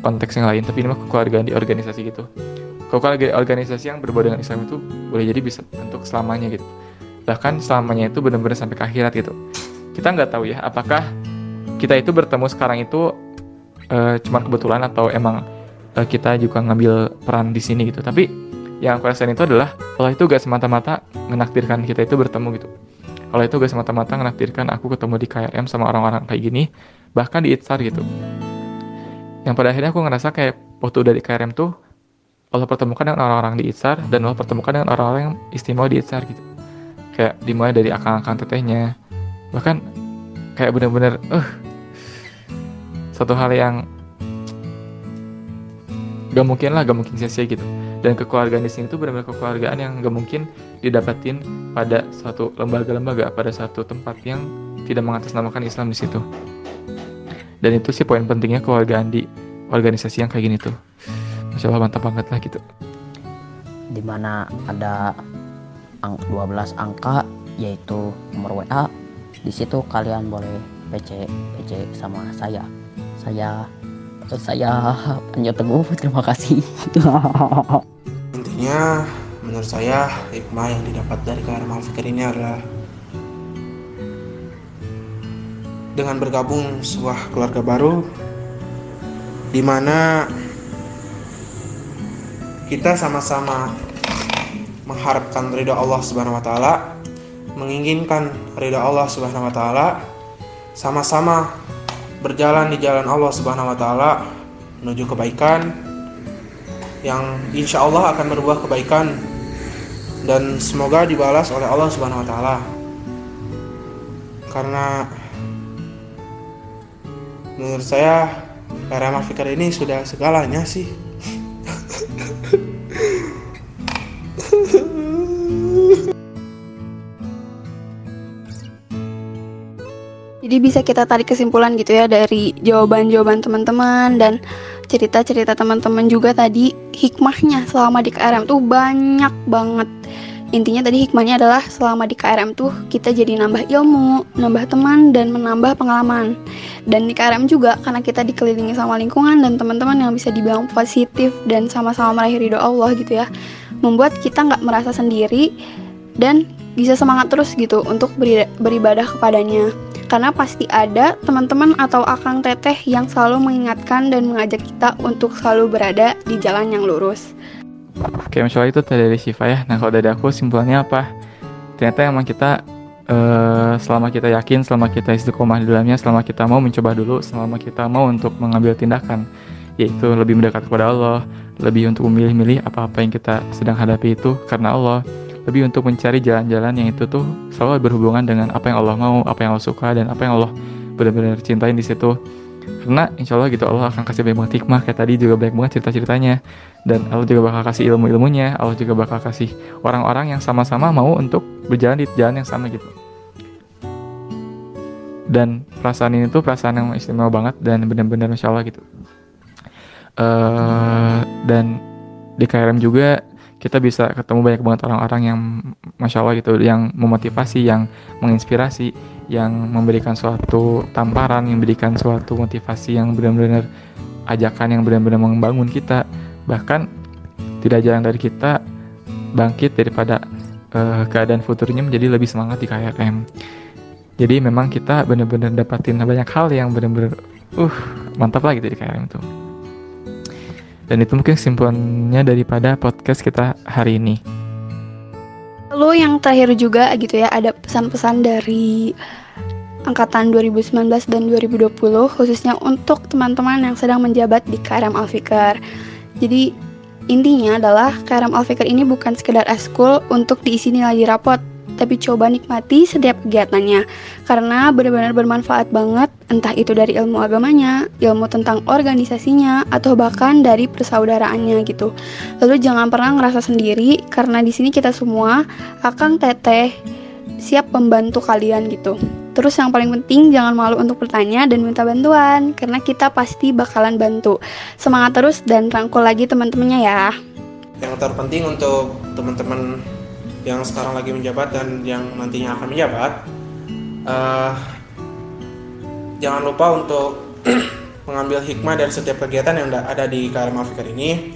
konteks yang lain, tapi ini mah kekeluargaan di organisasi gitu. Kekeluargaan organisasi yang berbau dengan Islam itu boleh jadi bisa untuk selamanya gitu. Bahkan selamanya itu benar-benar sampai ke akhirat gitu. Kita nggak tahu ya, apakah kita itu bertemu sekarang itu uh, cuma kebetulan atau emang uh, kita juga ngambil peran di sini gitu tapi yang aku rasain itu adalah Allah itu gak semata-mata menakdirkan kita itu bertemu gitu Allah itu gak semata-mata menakdirkan aku ketemu di KRM sama orang-orang kayak gini bahkan di Itsar gitu yang pada akhirnya aku ngerasa kayak waktu udah di KRM tuh Allah pertemukan dengan orang-orang di Itsar dan Allah pertemukan dengan orang-orang yang istimewa di Itsar gitu. Kayak dimulai dari akang-akang tetehnya. Bahkan kayak bener-bener eh uh, satu hal yang gak mungkin lah gak mungkin sia-sia gitu. Dan kekeluargaan di sini tuh benar-benar kekeluargaan yang gak mungkin didapatin pada suatu lembaga-lembaga pada satu tempat yang tidak mengatasnamakan Islam di situ. Dan itu sih poin pentingnya kekeluargaan di organisasi yang kayak gini tuh Masya Allah mantap banget lah gitu.
Di mana ada ang 12 angka yaitu nomor WA di situ kalian boleh PC PC sama saya. Saya saya Panjo Teguh [LAUGHS] terima kasih. [LAUGHS]
Intinya menurut saya hikmah yang didapat dari KRM Fikir ini adalah dengan bergabung sebuah keluarga baru di mana kita sama-sama mengharapkan ridha Allah Subhanahu wa taala, menginginkan ridha Allah Subhanahu wa taala, sama-sama berjalan di jalan Allah Subhanahu wa taala menuju kebaikan yang insya Allah akan berbuah kebaikan dan semoga dibalas oleh Allah Subhanahu wa taala. Karena menurut saya Karama Fikar ini sudah segalanya sih.
Jadi bisa kita tarik kesimpulan gitu ya dari jawaban-jawaban teman-teman dan cerita-cerita teman-teman juga tadi hikmahnya selama di KRM tuh banyak banget. Intinya tadi hikmahnya adalah selama di KRM tuh kita jadi nambah ilmu, nambah teman dan menambah pengalaman. Dan di KRM juga karena kita dikelilingi sama lingkungan dan teman-teman yang bisa dibilang positif dan sama-sama meraih ridho Allah gitu ya. Membuat kita nggak merasa sendiri dan bisa semangat terus gitu untuk beribadah kepadanya karena pasti ada teman-teman atau akang teteh yang selalu mengingatkan dan mengajak kita untuk selalu berada di jalan yang lurus.
Oke, masalah itu tadi dari Siva ya. Nah, kalau dari aku simpulannya apa? Ternyata emang kita uh, selama kita yakin, selama kita istiqomah di dalamnya, selama kita mau mencoba dulu, selama kita mau untuk mengambil tindakan, yaitu lebih mendekat kepada Allah, lebih untuk memilih-milih apa-apa yang kita sedang hadapi itu karena Allah lebih untuk mencari jalan-jalan yang itu tuh selalu berhubungan dengan apa yang Allah mau, apa yang Allah suka dan apa yang Allah benar-benar cintain di situ. karena insya Allah gitu Allah akan kasih banyak banget hikmah. Kayak tadi juga banyak banget cerita-ceritanya. Dan Allah juga bakal kasih ilmu-ilmunya. Allah juga bakal kasih orang-orang yang sama-sama mau untuk berjalan di jalan yang sama gitu. Dan perasaan ini tuh perasaan yang istimewa banget dan benar-benar masya Allah gitu. Uh, dan di KRM juga kita bisa ketemu banyak banget orang-orang yang masya Allah gitu yang memotivasi yang menginspirasi yang memberikan suatu tamparan yang memberikan suatu motivasi yang benar-benar ajakan yang benar-benar membangun kita. Bahkan tidak jarang dari kita bangkit daripada uh, keadaan futurnya menjadi lebih semangat di KRM jadi memang kita benar-benar dapatin banyak hal yang benar-benar uh mantap lagi gitu di KRM itu dan itu mungkin kesimpulannya daripada podcast kita hari ini.
Lalu yang terakhir juga gitu ya, ada pesan-pesan dari angkatan 2019 dan 2020 khususnya untuk teman-teman yang sedang menjabat di KRM Alfikar. Jadi intinya adalah KRM Alfikar ini bukan sekedar eskul untuk diisi nilai rapot, tapi coba nikmati setiap kegiatannya karena benar-benar bermanfaat banget entah itu dari ilmu agamanya, ilmu tentang organisasinya atau bahkan dari persaudaraannya gitu. Lalu jangan pernah ngerasa sendiri karena di sini kita semua akan teteh siap membantu kalian gitu. Terus yang paling penting jangan malu untuk bertanya dan minta bantuan karena kita pasti bakalan bantu. Semangat terus dan rangkul lagi teman-temannya ya.
Yang terpenting untuk teman-teman yang sekarang lagi menjabat dan yang nantinya akan menjabat uh, jangan lupa untuk [CLEARS THROAT] mengambil hikmah dari setiap kegiatan yang ada di KRM Afikar ini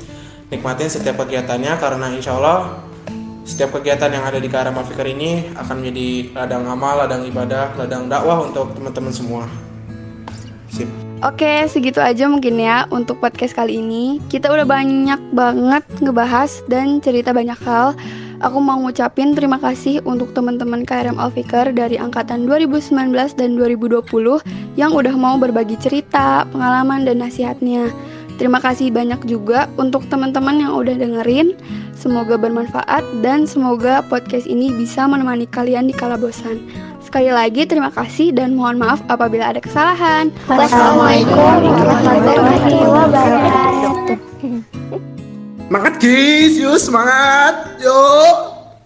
nikmatin setiap kegiatannya karena insya Allah setiap kegiatan yang ada di KRM Afikar ini akan menjadi ladang amal, ladang ibadah, ladang dakwah untuk teman-teman semua.
Sip. Oke, segitu aja mungkin ya untuk podcast kali ini. Kita udah banyak banget ngebahas dan cerita banyak hal Aku mau ngucapin terima kasih untuk teman-teman KRM Alfikar dari angkatan 2019 dan 2020 yang udah mau berbagi cerita, pengalaman, dan nasihatnya. Terima kasih banyak juga untuk teman-teman yang udah dengerin. Semoga bermanfaat dan semoga podcast ini bisa menemani kalian di kala bosan. Sekali lagi terima kasih dan mohon maaf apabila ada kesalahan.
Wassalamualaikum warahmatullahi wabarakatuh. [LAUGHS]
Semangat guys, yuk semangat, yuk.